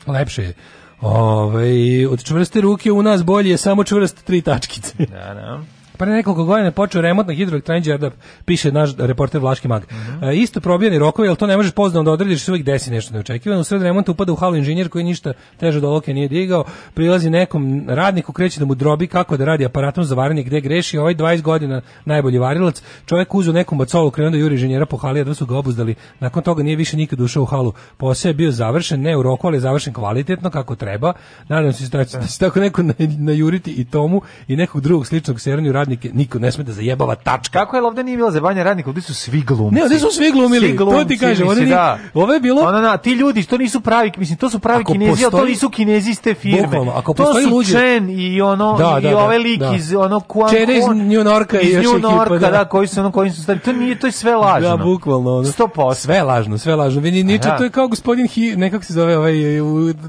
Lepše je. Ove, ovaj, od čvrste ruke u nas bolje je samo čvrst tri tačkice. Da, da. Pre nekoliko godina počeo remont na hidroelektrani Đerdap, piše naš reporter Vlaški mag. Uh mhm. -huh. e, isto probijeni rokovi, ali to ne možeš poznano da odrediš, sve uvijek desi nešto neočekivano. U sred remonta upada u halu inženjer koji ništa teže do loke nije digao, prilazi nekom radniku, kreće da mu drobi kako da radi aparatom za varanje gde greši, ovaj 20 godina najbolji varilac, Čovek uzeo nekom macolu, krenuo da juri inženjera po hali, da su ga obuzdali. Nakon toga nije više nikad ušao u halu. Posao je bio završen, ne u roku, ali završen kvalitetno kako treba. Nadam se da će tako neko na, juriti i tomu i nekog drugog sličnog seranju radnike niko ne sme da zajebava tačka. Kako je ovde nije bilo zajebanje radnika, ovde su svi glumci. Ne, ovde su svi glumili. Svi glumci, to ti kaže, ovde da. Ovo je bilo. Ona, da, na, ti ljudi što nisu pravi, mislim to su pravi ako Kinezi, postoji, to nisu Kinezi iz te firme. Bukvalno, ako postoji to su luđe, Chen i ono da, da, i da, ove ovaj lik da. iz ono Kuan Chen iz New Yorka i još ekipa, da. da, koji su ono koji su stavili. To nije to je sve lažno. Da, bukvalno. Ono. 100%. Sve lažno, sve lažno. Vi niče, to je kao gospodin Hi, nekako se zove ovaj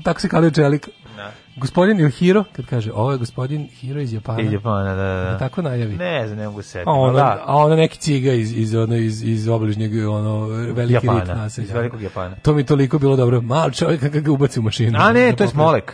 tako se kalio čelik. Da. Gospodin Hiro, kad kaže, ovo je gospodin Hiro iz Japana. Iz Japana, da, da. da tako najavi. Ne znam, ne mogu setiti. A ono, da. a ono neki ciga iz, iz, ono, iz, iz obližnjeg, ono, veliki Japana, rit nas. Iz velikog Japana. To mi toliko bilo dobro. Mal čovjek kada ga ubaci u mašinu. A ne, da to je Smolek.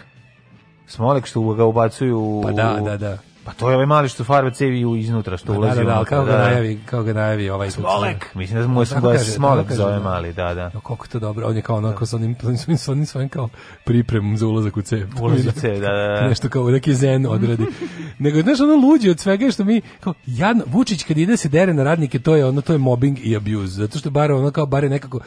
Smolek što ga ubacuju u... Pa da, da, da. Pa to je ovaj mali što farba cevi iznutra što pa da, ulazi. Da, da, da, kao ga da, da. najavi, kao ga najavi ovaj Smolek. Mislim da mu se da Smolek zove ovaj mali, da, da. Jo, koliko to dobro. On je kao onako da. sa onim svojim sa onim svojim kao pripremom za ulazak u cev. Ulazak u cev, da, da. Nešto kao neki zen odradi. Nego znaš ono luđe od svega što mi kao jadno Vučić kad ide se dere na radnike, to je ono to je mobbing i abuse. Zato što bar ono kao bare nekako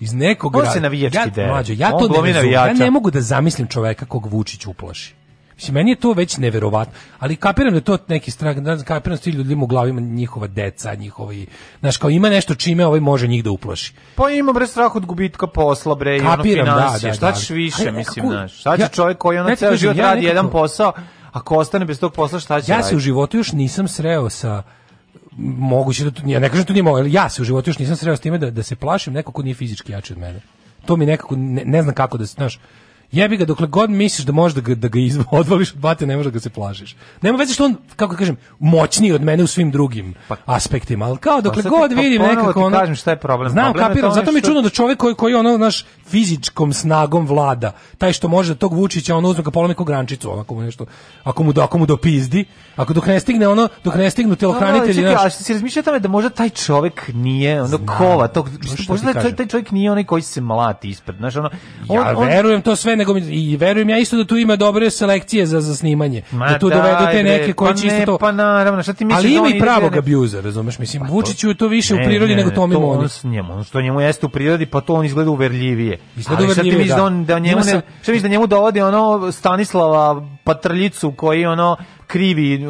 iz nekog On se navijački ja, dere. Mlađo, ja on to ne, ja ne mogu da zamislim čoveka kog Vučić uplaši. Mislim, meni je to već neverovatno. Ali kapiram da je to neki strah, da kapiram da svi ljudima u glavima njihova deca, njihovi, znaš, kao ima nešto čime ovaj može njih da uplaši. Pa ima bre strah od gubitka posla, bre, kapiram, i ono financije, da, da, šta da. ćeš više, Aj, nekako, mislim, znaš, šta će ja, čovjek koji ono ceo život ja radi nekako, jedan posao, ako ostane bez tog posla, šta će Ja raditi? se u životu još nisam sreo sa moguće da tu, ja ne kažem da to nije ali ja se u životu još nisam sreo s time da, da se plašim neko ko nije fizički jači od mene. To mi nekako, ne, ne znam kako da se, znaš, Jebi ga, dokle god misliš da možeš da ga, da ga odvališ od bate, ne možeš da ga se plažiš. Nema veze što on, kako kažem, moćniji od mene u svim drugim pa, aspektima, ali kao dokle pa god ti, vidim pa, nekako ono... kažem šta je problem. Znam, problem kapiram, zato mi je čudno da čovjek koji, koji ono, naš, fizičkom snagom vlada, taj što može da tog Vučića, ono uzme ga polomi ko grančicu, onako mu nešto, ako mu, do, ako mu dopizdi, ako dok ne stigne ono, dok ne stignu pa, da, telohranitelji... No, no, čekaj, naš... ali si razmišljao tome da možda taj čovjek nije, ono, Znam, kova, tog, možda taj, taj čovjek nije onaj koji se mlati ispred, znaš, ono... On, ja verujem to što, sve, nego i verujem ja isto da tu ima dobre selekcije za, za snimanje. Ma da tu dovedete te neke koji pa će ne, isto to... Pa naravno, šta ti misliš? Ali da ima i pravog abuza, razumeš? Mislim, pa Vučiću je to više ne, u prirodi ne, nego Tomi to on, njemu, ono što njemu jeste u prirodi, pa to on izgleda uverljivije. Izgleda ali uverljivije, šta ti misliš da, da, on, da njemu, ne, šta misliš da njemu dovodi ono Stanislava Patrljicu koji ono krivi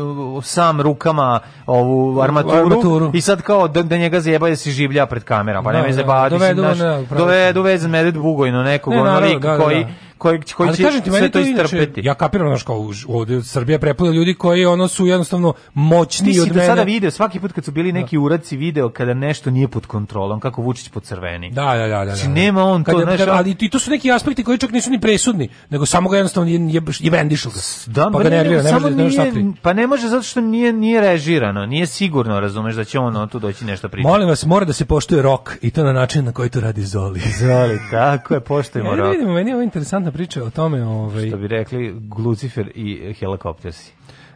sam rukama ovu armaturu, armaturu. i sad kao da, da njega zjeba da si življa pred kamerom pa nema da, zebati dovedu, naš, dovedu vezan Medet Bugojno nekog ne, ono koji koji koji Ali, će kažete, sve to istrpeti. Ja kapiram znači kao ovde Srbija prepuna ljudi koji ono su jednostavno moćni od mene. Ti si sada video svaki put kad su bili da. neki uradci video kada nešto nije pod kontrolom, kako Vučić pod crveni. Da, da, da, da. Znači, da. Nema on to, znaš, ali i to su neki aspekti koji čak nisu ni presudni, nego samo ga jednostavno je je bendišo ga. Da, pa, pa ga nervira, ne samo ne, šta kri. Pa ne može zato što nije nije režirano, nije sigurno, razumeš da će on tu doći nešto pričati. Molim vas, mora da se poštuje rok i to na način na koji to radi Zoli. Zoli, tako je, poštujemo e, rok. Vidimo, meni je ovo interesantno priča o tome, ovaj što bi rekli Glucifer i helikoptersi.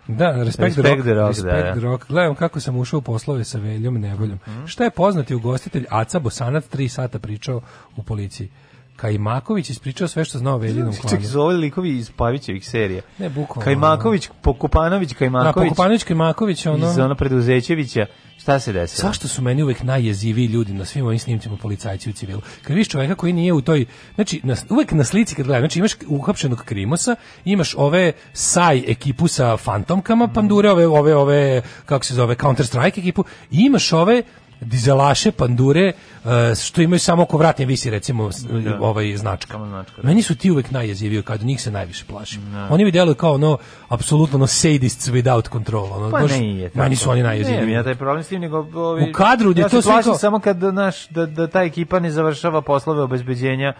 Da, Respect, respect the Rock. Respect da, the da. Rock. Gledam kako sam ušao u poslove sa Veljom Nevoljom. Mm. Šta je poznati ugostitelj Aca Bosanac 3 sata pričao u policiji? Kajmaković ispričao sve što znao o Veljinom klanu. Čekaj, su likovi iz Pavićevih serija. Ne, bukvalno. Kajmaković, Pokupanović, Kajmaković. Da, Pokupanović, Kajmaković, ono... Iz ono Preduzećevića. Šta se desilo? Zašto su meni uvek najjezivi ljudi na svim ovim snimcima policajci u civilu? Kad vidiš čoveka koji nije u toj, znači na, uvek na slici kad gledam, znači imaš uhapšenog Krimosa, imaš ove saj ekipu sa fantomkama, mhm. pandure, ove ove ove kako se zove Counter Strike ekipu, i imaš ove dizelaše, pandure, e, što imaju samo oko vratim visi recimo da. E, ovaj značka. značka da. Meni su ti uvek najjeziviji kad njih se najviše plašim. Da. Oni mi deluju kao ono apsolutno ono sadists without control, ono pa baš. Meni su oni najjeziviji. Ja taj problem s tim nego ovi, u kadru gdje ja to sve plašim kao... samo kad naš da, da ta ekipa ne završava poslove obezbeđenja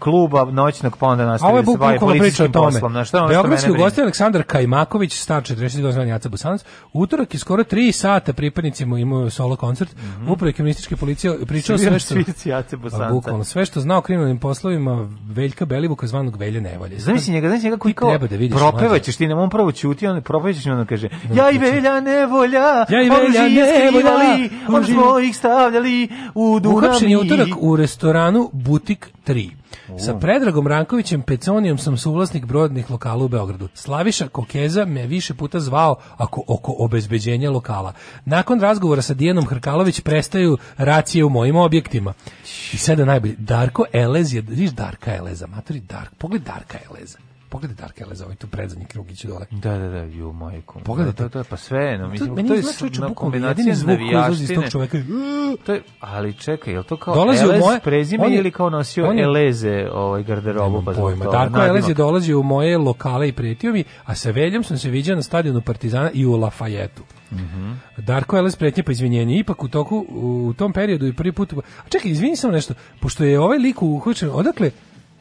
kluba noćnog ponda nastavio je da se bavi policijskim poslom. Na što ono Beogradski ugosti Aleksandar Kajmaković, star 42 zvanja Jaca Bosanac, utorak je skoro 3 sata pripadnicima imaju solo koncert, mm -hmm. upravo kriminalističke policije pričao sve što... Jace Bosanca. Pa bukvalno, sve što znao kriminalnim poslovima Veljka Belivuka zvanog Velje Nevolje. Znaš si njega, znači njega koji kao da vidiš, propevaćeš ti, on prvo ćuti, on propevaćeš i on kaže Ja i Velja Nevolja, ja i Velja Nevolja, on svojih stavljali u Dunavi. Uhapšen je utorak u restoranu Butik 3. Sa Predragom Rankovićem Peconijom sam suvlasnik brodnih lokala u Beogradu. Slaviša Kokeza me više puta zvao ako oko obezbeđenja lokala. Nakon razgovora sa Dijanom Hrkalović prestaju racije u mojim objektima. I sada najbolje, Darko Elez je, viš Darka Eleza, maturi Dark, pogled Darka Eleza pogledaj Dark Ellis, ovaj tu predzadnji krug ići dole. Da, da, da, ju majko. Pogledaj, da, da, da, pa sve, no, mislim, to, meni to je čovječe bukvalno jedini zvuk koji izlazi iz tog čoveka. To je, ali čekaj, je to kao dolazi Elez moje, prezime je, ili kao nosio on je, Eleze ovaj, garderobu? Pa pojma, to, Darko Elez je dolazio u moje lokale i pretio mi, a sa Veljom sam se viđao na stadionu Partizana i u Lafajetu. Mm -hmm. Darko Elez pretnje pa izvinjenje ipak u toku u tom periodu i prvi put a čekaj izvini samo nešto pošto je ovaj lik uhvaćen odakle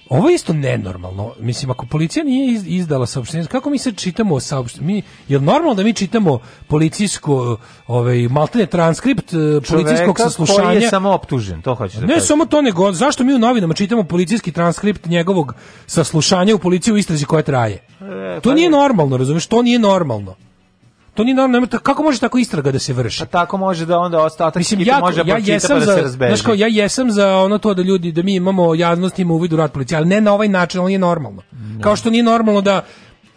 Ovo je isto nenormalno. Mislim, ako policija nije izdala saopštenje, kako mi se čitamo saopštenje? Mi, je li normalno da mi čitamo policijsko, ovaj, maltene transkript eh, policijskog Čoveka saslušanja? Koji je samo optužen, to hoću da Ne, samo to nego, zašto mi u novinama čitamo policijski transkript njegovog saslušanja u policiji u istrazi koja traje? E, pa to nije normalno, razumiješ, to nije normalno to nije normalno, kako može tako istraga da se vrši? A pa tako može da onda ostatak Mislim, ja, može ja pa jesam pa da se razbeže. kao, ja jesam za ono to da ljudi, da mi imamo javnost, ima uvid u rad policije, al ne na ovaj način, ali je normalno. No. Da. Kao što nije normalno da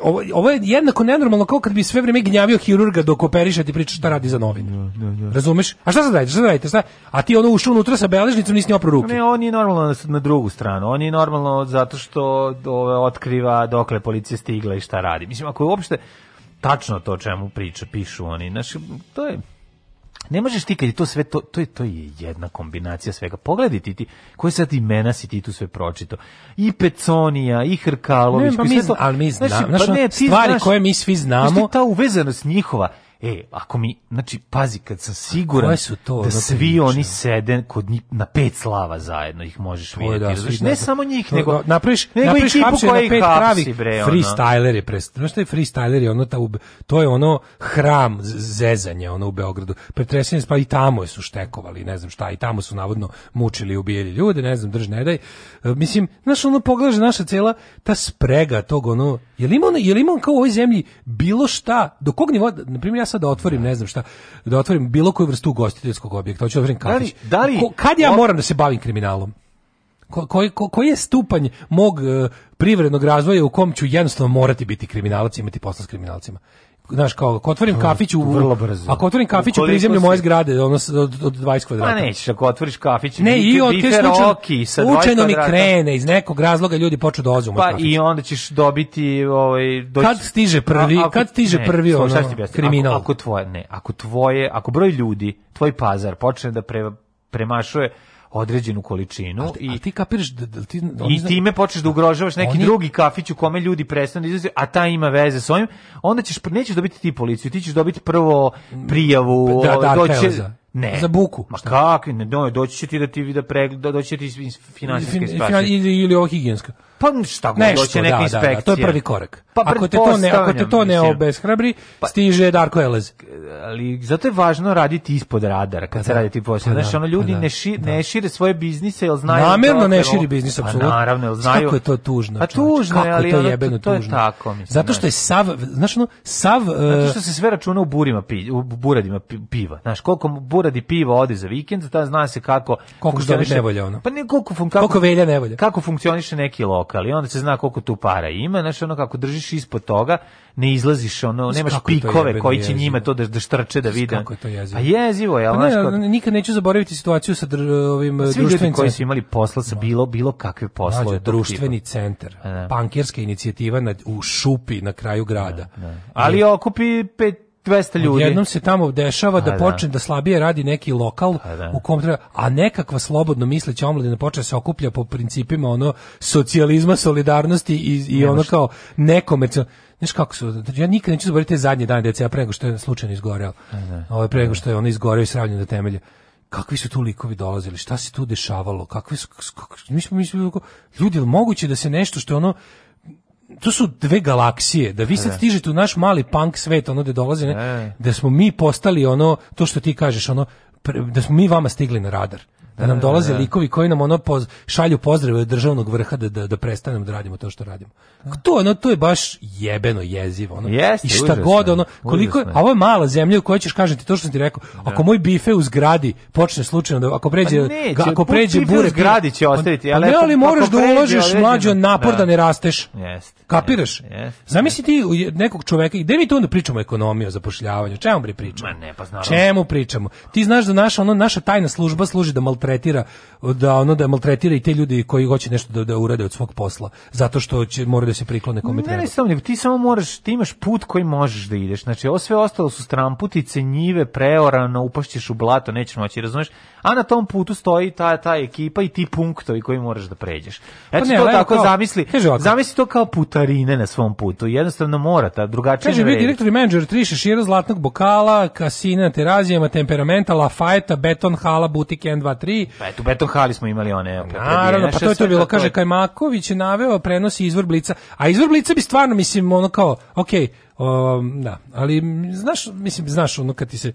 ovo, ovo je jednako nenormalno kao kad bi sve vrijeme gnjavio hirurga dok operiša ti priča šta radi za novine. Ja, da, ja, da, ja. Razumeš? A šta sad radite? Šta radite? Šta? A ti ono ušao unutra sa beležnicom nisi ni oprao ruke. Ne, on je normalno na drugu stranu. On je normalno zato što ove, otkriva dokle policija stigla i šta radi. Mislim, ako je uopšte tačno to o čemu priča, pišu oni. Znaš, to je... Ne možeš ti kad je to sve to to je to je jedna kombinacija svega. Pogledaj ti ti koje sad imena si ti tu sve pročito. I Peconija, i Hrkalović, ne, pa mi, to, ali mi znamo, znači, pa ne, stvari znaš, koje mi svi znamo. Znaš, ta uvezanost njihova E, ako mi, znači, pazi, kad sam siguran su to, da svi prilično? oni sede kod njih na pet slava zajedno, ih možeš vidjeti. Da, znači, ne da, samo njih, nego, da, napraviš, nego napraviš ekipu koja ih hapsi, bre. Freestyler je prest... Znaš što je freestyler je ono, ta, to je ono hram zezanja, ono, u Beogradu. Pretresenje pa i tamo su štekovali, ne znam šta, i tamo su navodno mučili i ubijeli ljude, ne znam, drž, ne daj. E, mislim, znaš, ono, pogledaš naša cela, ta sprega tog, ono, je li ima, je li ima kao u ovoj zemlji bilo šta, do kog nivoda, na primjer, ja sad da otvorim, ne znam šta, da otvorim bilo koju vrstu ugostiteljskog objekta, hoću da otvorim da kafić. Da li, da li, kad ja moram da se bavim kriminalom? Ko, koji ko, ko je stupanj mog uh, privrednog razvoja u kom ću jednostavno morati biti kriminalac imati posla s kriminalcima? znaš kao, ako otvorim kafić u vrlo brzo. Ako otvorim kafić u prizemlju moje zgrade, ono od, od 20 kvadrata. Pa nećeš, ako otvoriš kafić, ne, i od te slučajno, mi krene iz nekog razloga ljudi počnu da ozu Pa kafić. i onda ćeš dobiti ovaj doći... Kad stiže prvi, A, ako, kad stiže ne, prvi ono, kriminal. Ako, ako tvoje, ne, ako tvoje, ako broj ljudi, tvoj pazar počne da pre, premašuje određenu količinu ali, i ali ti kapiraš da, da ti i zna... time počneš da ugrožavaš neki oni... drugi kafić u kome ljudi prestanu da izlaze a ta ima veze sa onim onda ćeš nećeš dobiti ti policiju ti ćeš dobiti prvo prijavu da, da, doće... ne. Za buku. Ma kakvi, ne, doći će ti da ti da pregleda, doći će ti finansijske stvari. Ili, ili ovo higijenska pa šta god doće neka inspekcija. Da, da, da, to je prvi korak. Pa ako te to ne, ako te to ne obeshrabri, pa, stiže Darko Elez. Ali zato je važno raditi ispod radara kad pa se da. radi ti posao. Pa da, znaš, ono ljudi pa ne, šir, pa ne šire svoje biznise, jel znaju Namjerno ne širi biznis apsolutno. naravno, jel znaju. Kako je to tužno. Pa tužno, kako ali je to jebeno to, to tužno. Je tako, mislim, zato što je sav, znaš, ono, sav Zato što e, se sve računa u burima pi, u buradima piva. Znaš, koliko buradi piva ode za vikend, ta zna se kako koliko što nevolja ono. Pa ne koliko, kako, koliko velja nevolja. Kako funkcioniše neki lok roka, ali onda se zna koliko tu para ima, znaš, ono kako držiš ispod toga, ne izlaziš, ono, nemaš pikove koji će jezivo. njima to da, da štrče da vide. Kako je to jezivo? Pa jezivo je, ali pa znaš, kod... nikad neću zaboraviti situaciju sa dr, ovim pa društvenim centrom. koji su imali posla sa bilo, bilo kakve poslove. Znaš, društveni tipa. centar, da. pankirska inicijativa na, u šupi na kraju grada. Ne, da, ne. Da. Ali okupi pet 200 ljudi. Jednom se tamo dešava da, da počne da slabije radi neki lokal da. u kom treba, a nekakva slobodno misleća omladina počne da se okuplja po principima ono socijalizma, solidarnosti i, i ono kao nekomercijalno Znaš kako su, znači, ja nikad neću zaboraviti te zadnje dane dece, ja pre nego što je slučajno izgoreo, ovaj pre nego da. što je ono izgoreo i sravljeno do temelja kakvi su tu likovi dolazili, šta se tu dešavalo, kakvi su, kakvi, mi smo mislili, ljudi, moguće da se nešto što je ono to su dve galaksije, da vi sad e. stižete u naš mali punk svet, ono da dolaze, ne, e. da smo mi postali ono, to što ti kažeš, ono, pre, da smo mi vama stigli na radar da nam da, dolaze da, da. likovi koji nam ono poz, šalju pozdrave od državnog vrha da, da, da prestanemo da radimo to što radimo. To, ono, to je baš jebeno jezivo. Ono. Jeste, I šta užasno, god, ono, koliko, je, a ovo je mala zemlja u kojoj ćeš kažeti to što sam ti rekao, ako moj bife u zgradi počne slučajno, da, ako pređe, pa neće, ga, ako pređe bure... zgradi će pa- ostaviti. Ja pa ne, ali moraš da uložiš mlađo napor da. da ne rasteš. Jeste. Kapiraš? Jeste. Zamisli ti nekog čoveka, gde mi tu onda pričamo ekonomiju, zapošljavanju, čemu bre pričamo? Ma ne, pa Čemu pričamo? Ti znaš da naša, ono, naša tajna služba služi da mal maltretira da ono da maltretira i te ljudi koji hoće nešto da da urade od svog posla zato što će mora da se priklone kome treba. Ne, ne samo ti samo moraš ti imaš put koji možeš da ideš. Znači ovo sve ostalo su stramputice, njive, preorano, upašćeš u blato, nećeš moći, razumeš? A na tom putu stoji ta ta ekipa i ti punktovi koji moraš da pređeš. Eto pa to tako kao, zamisli. Zamisli to kao putarine na svom putu. Jednostavno mora ta drugačije. Kaže bio direktor i menadžer tri šešira zlatnog bokala, kasina na terazijama, temperamenta, Lafajta, beton hala, butik 1 2 3 Srbiji. Pa eto, Beton Hali smo imali one. Opet, Naravno, pa to je to bilo. Kaže, Kajmaković je naveo prenosi izvor Blica. A izvor Blica bi stvarno, mislim, ono kao, okej, okay, Um, da, ali znaš, mislim, znaš ono kad ti se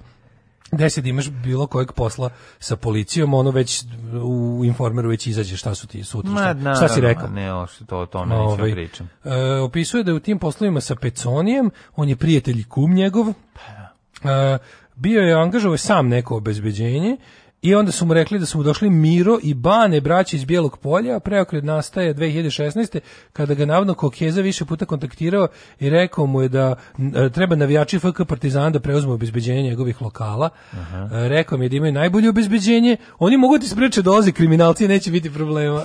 deset da imaš bilo kojeg posla sa policijom, ono već u informeru već izađe šta su ti sutra, šta, Ma, šta si rekao. Ne, o, to o tome Ove, ovaj, pričam. E, opisuje da je u tim poslovima sa Peconijem, on je prijatelj i kum njegov, pa da. e, bio je angažovao sam neko obezbeđenje I onda su mu rekli da su mu došli Miro i Bane, braći iz Bijelog polja, a preokret nastaje 2016. kada ga navodno Kokeza više puta kontaktirao i rekao mu je da e, treba navijači FK Partizana da preuzmu obezbeđenje njegovih lokala. Aha. E, rekao mi je da imaju najbolje obezbeđenje. Oni mogu da ti spreče dolaze kriminalci neće biti problema.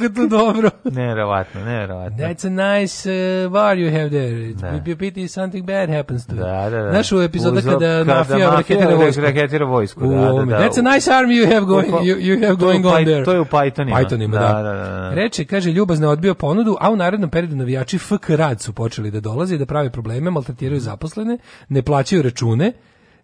Kako to dobro. neverovatno, neverovatno. That's a nice uh, bar you have there. It's da. pity something bad happens to you. Da, da, da. Znaš u kada, kada mafija, mafija reketira da vojsku. Reketira vojsku, da, da, da. That's a nice charm you have going, you, you have going on there. To je u Pythonima. Pythonima, da, da. da. da, da. Reče, kaže, ljubazno odbio ponudu, a u narednom periodu navijači FK rad su počeli da dolaze i da prave probleme, maltretiraju zaposlene, ne plaćaju račune,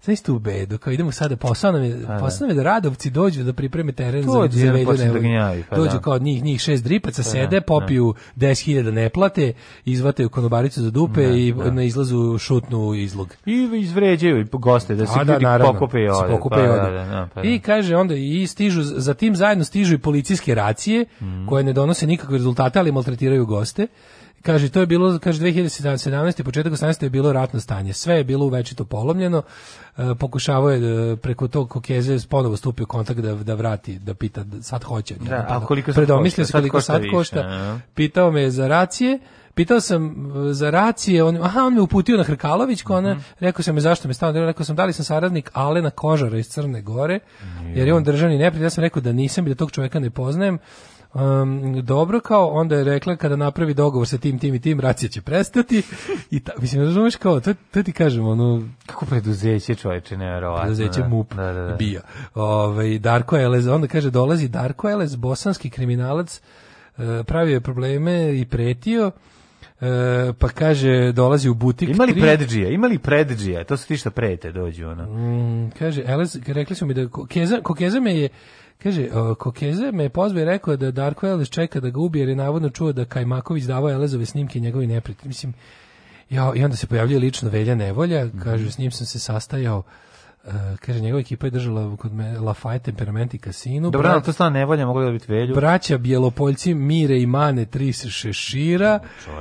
Znaš tu bedu, kao idemo sada, posao nam je, pa da. posao nam je da radovci dođu da pripreme teren to za, za vedu da pa Dođu da. kao od njih, njih šest dripaca, pa da, sede, popiju da. 10.000 neplate, plate, izvataju konobaricu za dupe da, i da. na izlazu šutnu izlog. I izvređaju i goste, da pa se A, ljudi naravno, pokupe i ode. Pokupe pa, i, ode. Da, pa, I kaže onda, i stižu, za tim zajedno stižu i policijske racije, mm. koje ne donose nikakve rezultate, ali maltretiraju goste. Kaže, to je bilo, kaže, 2017. početak 18. je bilo ratno stanje. Sve je bilo uvečito polomljeno. E, pokušavao je e, preko tog kokeze ponovo stupio kontakt da, da vrati, da pita da sad hoće. Da, da a koliko sad košta? se koliko sad košta. Više, pitao me za racije. Pitao sam e, za racije, on, aha, on me uputio na Hrkalović, ko ona, mm -hmm. rekao sam mi zašto me stavio, rekao sam da li sam saradnik Alena Kožara iz Crne Gore, mm -hmm. jer je on državni neprijatelj, ja sam rekao da nisam i da tog čoveka ne poznajem um, dobro kao, onda je rekla kada napravi dogovor sa tim, tim i tim, racija će prestati i ta, mislim, razumeš kao, to, to ti kažem, ono... Kako preduzeće čovječe, nevjerovatno. Preduzeće da. MUP da, da, da. bija. Ove, ovaj, Darko Eles onda kaže, dolazi Darko Eles bosanski kriminalac, eh, pravio je probleme i pretio, E, pa kaže dolazi u butik imali tri... predđija imali predđija to se ti što prete dođu ona mm, kaže Eles rekli su mi da keza, ko keza me je Kaže, Kokeze me je pozvao i rekao da Darko Elez čeka da ga ubije jer je navodno čuo da Kajmaković davao Elezove snimke njegovi neprijatelji. Mislim, ja, I onda se pojavljuje lično Velja Nevolja, kaže, s njim sam se sastajao Uh, kaže njegova ekipa je držala kod me Lafayette temperament i kasinu. Dobro, brat, to stvarno nevolja, mogli da biti velju. Braća Bjelopoljci Mire i Mane tri se šešira. Uh,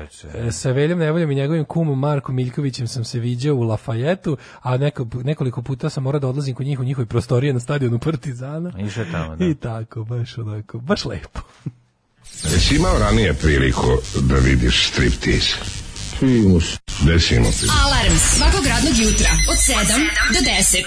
sa veljem Nevoljom i njegovim kumom Marko Miljkovićem sam se viđao u lafayette a neko, nekoliko puta sam morao da odlazim kod njih u njihovoj prostorije na stadionu Partizana. I sve tamo, da. I tako, baš onako, baš lepo. Jesi imao ranije priliku da vidiš striptease? Desimo se. Desimo se. svakog radnog jutra od 7 do 10. Do 10.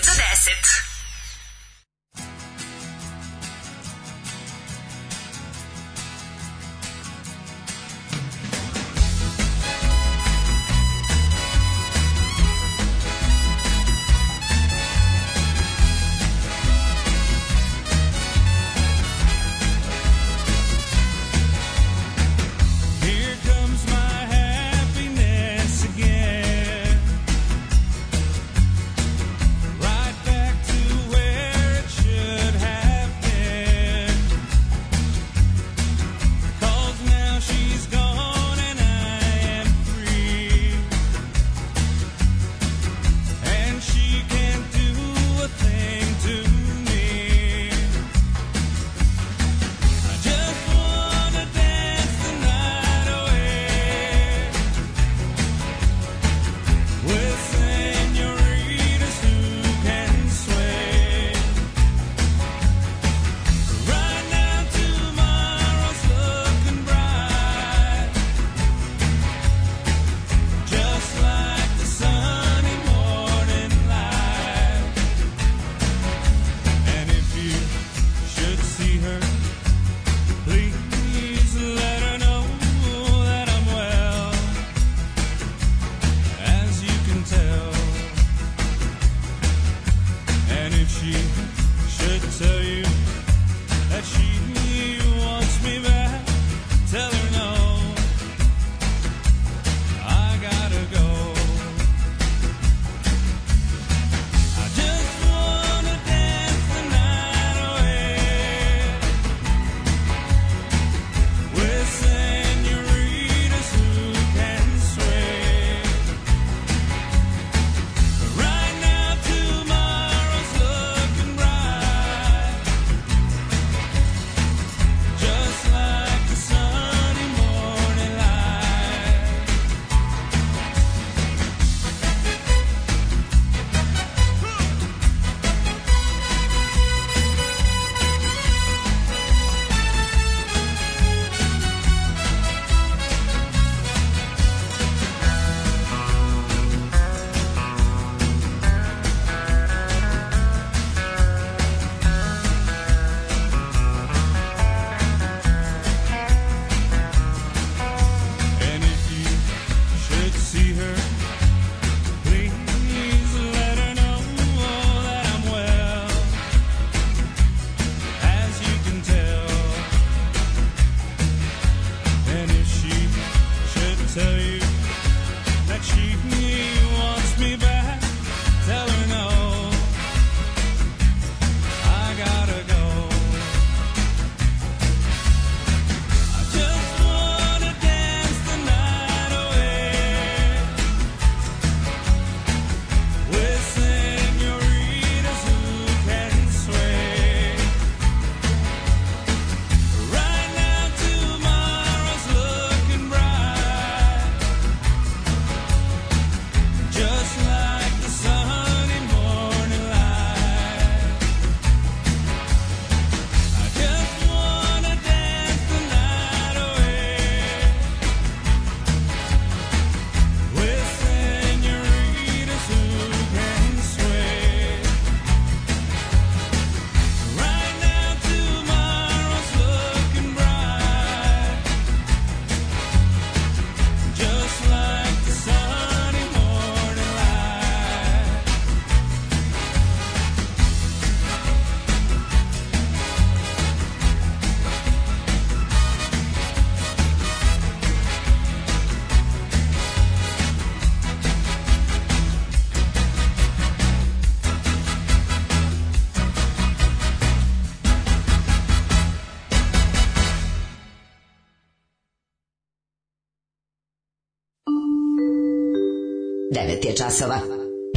9 je časova.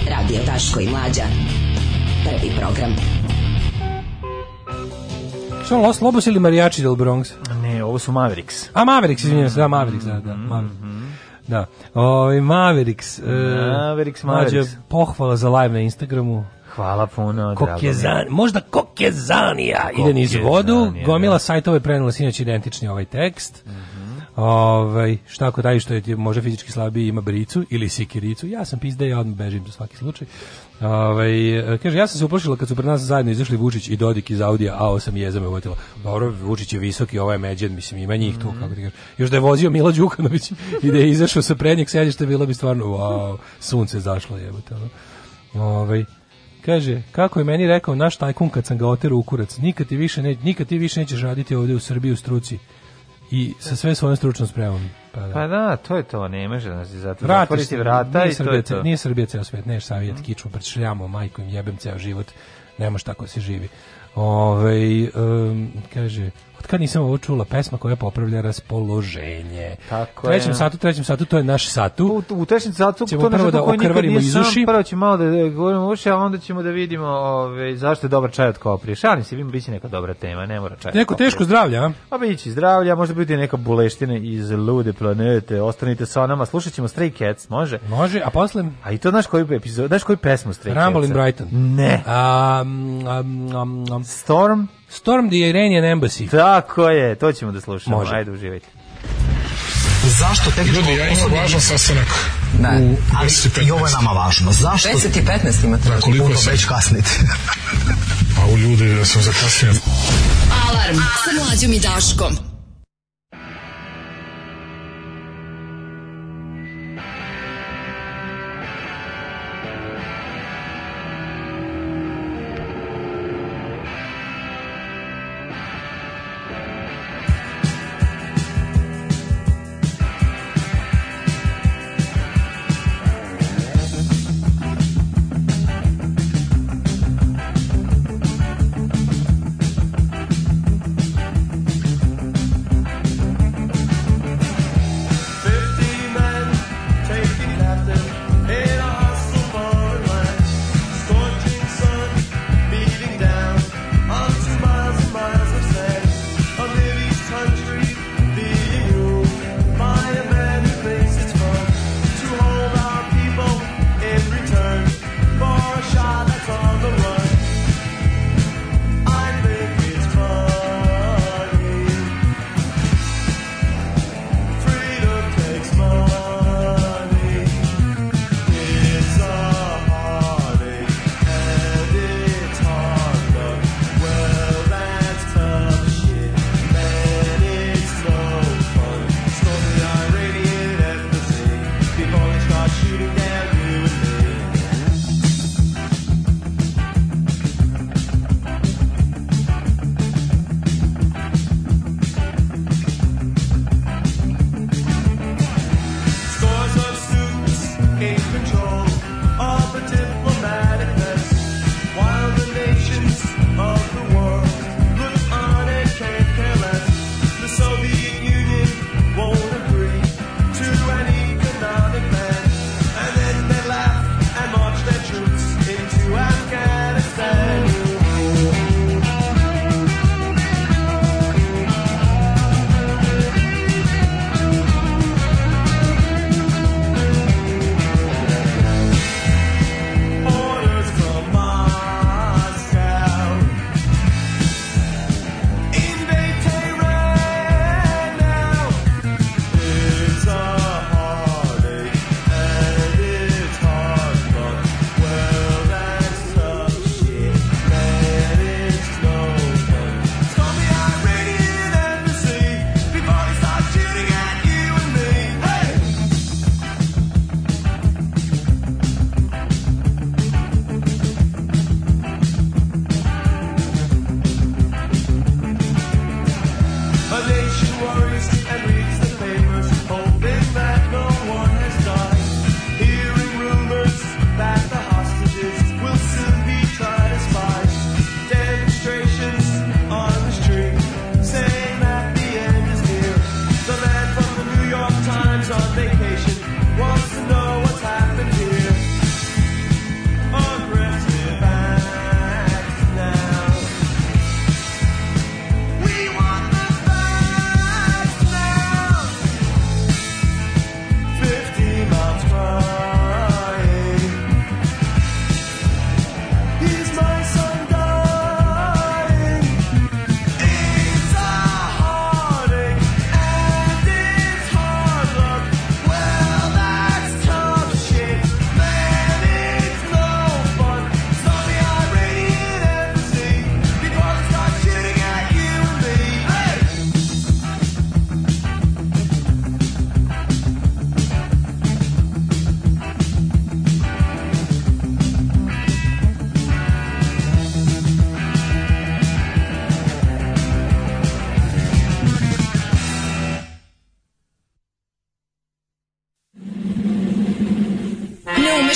Radio Taško i Mlađa. Prvi program. Što Los Lobos ili Marijači del Bronx? Ne, ovo su Mavericks. A Mavericks, izvinjam se, da, Mavericks, da, da, Mm -hmm. Da. Ovaj Mavericks, e, Mavericks, Mavericks. Mađa, pohvala za live na Instagramu. Hvala puno. Kokezan, možda Kokezanija ide niz vodu. Da. Gomila sajtova je prenela sinoć identični ovaj tekst. Mm Ovaj šta ako taj što je može fizički slabiji ima bricu ili sikiricu. Ja sam pizde, ja odmah bežim za svaki slučaj. Ovaj kaže ja sam se uplašila kad su pred nas zajedno izašli Vučić i Dodik iz Audija A8 jeza me uvotila. Dobro, Vučić je visok i ovaj međen, mislim ima njih tu mhm. kako ti kažeš. Još da je vozio Milo Đukanović i da je izašao sa prednjeg sedišta bilo bi stvarno wow, sunce zašlo jebote. Ovaj Kaže, kako je meni rekao naš tajkun kad sam ga oterao u kurac, nikad ti više, ne, nikad ti više nećeš raditi ovde u Srbiji u struci i sa sve svojom stručnom spremom. Pa da. pa da, to je to, ne može da nas znači, zato zatvoriti vrata nije i Srbija, to je to. Nije Srbija ceo svet, neš savjet mm. kiču pred šljamo, majku im jebem ceo život, ne tako da se živi. Ove, ovaj, um, kaže, kad nisam ovo čula pesma koja popravlja raspoloženje. Tako trećem je. satu, trećem satu, to je naš satu. U, u trećem satu ćemo to prvo da okrvarimo iz uši. Prvo ćemo malo da, da govorimo uši, a onda ćemo da vidimo ove, ovaj, zašto je dobar čaj od koprije. Šalim se, vidim, biće neka dobra tema, ne mora čaj Neko teško zdravlja, a? Pa biće zdravlja, možda biti neka buleština iz lude planete, ostanite sa nama, slušat ćemo Stray Cats, može? Može, a posle... A i to znaš koju, epizod, znaš koju pesmu Stray Rumble Cats? Rumble in Brighton. Ne. Um, um, um, Storm Storm the Iranian Embassy. Tako je, to ćemo da slušamo. Može. Ajde, uživajte. Zašto tehnički... Ljudi, ja imam važan sastanak ne. u 10 i ovo je nama važno. Zašto? 10 i 15 imate. Da, koliko je već kasniti. A u ljudi da sam zakasnio. Alarm, Alarm. sa mlađom i Daškom.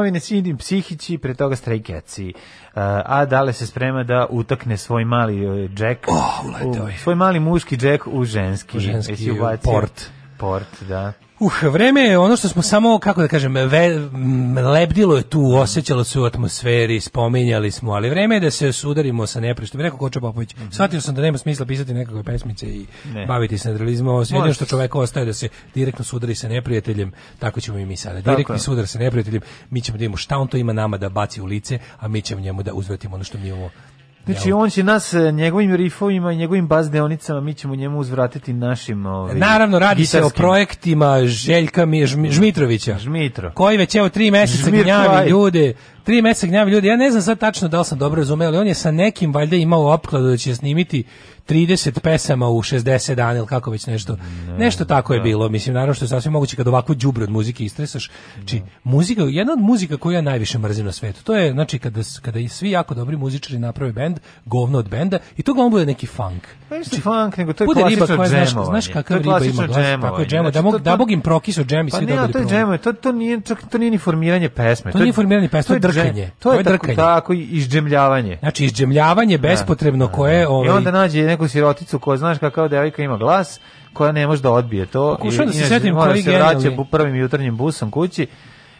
domovine Sindim Psihići, pre toga Stray Catsi. Uh, a Dale se sprema da utakne svoj mali uh, Jack. oh, u, svoj mali muški Jack u ženski, u ženski u port Port, da. Uh, vreme je ono što smo samo, kako da kažem, ve, lebdilo je tu, osjećalo se u atmosferi, spominjali smo, ali vreme je da se sudarimo sa neprištom. Rekao Koča Popović, mm -hmm. shvatio sam da nema smisla pisati nekakve pesmice i ne. baviti se nadrealizmom, ovo jedino što čoveka ostaje da se direktno sudari sa neprijateljem, tako ćemo i mi sada. Direktni tako. sudar sa neprijateljem, mi ćemo da imamo šta on to ima nama da baci u lice, a mi ćemo njemu da uzvratimo ono što mi imamo Znači on će nas e, njegovim rifovima i njegovim bazdeonicama mi ćemo njemu uzvratiti našim ovim, ovaj, Naravno radi gitarskim. se o projektima Željka Žmitrovića. Žmitro. Koji već evo tri mjeseca gnjavi ljude, tri mjeseca gnjavi ljude. Ja ne znam sad tačno da li sam dobro razumeo, ali on je sa nekim valjda imao opkladu da će snimiti 30 pesama u 60 dana ili kako već nešto. Nešto tako je da. bilo. Mislim, naravno što je sasvim moguće kad ovako đubre od muzike istresaš. Znači, muzika, jedna od muzika koju ja najviše mrzim na svetu, to je, znači, kada, kada svi jako dobri muzičari naprave bend, govno od benda, i to glavno bude neki funk. Ne pa znači, funk, nego to je bude riba koja, znaš, znaš kakav riba ima glas, tako je džemo, znači, da, mog, da bog im prokiso džem i pa svi pa dobili. ne, da to je džemo, to, to, nije, čak, to nije ni formiranje pesme. To, to nije formiranje pesme, to je drkanje. To je, to je tako, tako, izđemljavanje. Znači, izđemljavanje da. bespotrebno koje... Ovaj, I onda nađe neku siroticu koja znaš kakav devojka ima glas, koja ne može da odbije to. Pokušao da se setim koji da se vraća prvim jutarnjim busom kući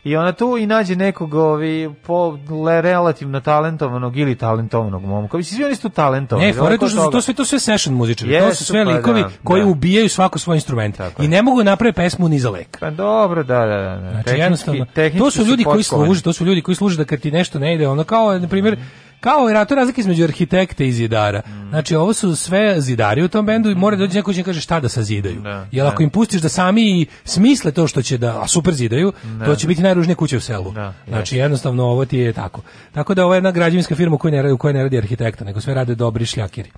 i ona tu i nađe nekog ovi po le, relativno talentovanog ili talentovanog momka. Mislim svi oni su talentovani. Ne, fore to to sve to sve session muzičari. Yes, to su sve pa likovi da, koji da. ubijaju svako svoj instrument Tako i ne mogu da napraviti pesmu ni za lek. Pa dobro, da, da, da. da. Znači, tehnički, tehnički to su ljudi su koji služe, to su ljudi koji služe da kad ti nešto ne ide, ono kao na primjer mm Kao i rato razlike između arhitekte i zidara. Znači, ovo su sve zidari u tom bendu i mora da dođe neko će kaže šta da sazidaju. Da, Jer ako da. im pustiš da sami smisle to što će da, a super zidaju, da. to će biti najružnije kuće u selu. Da, znači, jednostavno ovo ti je tako. Tako da ovo je jedna građevinska firma u kojoj ne, u kojoj ne radi arhitekta, nego sve rade dobri šljakiri.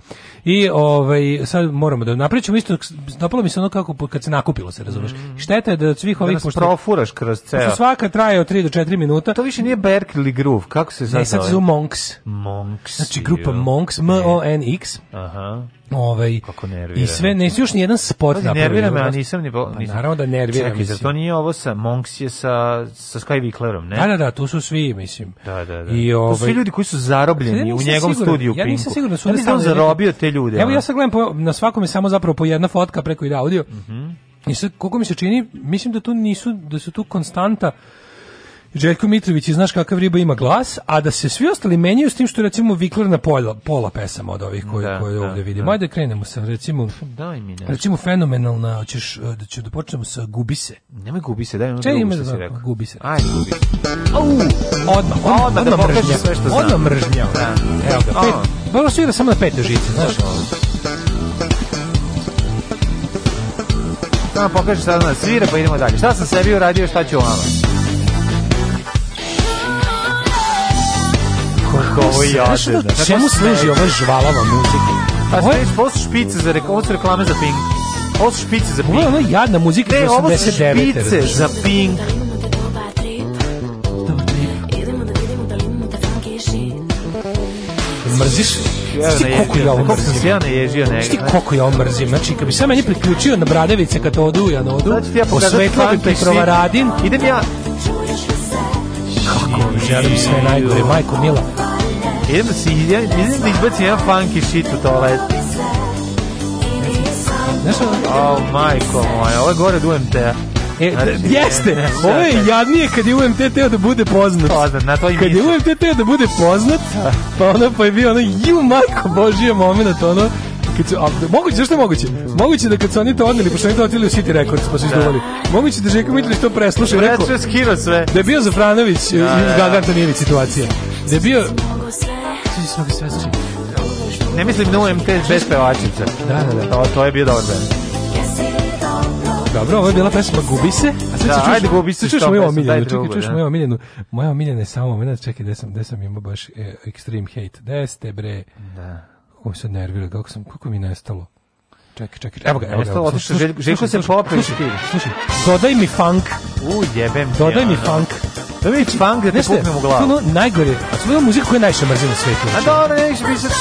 I ovaj, sad moramo da napričamo isto, dopalo mi se ono kako kad se nakupilo, se razumeš. Mm. Šteta je da svih ovih... Da nas profuraš kroz ceo. Svaka traje od 3 do 4 minuta. To više nije Berkeley Groove, kako se zove? Ne, sad su Monks. Monks. Znači grupa Monks, M-O-N-X. Aha. Ovaj, Kako nervira. I sve, ne, još nijedan sport Pazi, napravio. Nervira me, a nisam ni... Pa nisam. Pa naravno da nervira. Čekaj, zar nije ovo sa Monks je sa, sa Sky Wicklerom, ne? Da, da, da, tu su svi, mislim. Da, da, da. I, ovaj, svi ljudi koji su zarobljeni u njegovom siguran, studiju Ja nisam siguran da su... Ja nisam da zarobio te ljude. Evo ja sad gledam, po, na svakom je samo zapravo po jedna fotka preko i audio. Mhm. Mm I sad, koliko mi se čini, mislim da tu nisu, da su tu konstanta Željko Mitrović i znaš kakav riba ima glas, a da se svi ostali menjaju s tim što recimo Vikler na pola, pola pesama od ovih da, koje, da, koje ovdje da, vidimo. Da. Ajde krenemo sa recimo, pa daj mi nešto. recimo fenomenalna, hoćeš e, da, ću, da počnemo sa Gubi se. Nema Gubi se, daj mi Če, ima da si rekao. Gubi se. Ajde, Gubi se. Au, odmah, odmah, odmah, odmah da mržnja. Sve što znam. Odmah mržnja. Da. Evo ga, pet, svira samo na pete žice, znaš. Samo pokaže sad na svira pa idemo dalje. Šta sam sebi uradio, šta ću vama? ovo jadno. Da. Čemu služi ova žvalava muzika? Pa ovo je post špice za rek, ovo su reklame za Pink. Ovo su špice za Pink. Ovo je ona jadna muzika iz 89. Ovo su špice za Pink. Mrziš? Sti koliko ja ovo mrzim. Kako ja naježio njega. Sti koliko ja ovo mrzim. Znači, kad bi sam meni priključio na Bradevice kad odu i anodu, znači, ja osvetla bi priprovaradin. Idem ja... Kako želim sve najgore, majko mila. Idem da si, idem, idem da izbacim jedan funky shit u toalet. Znaš, o, oh, majko moja, ovo je gore od UMT-a. E, znači, da, jeste, ovo je jadnije kad je UMT teo da bude poznat. Poznat, na to i Kad je UMT teo da bude poznat, da. pa ono pa je bio ono, ju majko božija moment, ono, kad su, a, da, moguće, zašto je moguće? Mm. Moguće da kad su oni to odneli, pošto oni to odneli u City Records, pa su izduvali. Moguće da Željko Mitrović to presluša i rekao... Presuo skiro sve. Da je bio Zafranović da, i Gaga Antonijević situacija. Da je bio sviđa da se mnogo sreći. Ne mislim na UMT bez pevačice. Da, da, da. To, to je bio dobar band. Dobro, ovo je bila pesma Gubi se. A sad da, čuš, ajde Gubi se. Čuješ moju omiljenu, čekaj, čuješ da. moju omiljenu. Moja omiljena je samo moment, da, čekaj, gde sam, gde sam imao baš e, extreme hate. Gde ste, bre? Da. Kako se nervira, kako sam, kako mi nestalo. Čekaj, čekaj. Evo ga, evo ga. Otišao Željko se popeo. Slušaj, dodaj mi funk. U, jebem. Dodaj mi funk. Da vidiš fang da te puknem u glavu. To je ono najgore. A to je muzika koja je najviše mrzim na svetu. A znači. dobro, ne više pisati.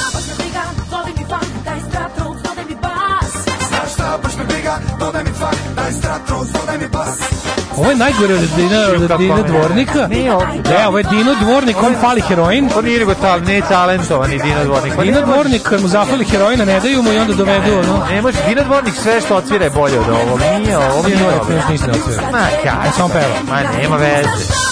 Ovo je najgore od Dina, od Dina Dvornika. Nije ovo. Da, ovo je Dino Dvornik, on fali heroin. On nije nego tal, ne talentovani Dino Dvornik. Dino Dvornik, pa kad mu zafali heroina, ne daju mu i onda dovedu ono. Ne može, Dino Dvornik sve što otvira je bolje od ovog. Nije, ovo nije dobro. Dino Dvornik ništa ne otvira. Ma kaj. Samo peva. Ma nema veze.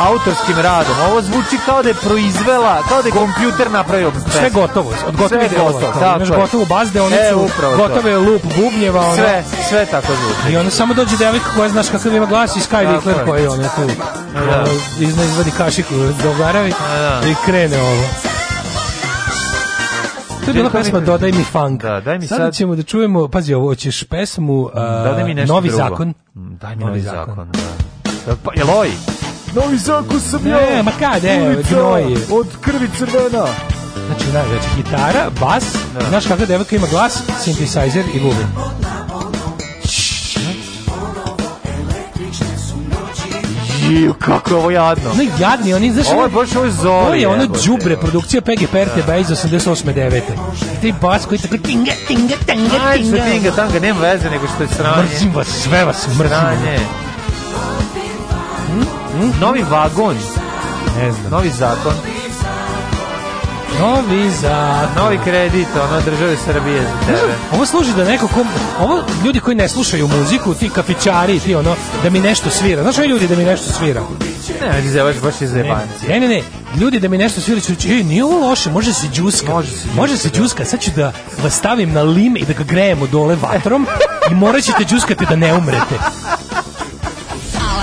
autorskim radom. Ovo zvuči kao da je proizvela, kao da je kompjuter napravio pesmu. Sve gotovo, od gotovi sve gotovo, da, imaš gotovu bazde, one e, su gotove lup bubnjeva. Ono. Sve, sve tako zvuči. I onda samo dođe devojka koja znaš kakav ima glas i Sky Wickler koji je ona tu. Da. Izna izvadi kašiku dogaravi da, da. i krene ovo. To je bila pesma Dodaj mi funk. Da, daj mi sad. Sada ćemo da čujemo, pazi ovo, hoćeš pesmu uh, Novi drugo. zakon. Mm, daj mi Novi, novi zakon. zakon da. Pa, jel ovi? Ovaj? Novi zakon sam ja. Ne, ma kad, e, gnoji. Od krvi crvena. Znači, znaš, znači, gitara, bas, da. znaš kakva devojka ima glas, synthesizer i lubin. Ju, kako je ovo jadno. No jadni, oni, znaš, ovo je baš ovo zori. Ovo je ono džubre, produkcija PG Perte iz 88. 9. I taj bas koji tako tinga, tinga, tinga, tinga. Ajde, tinga, tanga, nema veze nego što je sranje. Mrzim vas, sve vas mrzim. Sranje. Novi vagon. Ne znam. Novi zakon. Novi za novi kredit, ono države Srbije za tebe. Ovo služi da neko kom, ovo ljudi koji ne slušaju muziku, ti kafićari, ti ono da mi nešto svira. Znaš li ljudi da mi nešto svira? Ne, ti zebaš baš iz Ne, ne, ne. Ljudi da mi nešto svira, ću reći, ej, nije ovo loše, može se džuska. Može se može se džuska. Da. sad ću da vas stavim na lim i da ga grejemo dole vatrom i morat ćete džuskati da ne umrete.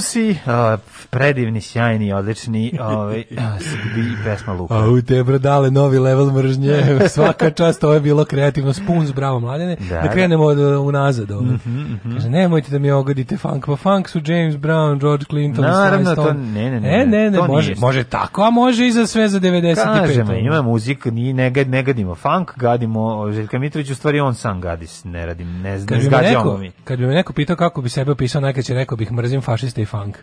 see. predivni, sjajni, odlični ovaj, i pesma Luka. A u te dale novi level mržnje, svaka čast, ovo je bilo kreativno, spuns, bravo mladene, da, da, da. krenemo od, e, unazad. Ovaj. Mm -hmm, mm -hmm. Kaže, nemojte da mi ogadite funk, pa funk su James Brown, George Clinton, Naravno, to ne, ne, ne, e, ne, ne, može, može tako, a može i za sve za 95. Kažemo, ima muzik, ni ne, ne gadimo funk, gadimo Željka Mitrović, u stvari on sam gadi, ne radim, ne, ne zgađamo mi. Kad bi me neko pitao kako bi sebe opisao, najkad će rekao bih mrzim fašiste i funk.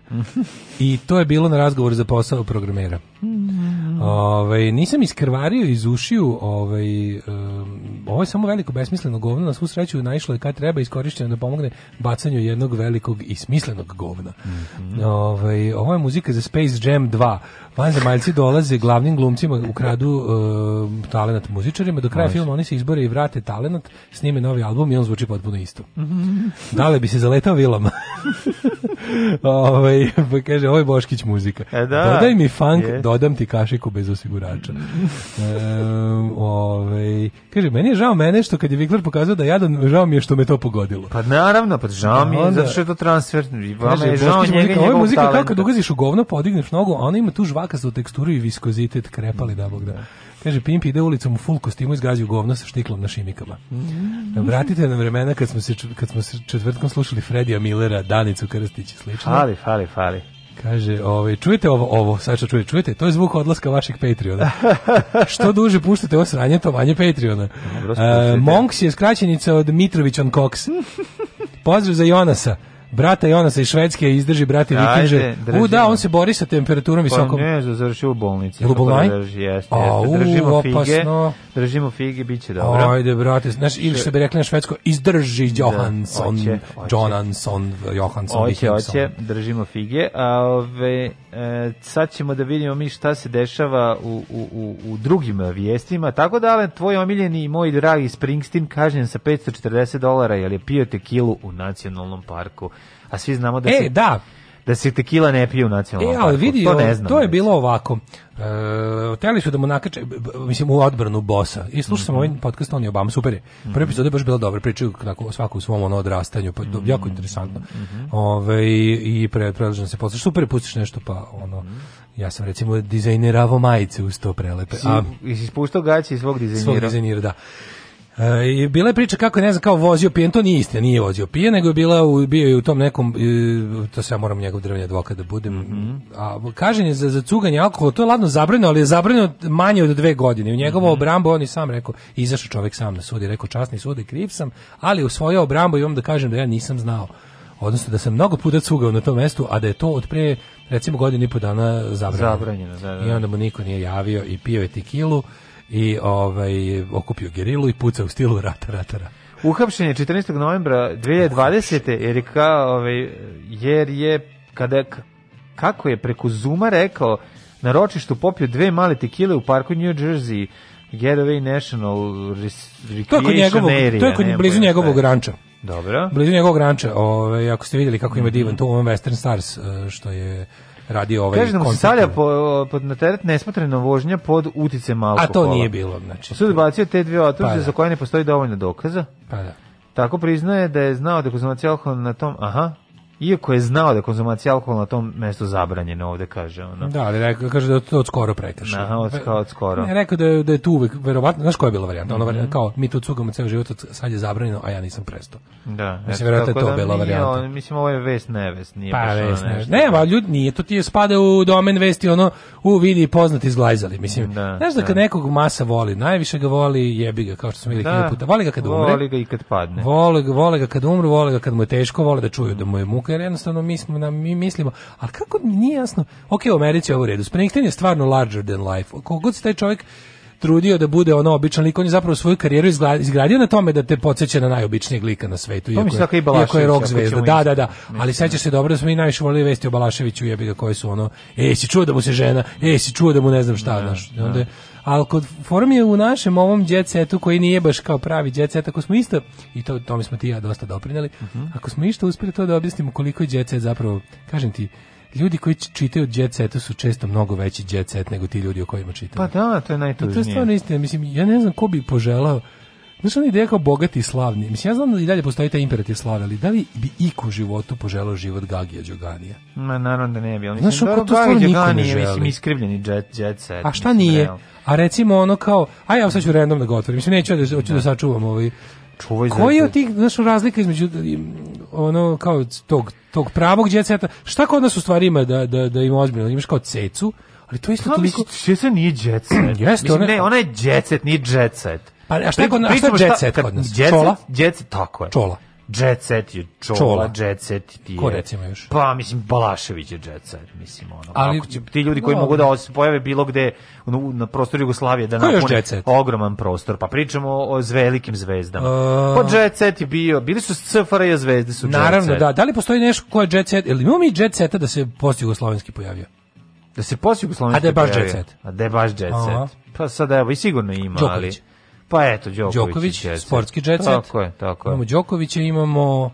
I I to je bilo na razgovoru za posao programera. Mm. Ove, ovaj, nisam iskrvario iz ušiju, ovaj um, ovo je samo veliko besmisleno govno, na svu sreću naišlo je kad treba iskorišteno da pomogne bacanju jednog velikog i smislenog govna. Mm. Ove, ovaj, ovo je muzika za Space Jam 2. Vanzemaljci dolaze glavnim glumcima, ukradu uh, talenat muzičarima, do kraja filma oni se izbore i vrate talenat, snime novi album i on zvuči potpuno isto. Mm. Dale bi se zaletao vilama. ove, ovaj, pa kaže, ovo je Boškić muzika. E da. Dodaj mi funk, yes. dodaj prodam ti kašiku bez osigurača. E, ove, ovaj, kaže, meni je žao mene što kad je Vikler pokazao da jadan, žao mi je što me to pogodilo. Pa naravno, pa žao da, mi je, zato što je to transfer. Vama je žao njega muzika, Ovo je muzika kao kad u govno, podigneš nogu, a ona ima tu žvakastu teksturu i viskozitet, krepali mm, da bog da. da. Kaže, Pimp ide ulicom u full kostimu i zgađu govno sa štiklom na šimikama. Mm. Vratite na vremena kad smo se, kad smo se četvrtkom slušali Fredija Millera, Danicu Krstić i slično. Fali, fali, fali. Kaže, ovaj, čujete ovo, ovo, sad što čujete, čujete, to je zvuk odlaska vaših Patreona. što duže puštate ovo sranje, to manje Patreona. Dobro, uh, Monks je skraćenica od Mitrović on Cox. Pozdrav za Jonasa brata Jonasa iz Švedske izdrži brati vikinže. U da, on se bori sa temperaturom visokom. Pa ne, završio u bolnici. Jel u da bolnici? Jeste, Držimo fige, držimo fige, bit će dobro. Ajde, brate, znaš, ili što bi rekli na švedsko, izdrži Johansson, da, Johansson, Johansson, Oće, oće, držimo fige. A, ove, e, sad ćemo da vidimo mi šta se dešava u, u, u, u drugim vijestima. Tako da, Alen, tvoj omiljeni i moj dragi Springsteen kažnjen sa 540 dolara, jer je pio tekilu u nacionalnom parku. A svi znamo da e, si, da. Da se tekila ne pije u nacionalnom e, ali vidi, to ne znam. To je bilo ovako. Uh, hteli su da mu nakače, mislim, u odbranu bosa. I slušao sam mm -hmm. ovaj podcast, on je Obama, super je. Mhm. Prvi mm epizod je baš bila dobra, pričaju kako svako u svom ono odrastanju, pa, mm -hmm. jako mhm. interesantno. Mm Ove, I, i predlažem se poslušati, super pustiš nešto, pa ono, mhm. ja sam recimo dizajneravao majice uz to prelepe. Si, a, jesi ispuštao gaće iz svog dizajnira? Svog dizajnira, da. E, bila je priča kako je, ne znam, kao vozio pijen, to nije istina, nije vozio pijen, nego je bila bio je u tom nekom, e, to se ja moram njegov drveni advokat da budem, mm -hmm. a kažen je za, za cuganje alkohola, to je ladno zabranjeno, ali je zabranjeno manje od dve godine. U njegovu mm -hmm. obrambu on i sam rekao, izašao čovjek sam na sud i rekao, časni sud i kriv sam, ali u svojoj obrambu imam da kažem da ja nisam znao odnosno da sam mnogo puta cugao na tom mestu, a da je to od pre recimo godinu i po dana zabranjeno. zabranjeno da, da. da. I onda mu niko nije javio i pio je tekilu i ovaj, okupio gerilu i pucao u stilu rata, ratara. Uhapšen je 14. novembra 2020. jer je, kao, ovaj, jer je kada, kako je preko Zuma rekao, na ročištu popio dve male tekile u parku New Jersey, Getaway National Recreation To je kod njegovog, area, to je kod blizu njegovog ranča. Dobro. Blizu njegovog ranča. Ove, ovaj, ako ste vidjeli kako ima divan, mhm. to u Western Stars, e, što je radio ovaj Kaže nam da stavlja po, pod na teret nesmotrena vožnja pod utice alkohola. A to nije bilo, znači. Sud bacio te dve optužbe pa da. za koje ne postoji dovoljno dokaza. Pa da. Tako priznaje da je znao da konzumacija na tom, aha, Iako je znao da konzumacija alkohola na tom mestu zabranjena ovde, kaže ono. Da, ali rekao, kaže da je to od skoro prekršao. Aha, od, kao, od skoro. Ne, rekao da je, da je tu uvek, verovatno, znaš koja je bila varijanta? Mm -hmm. Ona varijanta mhm. kao, mi tu cugamo ceo život, sad je zabranjeno, a ja nisam prestao. Da. Mislim, verovatno je to da bila varijanta. On, mislim, ovo je vest nevest, nije pa, vest nevest. Ne, va, ljudi, nije, to ti je spada u domen vesti, ono, u vidi poznati izglajzali. Mislim, da, znaš da, da, kad nekog masa voli, najviše ga voli, jebi ga, kao što smo videli da, puta. Voli ga kad umre. Voli ga i kad padne. Vole, voli ga kad umre, voli ga kad mu je teško, voli da čuju da mu je muka nauku, jer jednostavno mi, smo, na, mi mislimo, ali kako mi nije jasno, ok, u Americi je ovo u redu, Springsteen je stvarno larger than life, kogod se taj čovjek trudio da bude ono običan lik, on je zapravo svoju karijeru izgradio na tome da te podsjeća na najobičnijeg lika na svetu. Iako, je, iako je rock zvezda. Da, da, da. Ali sećaš da. se dobro da smo mi najviše volili vesti o Balaševiću, jebi ga koji su ono, ej, si čuo da mu se žena, ej, si čuo da mu ne znam šta, da, znaš. Da. Onda je, ali kod forum je u našem ovom jet setu koji nije baš kao pravi jet set, ako smo isto, i to tome smo ti ja dosta doprinjeli, uh mhm. -huh. ako smo isto uspeli to da objasnimo koliko je jet set zapravo, kažem ti, ljudi koji čitaju jet setu su često mnogo veći jet set nego ti ljudi o kojima čitaju. Pa da, to je najtužnije. Pa to je stvarno istina, mislim, ja ne znam ko bi poželao Znaš, ona ideja kao bogati i slavni. Mislim, ja znam da i dalje postoji taj imperativ slave, ali da li bi iko u životu poželao život Gagija Đoganija? Ma, naravno da ne bi. Mislim, Znaš, dobro, Gagija Đoganija, mislim, iskrivljeni jet, jet set. A šta nije? Real. A recimo ono kao, aj, ja sad ću random da ga otvorim. Mislim, neću da, hoću da, da sačuvam ovaj... Čuvaj Koji je od tih, znaš, razlika između ono, kao tog, tog pravog djeceta, šta kod nas u stvari ima da, da, da ima ozbiljno? Imaš kao cecu, ali to isto toliko... Mislim, se nije djetset. Jeste, mislim, ona... ne, ona je djetset, nije djetset. Pa a šta je, a šta je jet set kod nas? Jet čola? Jet set, tako je. Čola. Jet set je čola, čola. jet set je... Ko recimo još? Pa, mislim, Balašević je jet set, mislim, ono. Ali, će, ti ljudi koji no, mogu da se pojave bilo gde u, na prostoru Jugoslavije, da napune ogroman prostor. Pa pričamo o, o velikim zvezdama. Uh, pa jet set je bio, bili su CFRJ zvezde, su naravno, jet set. da. Da li postoji nešto ko je jet set? Ili imamo mi jet seta da se post-jugoslovenski pojavio? Da se post-jugoslovenski pojavio? A da je baš pojavio. jet set? A da je baš jet set. Uh Pa sad, evo, i sigurno ima, Djokovic. ali... Pa eto, Đoković. Đoković, sportski jet Tako je, tako je. Imamo Đokovića, imamo...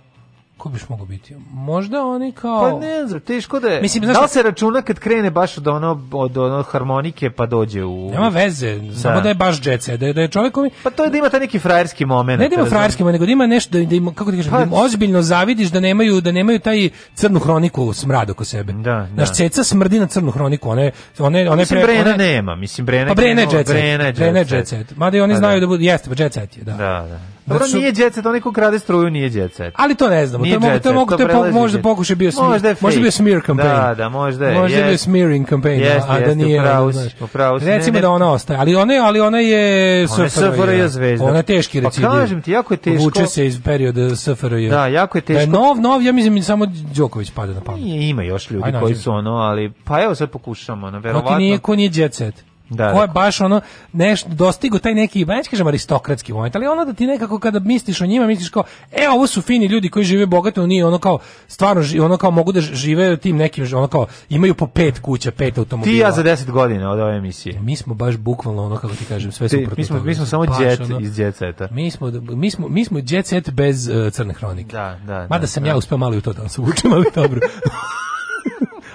Ko biš mogu biti? Možda oni kao... Pa ne znam, teško da je. Mislim, znaš, da li se računa kad krene baš od ono, od ono harmonike pa dođe u... Nema veze, da. samo da je baš džece, da je, da je čovjek... Koji... Pa to je da ima ta neki frajerski moment. Ne da ima frajerski moment, nego da ima nešto, da, da ima, kako ti kažem, da pa, da ozbiljno zavidiš da nemaju, da nemaju taj crnu hroniku smrad oko sebe. Da, da. Znaš, ceca smrdi na crnu hroniku, one... one, one mislim, pre, Brena one... nema, mislim, Brena... Pa Brena je džece, Brena je džece. Mada i oni pa znaju da. da budu, jeste, pa džece je, da. Da, da. Dobro, znači, nije djecet, onaj ko krade struju nije djecet. Ali to ne znamo, nije to, djecet, to, mogu, to, je po, možda pokušaj bio smir, možda, je možda bio smear da, campaign. Da, da, možda je. Možda je bio smearing campaign, jest, a, da nije. Upravo, znaš, upravo, recimo da ona ostaje, ali ona, ali ona je SFRJ zvezda. Ona je teški recidiv. Pa kažem ti, jako je teško. Vuče se iz perioda SFRJ. Da, jako je teško. Da je nov, nov, ja mislim samo Đoković pada na pamet. Ima još ljudi koji su ono, ali pa evo sad pokušamo, na verovatno. nije Ko nije djecet? Da, Ko je da. baš ono nešto dostigo taj neki baš kažem aristokratski moment, ali ono da ti nekako kada misliš o njima misliš kao e ovo su fini ljudi koji žive bogato, nije ono kao stvarno ono kao mogu da žive tim nekim ono kao imaju po pet kuća, pet automobila. Ti ja za 10 godina od ove emisije. Mi smo baš bukvalno ono kako ti kažem sve suprotno. Mi smo mi smo samo djet ono, iz djeceta. Mi smo mi smo mi smo jet set bez uh, crne hronike. Da, da. Mada da, sam da. ja uspeo malo i u to da se učim, ali dobro.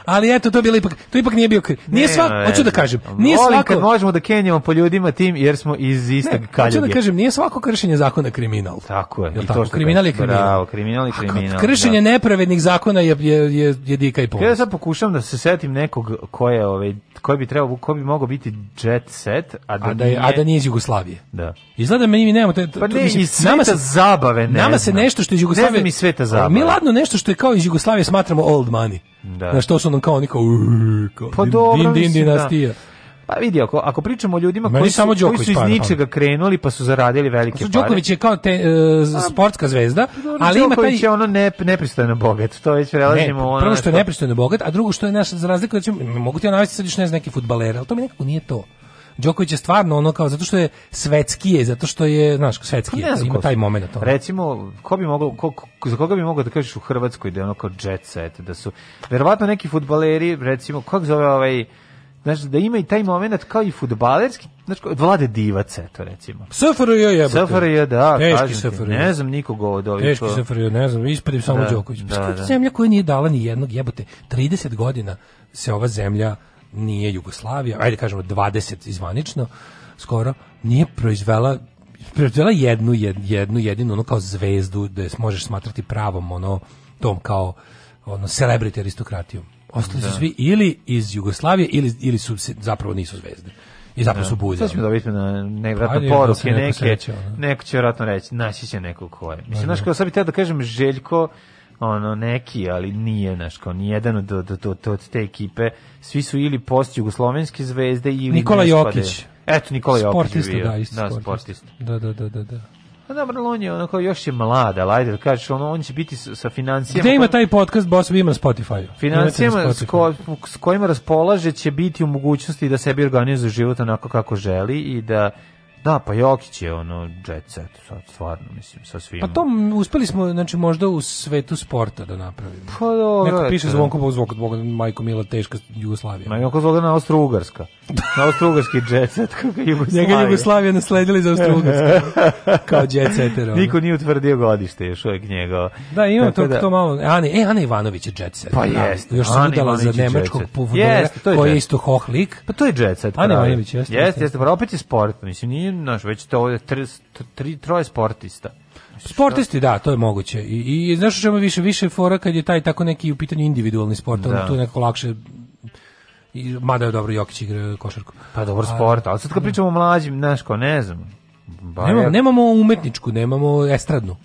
ali eto to je bilo ipak to ipak nije bio kriv. Nije sva hoću da kažem, nije Volim svako kad možemo da kenjamo po ljudima tim jer smo iz istog kaljuge. Hoću da kažem, nije svako kršenje zakona kriminal. Tako je. Jel I tako? to što kriminal je kriminal. Bravo, kriminal je kriminal. Kršenje da. nepravednih zakona je je je, je dika i pol. Ja sad pokušam da se setim nekog ko je ovaj koji bi trebao ko bi mogao biti jet set, a da, a da je, nije, a da nije iz Jugoslavije. Da. Izgleda mi nemamo te, pa ne, mislim, sveta nama se, zabave ne. Nama se nešto što iz Jugoslavije. Ne mi sveta zabave. Mi ladno nešto što je kao iz Jugoslavije smatramo old money. Da. Znaš, to su nam kao oni pa din, dobro, din, da. dinastija. Da. Pa vidi, ako, ako pričamo o ljudima koji su, koji su iz ničega krenuli pa su zaradili velike pare. Đoković je kao te, e, pa, sportska zvezda, pa dobro, ali Đoković ima taj... je ono ne, nepristojno bogat, to već prelazimo ne, ono... Prvo što je nepristojno bogat, a drugo što je naš, za razliku, da ćemo, mogu ti ja navesti sad još ne znam neke futbalere, ali to mi nekako nije to. Đoković je stvarno ono kao zato što je svetski je, zato što je, znaš, svetski je, pa ima taj momenat. to. Recimo, ko bi mogao ko, ko, za koga bi mogao da kažeš u Hrvatskoj da je ono kao jet set, da su verovatno neki fudbaleri, recimo, kako zove ovaj Znaš, da ima i taj moment kao i futbalerski, znači od vlade divac, eto recimo. SFRJ je. SFRJ, da, Teški SFRJ. Ne znam nikog od ovih. Teški SFRJ, ne znam, ispredim samo da, Đoković. Da, da. Zemlja koja nije dala ni jednog jebote, 30 godina se ova zemlja nije Jugoslavija, ajde kažemo 20 izvanično, skoro, nije proizvela proizvela jednu, jednu jedinu ono kao zvezdu da je možeš smatrati pravom ono tom kao ono celebrity aristokratijom. Ostali da. su svi ili iz Jugoslavije ili, ili su zapravo nisu zvezde. I zapravo da. su buze. Sad ćemo dobiti da na pa, nevjerojatno pa, poruke da neke. Neko, sreće, neko će vratno reći, naći će nekog koje. Mislim, pa, znaš, da. kao sad bih da kažem, Željko ono neki, ali nije naš kao ni jedan od od, od, od te ekipe. Svi su ili post jugoslovenske zvezde ili Nikola Jokić. Eto Nikola Jokić. Sportista, da, isto da, sportista. Da, da, da, da, da. A pa dobro, on je onako još je mlad, ali ajde da kažeš, ono, on će biti sa financijama... Gde ima pa- taj podcast, boss, ima na Spotify. Financijama na Spotify. S, ko, s kojima raspolaže će biti u mogućnosti da sebi organizuje život onako kako želi i da Da, pa Jokić je ono jet set, stvarno, mislim, sa svim. Pa to uspeli smo, znači, možda u svetu sporta da napravimo. Pa dobro. Neko već, piše zvonko, pa zvonko, Boga, Majko Mila, teška Jugoslavija. Ma, Majko zvoga na Austro-Ugarska. na Austro-Ugarski jet set, kako Jugoslavija. Njega Jugoslavija nasledili za Austro-Ugarska. kao jet setera. Ono. Niko nije utvrdio godište, još uvijek njega. Da, ima to, da... to malo. Ani, e, Ana e, Ivanović je jet set. Pa da. jeste. Još se udala za nemačkog povodora, koji je isto hohlik. Pa to je jet set. Ana Ivanović jeste. Jeste, jeste, pa opet je sport, mislim, nije naš, već to tri, tri, troje sportista. Sportisti, da, to je moguće. I, i znaš čemu više, više fora kad je taj tako neki u pitanju individualni sport, da. tu je nekako lakše i mada je dobro Jokić igra košarku. Pa dobro sport, ali sad kad da. pričamo o mlađim, znaš ko, ne znam. Nemamo, nemamo umetničku, nemamo estradnu.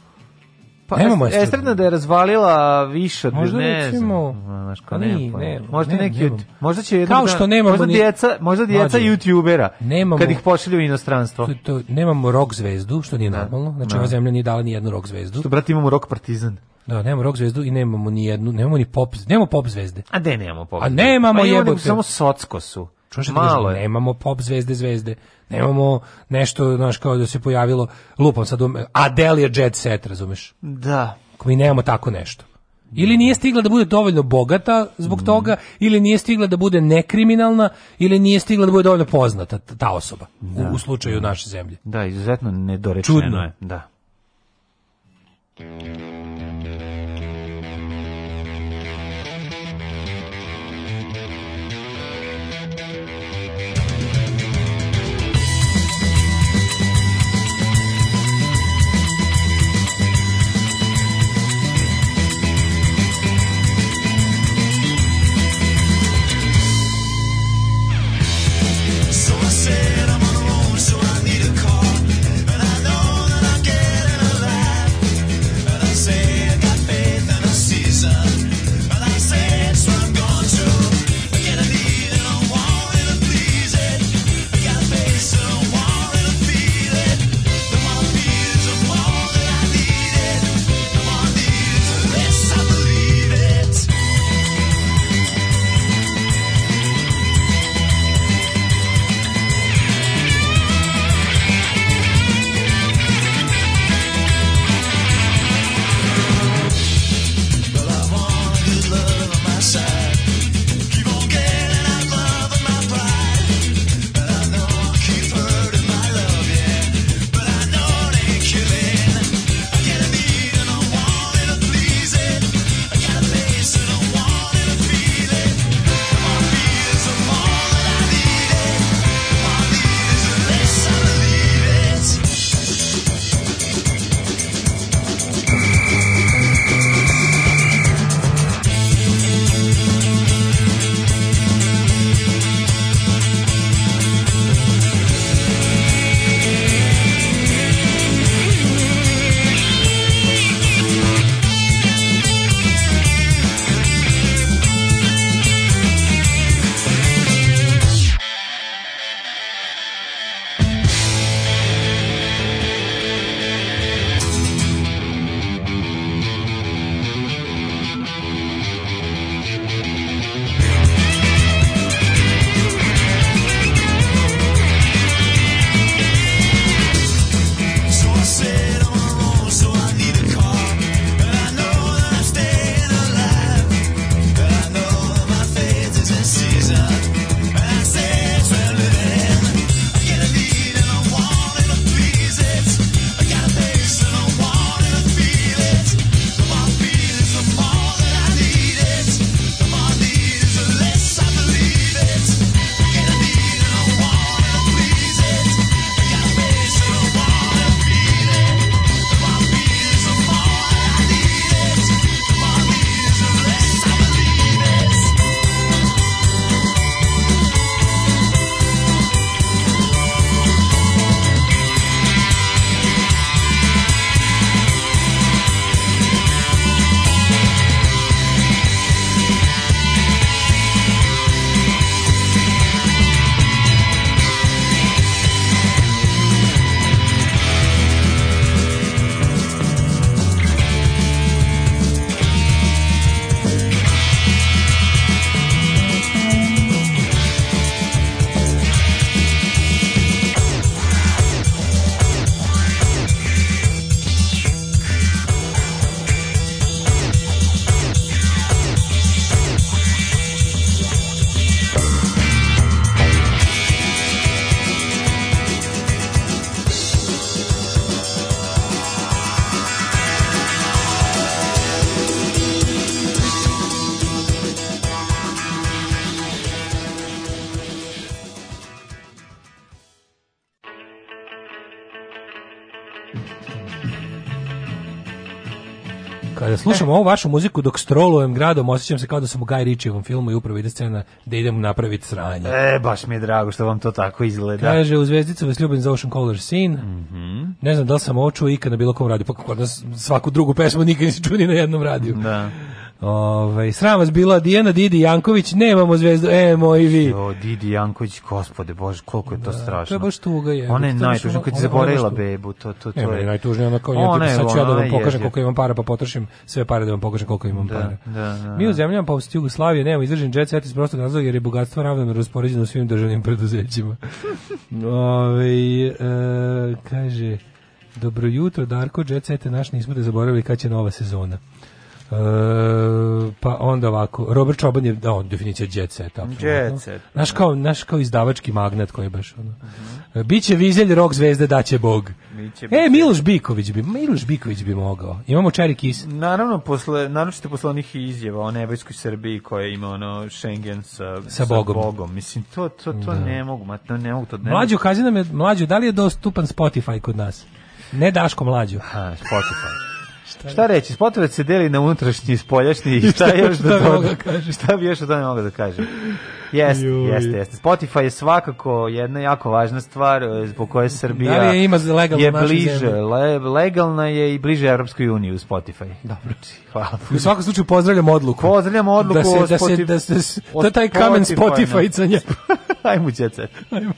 Pa Nemamo estradna. estradna da je razvalila više od možda ne recimo, znam. Kao ne, ne, ne, možda ne, neki nemamo. možda će jedno kao što nemamo možda djeca, možda djeca Mađe, youtubera. Nemamo. Kad ih pošalju u inostranstvo. To, to, nemamo rock zvezdu, što nije da. normalno. Znači da. ova zemlja nije dala ni jednu rock zvezdu. Što brate imamo rock partizan. Da, nemamo rock zvezdu i nemamo ni jednu, nemamo ni pop, nemamo pop zvezde. A gde nemamo pop. A nemamo pa jebote. Samo socsko su. Čuješ da nemamo pop zvezde zvezde. Nemamo nešto, znaš, kao da se pojavilo, lupom sad, um- Adele je jet set, razumeš? Da. Mi nemamo tako nešto. Ili nije stigla da bude dovoljno bogata zbog mm. toga, ili nije stigla da bude nekriminalna, ili nije stigla da bude dovoljno poznata ta osoba da. u, u, slučaju naše zemlje. Da, izuzetno nedorečeno Čudno. je. Da. slušam ovu vašu muziku dok strolujem gradom, osjećam se kao da sam u Guy Ritchievom filmu i upravo ide scena da idem napraviti sranje. E, baš mi je drago što vam to tako izgleda. Kaže, u Zvezdicu vas ljubim za Ocean Color Scene. Mm -hmm. Ne znam da li sam ovo čuo ikad na bilo kom radiju, pa kod nas svaku drugu pesmu nikad nisi čuo ni na jednom radiju. Da. Ove, ovaj, sram vas bila Dijana Didi Janković, nemamo zvezdu, emo i vi. Jo, Didi Janković, gospode bože, koliko je to da, strašno. To je baš tuga, je. Ona je najtužnija, kad je zaboravila bebu, to, to, to e, je. Ona je najtužnija, ona kao, ona je, sad ću ja da vam pokažem koliko imam para, pa potrošim sve pare da vam pokažem koliko imam da, para. Da, da, da. Mi u zemljama u Jugoslavije nemamo izražen jet set iz prostog razloga jer je bogatstvo ravnomjerno raspoređeno svim državnim preduzećima. Ove, ovaj, e, kaže, dobro jutro, Darko, jet sete naš nismo da zaboravili kad će nova sezona. E, pa onda ovako, Robert Čoban je, da, on definicija jet set, jet set da. naš, kao, naš kao izdavački magnat koji je baš ono. Uh e, -huh. Biće vizelj rok zvezde da će Bog. Biće, e, biće. E, Miloš Biković bi, Miloš Biković bi mogao. Imamo Čeri Kis. Naravno, posle, naročite posle onih izjava o nebojskoj Srbiji koja ima ono Schengen sa, sa, sa Bogom. Mislim, to, to, to, da. ne mogu, ma, to ne mogu. To ne mlađo, kaži nam je, mlađo, da li je dostupan Spotify kod nas? Ne Daško mlađo. Ha, Spotify. Šta reći, Spotovac se deli na unutrašnji i spoljašnji i šta, još da toga da da kažem? Šta bi još o tome mogao da kažem? Jeste, jeste, jeste. Spotify je svakako jedna jako važna stvar eh, zbog koje da Srbija da je, ima je bliže, le, legalna je i bliže Evropskoj uniji u Spotify. Dobro. Hvala. U svakom slučaju pozdravljam odluku. Pozdravljam odluku da se, da se, da se, da se, da taj kamen Spotify-canje. Ajmo, djece. Ajmo.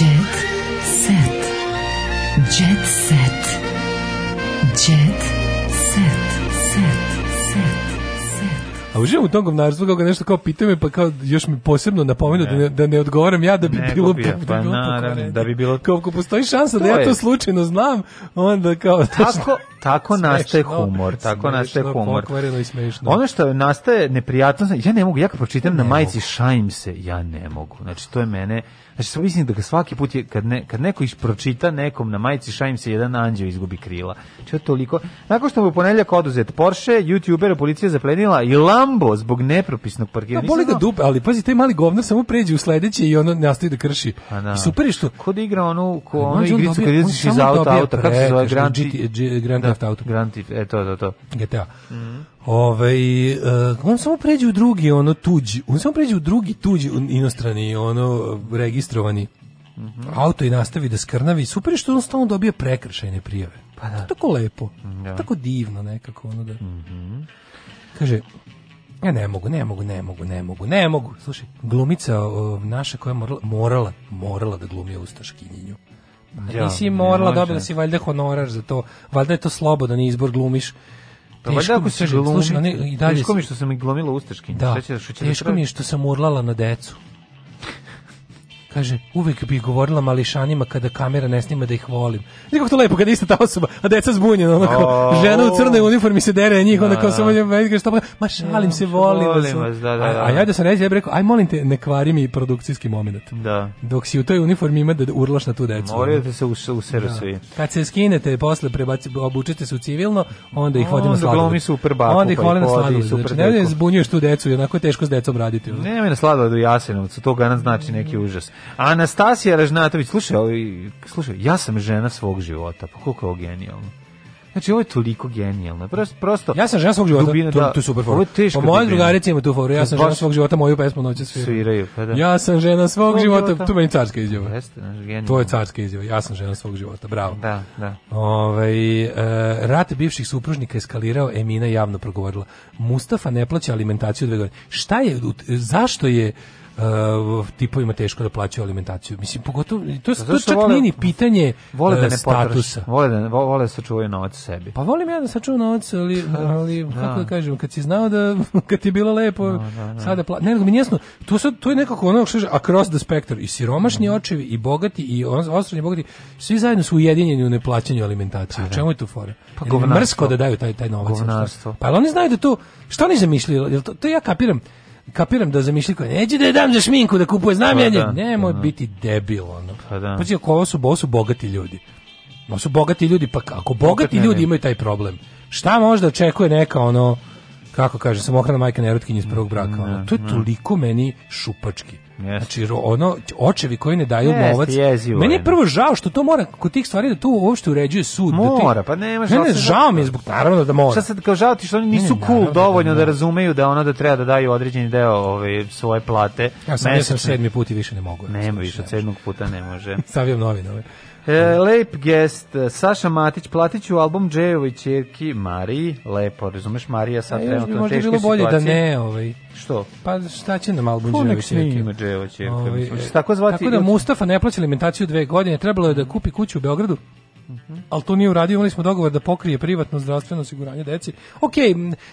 Jet set. Jet set. Jet set. Set. Set. A uživam u tom govnarstvu kako nešto kao pita me pa kao još mi posebno napomenu da ne, da ne odgovaram ja da bi ne, bilo da bi, ja, pa, da, naravno, da bi bilo kao ako postoji šansa da to da ja to slučajno znam onda kao tako tako smešno, nastaje da, humor, tako smešno, nastaje humor. I smešno. Ono što nastaje neprijatno, ja ne mogu, ja kad pročitam ne na majici šajim se, ja ne mogu. Znači to je mene Znači, sam mislim da ga svaki put, je, kad, ne, kad neko ispročita nekom na majici, šajim se jedan anđeo izgubi krila. Če znači, toliko? Nakon što mu ponedljak oduzet Porsche, youtuber policija zaplenila i Lambo zbog nepropisnog parkiranja. Da, boli ga dupe, ali pazi, taj mali govnar samo pređe u sledeće i ono nastavi da krši. A pa da. I super je što... Kod da igra onu, ko on igricu kad izlaziš iz auta, auta, kako se zove? Grand GT, Grand da, Theft Auto. Grand Theft, e, to, to, to. GTA. Mm -hmm. Ove, ovaj, on samo pređe u drugi ono tuđi, on samo pređe u drugi tuđi inostrani ono registrovani mm -hmm. auto i nastavi da skrnavi. Super što on stalno dobije prekršajne prijave. Pa da. Tako lepo, mhm, da. tako divno nekako ono da. Mm -hmm. Kaže, ja ne mogu, ne mogu, ne mogu, ne mogu, ne mogu. Slušaj, glumica o, naša koja je morala, morala, morala da glumi ustaškinjenju. Ja, nisi morala, dobila da si valjda honorar za to. Valjda je to slobodan izbor, glumiš Pa teško ako se glumi, i dalje. Teško mi što sam i glomila ustaškinje. Da, teško mi je što sam urlala na decu. Kaže, uvek bih govorila mališanima kada kamera ne snima da ih volim. Nikako to lepo, kada ista ta osoba, a deca zbunjena, onako, oh. žena u crnoj uniformi se dere na njih, onako, da. samo njima, šta, ma šalim se, volim. volim vas, da, da, da. A, ja da sam reći, ja bih rekao, aj molim te, ne kvari mi produkcijski moment. Da. Dok si u toj uniformi ima da urlaš na tu decu. Moraju da se u, u da. svi. Kad se skinete, posle prebaci, obučete se u civilno, onda ih vodimo sladoled. Onda glomi super baku, onda ih pa vodimo na sladoled. Znači, ne da zbunjuješ tu decu, onako je teško s decom raditi. Ne, mi na sladoled u Jasenovcu, to ga nam znači neki užas. Anastasija Ražnatović, slušaj, ovaj, slušaj, ja sam žena svog života, pa koliko je ovo genijalno. Znači, ovo je toliko genijalno. Prosto, prosto ja sam žena svog života, dubina, to, da, to super foru. Po pa mojoj drugarici ima tu foru, ja sam žena svog života, moju pesmu noće sviraju. sviraju pa da. Ja sam žena svog, svog života, života, tu meni carska izjava. Jeste, genijalno. To je carska izjava, ja sam žena svog života, bravo. Da, da. Ove, ovaj, e, rat bivših supružnika eskalirao, Emina javno progovorila. Mustafa ne plaća alimentaciju dve godine. Šta je, zašto je, uh, tipovima teško da plaćaju alimentaciju. Mislim, pogotovo, to, to pa čak vole, nije ni pitanje vole da uh, ne statusa. vole da, vole da sačuvaju novac sebi. Pa volim ja da sačuvam novac, ali, da. ali da. kako da kažem, kad si znao da, kad je bilo lepo, no, da, da, da. sada pla... Ne, nego mi jasno, to, sad, to je nekako ono što je across the spectrum. I siromašni mm očevi, i bogati, i osrednji bogati, svi zajedno su ujedinjeni u neplaćanju alimentacije. Pa, da. čemu je tu fora? Pa, govnarstvo. Mrsko da daju taj, taj novac. Govnarstvo. Pa oni znaju da to, šta oni zamišljaju? To, to ja kapiram kapiram da zamišljiko neće da je dam za šminku da kupuje znam pa, da, nemoj da. biti debil ono pa da. Pazi, ovo su, ovo su bogati ljudi ovo su bogati ljudi pa ako bogati ne, ljudi ne, imaju taj problem šta možda očekuje neka ono kako kaže samohrana majka nerotkinja iz prvog braka ono, to je toliko meni šupački Yes. Znači, ono, očevi koji ne daju yes, novac. Yes, meni je prvo žao što to mora, kod tih stvari da tu uopšte uređuje sud. Mora, da ti, pa nema žao. Mene žao mi je zbog, naravno da mora. Šta sad kao žao ti što oni nisu ne, cool da dovoljno da, da, razumeju da ono da treba da daju određeni deo ove, ovaj, svoje plate. Ja sam, ja sam sedmi put i više ne mogu. Nema više, od sedmog puta ne može. Stavljam novinove. E, lep gest, Saša Matić, platiću album Džejovi čerki Mariji, lepo, razumeš, Marija sad e, trenutno u teškoj Možda bilo bolje da ne, ovaj. Što? Pa šta će nam album Džejovi čerki? Ima Džejovi čerki, ovaj, tako zvati. Tako da Mustafa ne plaća alimentaciju dve godine, trebalo je da kupi kuću u Beogradu, -hmm. ali to nije uradio, imali smo dogovor da pokrije privatno zdravstveno osiguranje deci. Ok,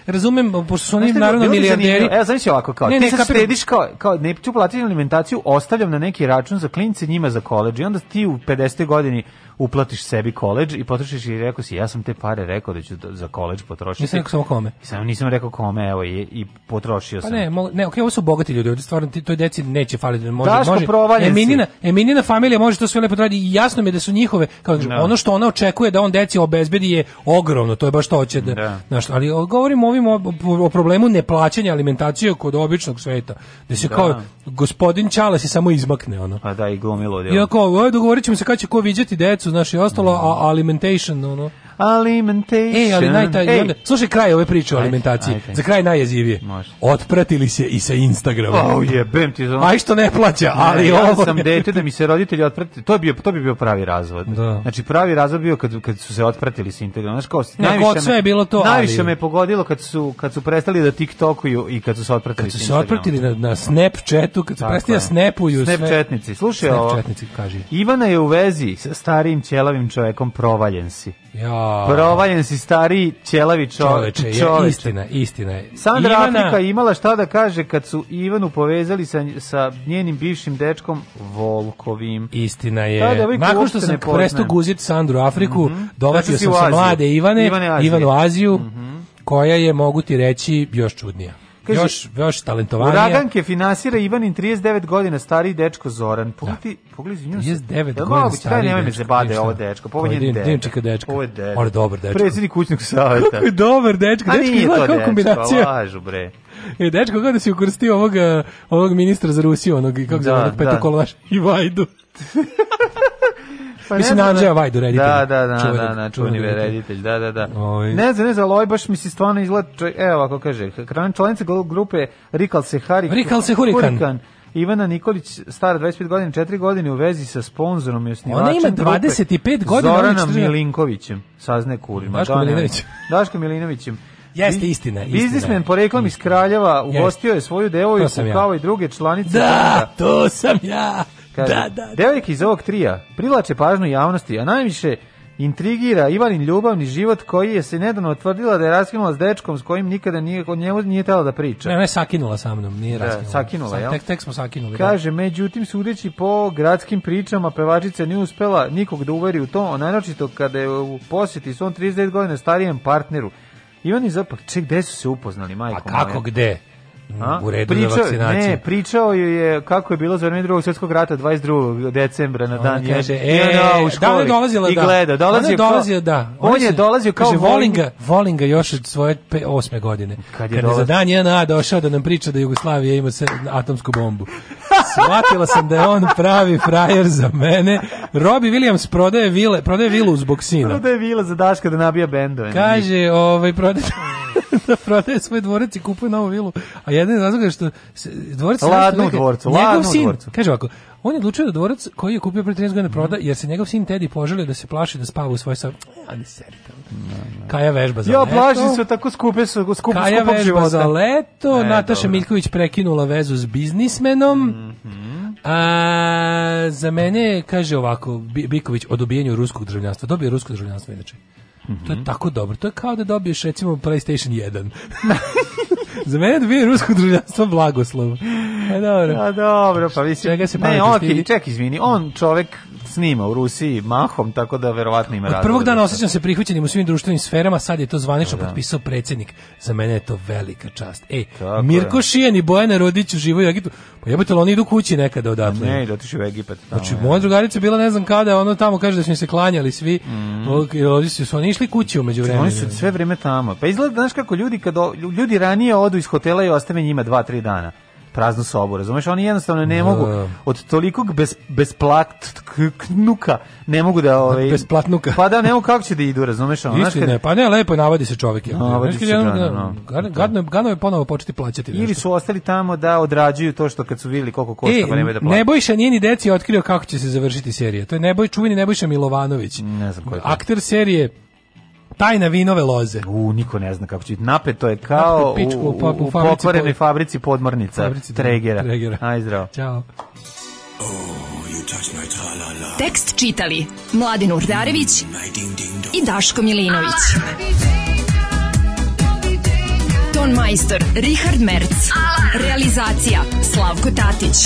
razumem, pošto su oni naravno milijarderi. Evo, znam ovako, kao, ne, ne, ti štediš kao, kao, neću platiti alimentaciju, ostavljam na neki račun za klince njima za koleđ i onda ti u 50. godini uplatiš sebi koleđ i potrošiš i rekao si, ja sam te pare rekao da ću da za koleđ potrošiti. Nisam rekao samo kome. Sam, nisam rekao kome, evo, i, i potrošio pa sam. Pa ne, mo, ne, ok, ovo su bogati ljudi, ovdje stvarno ti, toj deci neće faliti. Da može, Daško može, Eminina, si. Eminina familija može to sve lepo da raditi i jasno mi je da su njihove, kao, no. ono što ona očekuje da on deci obezbedi je ogromno, to je baš to hoće da, da. Naš, ali govorimo ovim o, o, problemu neplaćanja alimentacije kod običnog sveta, da se da. kao gospodin Čala se samo izmakne ono. Pa da, i glomilo. I ako, dogovorit ćemo se kada će ko viđati decu decu, znaš i ostalo, a alimentation, ono alimentation. E, ali najtaj, slušaj kraj ove priče o alimentaciji. Ajde, ajde. Za kraj najjezivije. Može. Otpratili se i sa Instagrama. Oh, jebem ti za. Aj što ne plaća, ali ne, ovo ja sam dete da mi se roditelji otpratili. To je bio to bi bio pravi razvod. Da. Znači pravi razvod bio kad kad su se otpratili sa Instagrama. Znaš kao, najviše kod sve je bilo to, najviše ali... me pogodilo kad su kad su prestali da TikTokuju i kad su se otpratili kad su se otpratili na, na Snapchatu, kad su Tako prestali da snapuju sve. Snapchatnici. Slušaj, Snapchatnici kaže. Ivana je u vezi sa starijim ćelavim čovekom provaljen si. Ja. Provaljen si stari ćelavi čoveče. Čoveče, istina, istina je. Sandra Ivana... Afrika imala šta da kaže kad su Ivanu povezali sa, sa njenim bivšim dečkom Volkovim. Istina je. Da, Nakon što sam presto guzit Sandru Afriku, mm -hmm. dovatio sam se mlade Ivane, Ivane Azije. Ivanu Aziju, mm -hmm. koja je, mogu ti reći, još čudnija. Kaže, još, još talentovanija. Uraganke finansira Ivanin 39 godina stari dečko Zoran. Pogledaj, da. pogledaj, izvinjam se. 39 godina mogu, stari dečko. me zebade ovo dečko. Ovo je dečko. Dečka dečka. Ovo je dečko. Ovo je dobar dečko. Predsjednik kućnog savjeta. Kako je dobar dečko. Dečko izgleda kao kombinacija. Lažu bre. E, dečko, kada si ukrstio ovog, ovog ministra za Rusiju, onog, kako da, zove, onog da. petokolovaša, i Vajdu. Pa Mislim, na Andžeja Vajdu, reditelj. Da, da, da, čuveni, da, da, da čuveni reditelj, da, da, da. Oj. Ovaj. Ne znam, ne znam, ali baš mi se stvarno izgleda, čovjek, evo ako kaže, članica grupe Rikal Sehari, Rikal Sehurikan, Hurikan, Ivana Nikolić, stara 25 godina, 4 godine u vezi sa sponzorom i osnivačem. Ona ima 25 godina. Zoranom Milinkovićem, sazne kurima. Daško Milinovićem. Daško Milinovićem. Jeste istina, istina. Biznismen poreklom iz Kraljeva ugostio je svoju devojku kao ja. i druge članice. Da, to sam ja. Kaže, da, da, da. Devojke iz ovog trija privlače pažnju javnosti, a najviše intrigira Ivanin ljubavni život koji je se nedavno otvrdila da je raskinula s dečkom s kojim nikada nije od njemu nije tela da priča. Ne, ne, sakinula sa mnom, nije da, raskinula. Sakinula, Sa, jel? Tek, tek smo sakinuli. Da. Kaže, da. međutim, sudeći po gradskim pričama, pevačica nije uspela nikog da uveri u to, a naročito kada je u posjeti svom 39 godina starijem partneru. Ivan i zapak, ček, gde su se upoznali, majko? A kako, moja? gde? A? U redu pričao, vakcinaciju. Ne, pričao je kako je bilo za vreme drugog svjetskog rata 22. decembra na dan. On kaže, je, e, no, u školi, da dolazila, i gleda, dolazio, da. dolazio, da. On, on je dolazio kao kaže, Volinga, Volinga još od svoje pe, osme godine. Kad je, kad je za dan 1A došao da nam priča da Jugoslavija ima se, atomsku bombu. Svatila sam da je on pravi frajer za mene. Robi Williams prodaje vile, prodaje vilu zbog sina. Prodaje vila za Daška da nabija bendove. Kaže, ovaj prodaje da prodaje svoj dvorac i kupuje novu vilu. A jedan je razlog je što dvorac ladno u dvorcu, njegov sin, Kaže ovako, On je odlučio da dvorac koji je kupio pre 13 godina proda, mhm. jer se njegov sin Teddy poželio da se plaši da spava u svoj sam. A ne serite. Da, da. Kaja vežba za ja, leto. Ja plašim se tako skupe su, skup, skupog života. vežba za leto. Ne, Nataša dobro. Miljković prekinula vezu s biznismenom. Mm A, za mene, kaže ovako, Biković, odobijenju ruskog državljanstva. Dobio rusko državljanstvo, inače. -hmm. To je tako dobro. To je kao da dobiješ recimo PlayStation 1. Za mene dobije rusko državljanstvo blagoslov. E, dobro. A dobro, pa mislim. Čega se ne, on, okay, ček, izvini. On čovek snima u Rusiji mahom, tako da verovatno ima razloga. prvog da dana osjećam se prihvaćenim u svim društvenim sferama, sad je to zvanično da. potpisao predsjednik. Za mene je to velika čast. Ej, tako Mirko je. Šijan i Bojana Rodić uživaju u Egiptu. Pa jebate, ali oni idu kući nekada odatle. Ne, otišu u Egipat. Tamo, znači, moja drugarica bila ne znam kada, ono tamo kaže da su mi se klanjali svi. Mm. Ovdje su oni išli kući umeđu vremena. Oni su sve vreme tamo. Pa izgleda, znaš kako ljudi, kad ljudi ranije odu iz hotela i ostave njima dva, tri dana praznu sobu, razumeš? Oni jednostavno ne mogu da. od tolikog bez, besplatnuka ne mogu da... Ovaj, besplatnuka. Pa da, ne mogu kako će da idu, razumeš? Ono, Istina, kad... pa ne, lepo je, navadi se čovjek. Ja. Navadi se čovjek, da- no. Gadno, da. gadno je ponovo početi plaćati. Ili su ostali tamo da odrađuju to što kad su vidjeli koliko košta, e, pa nemoj da plaćaju. Nebojša nije ni deci otkrio kako će se završiti serija. To je Neboj, čuveni Nebojša Milovanović. Ne znam ko je. Akter serije Tajna vinove loze. U, niko ne zna kako će. Napeto je kao Napeto u, u, pa- u, u pokvarenoj fabrici podmornica. Fabrici tregera. tregera. Aj, zdravo. Ćao. Oh, Tekst čitali Mladin Urdarević i Daško Milinović. Ton majstor Richard Merc. Realizacija Slavko Tatić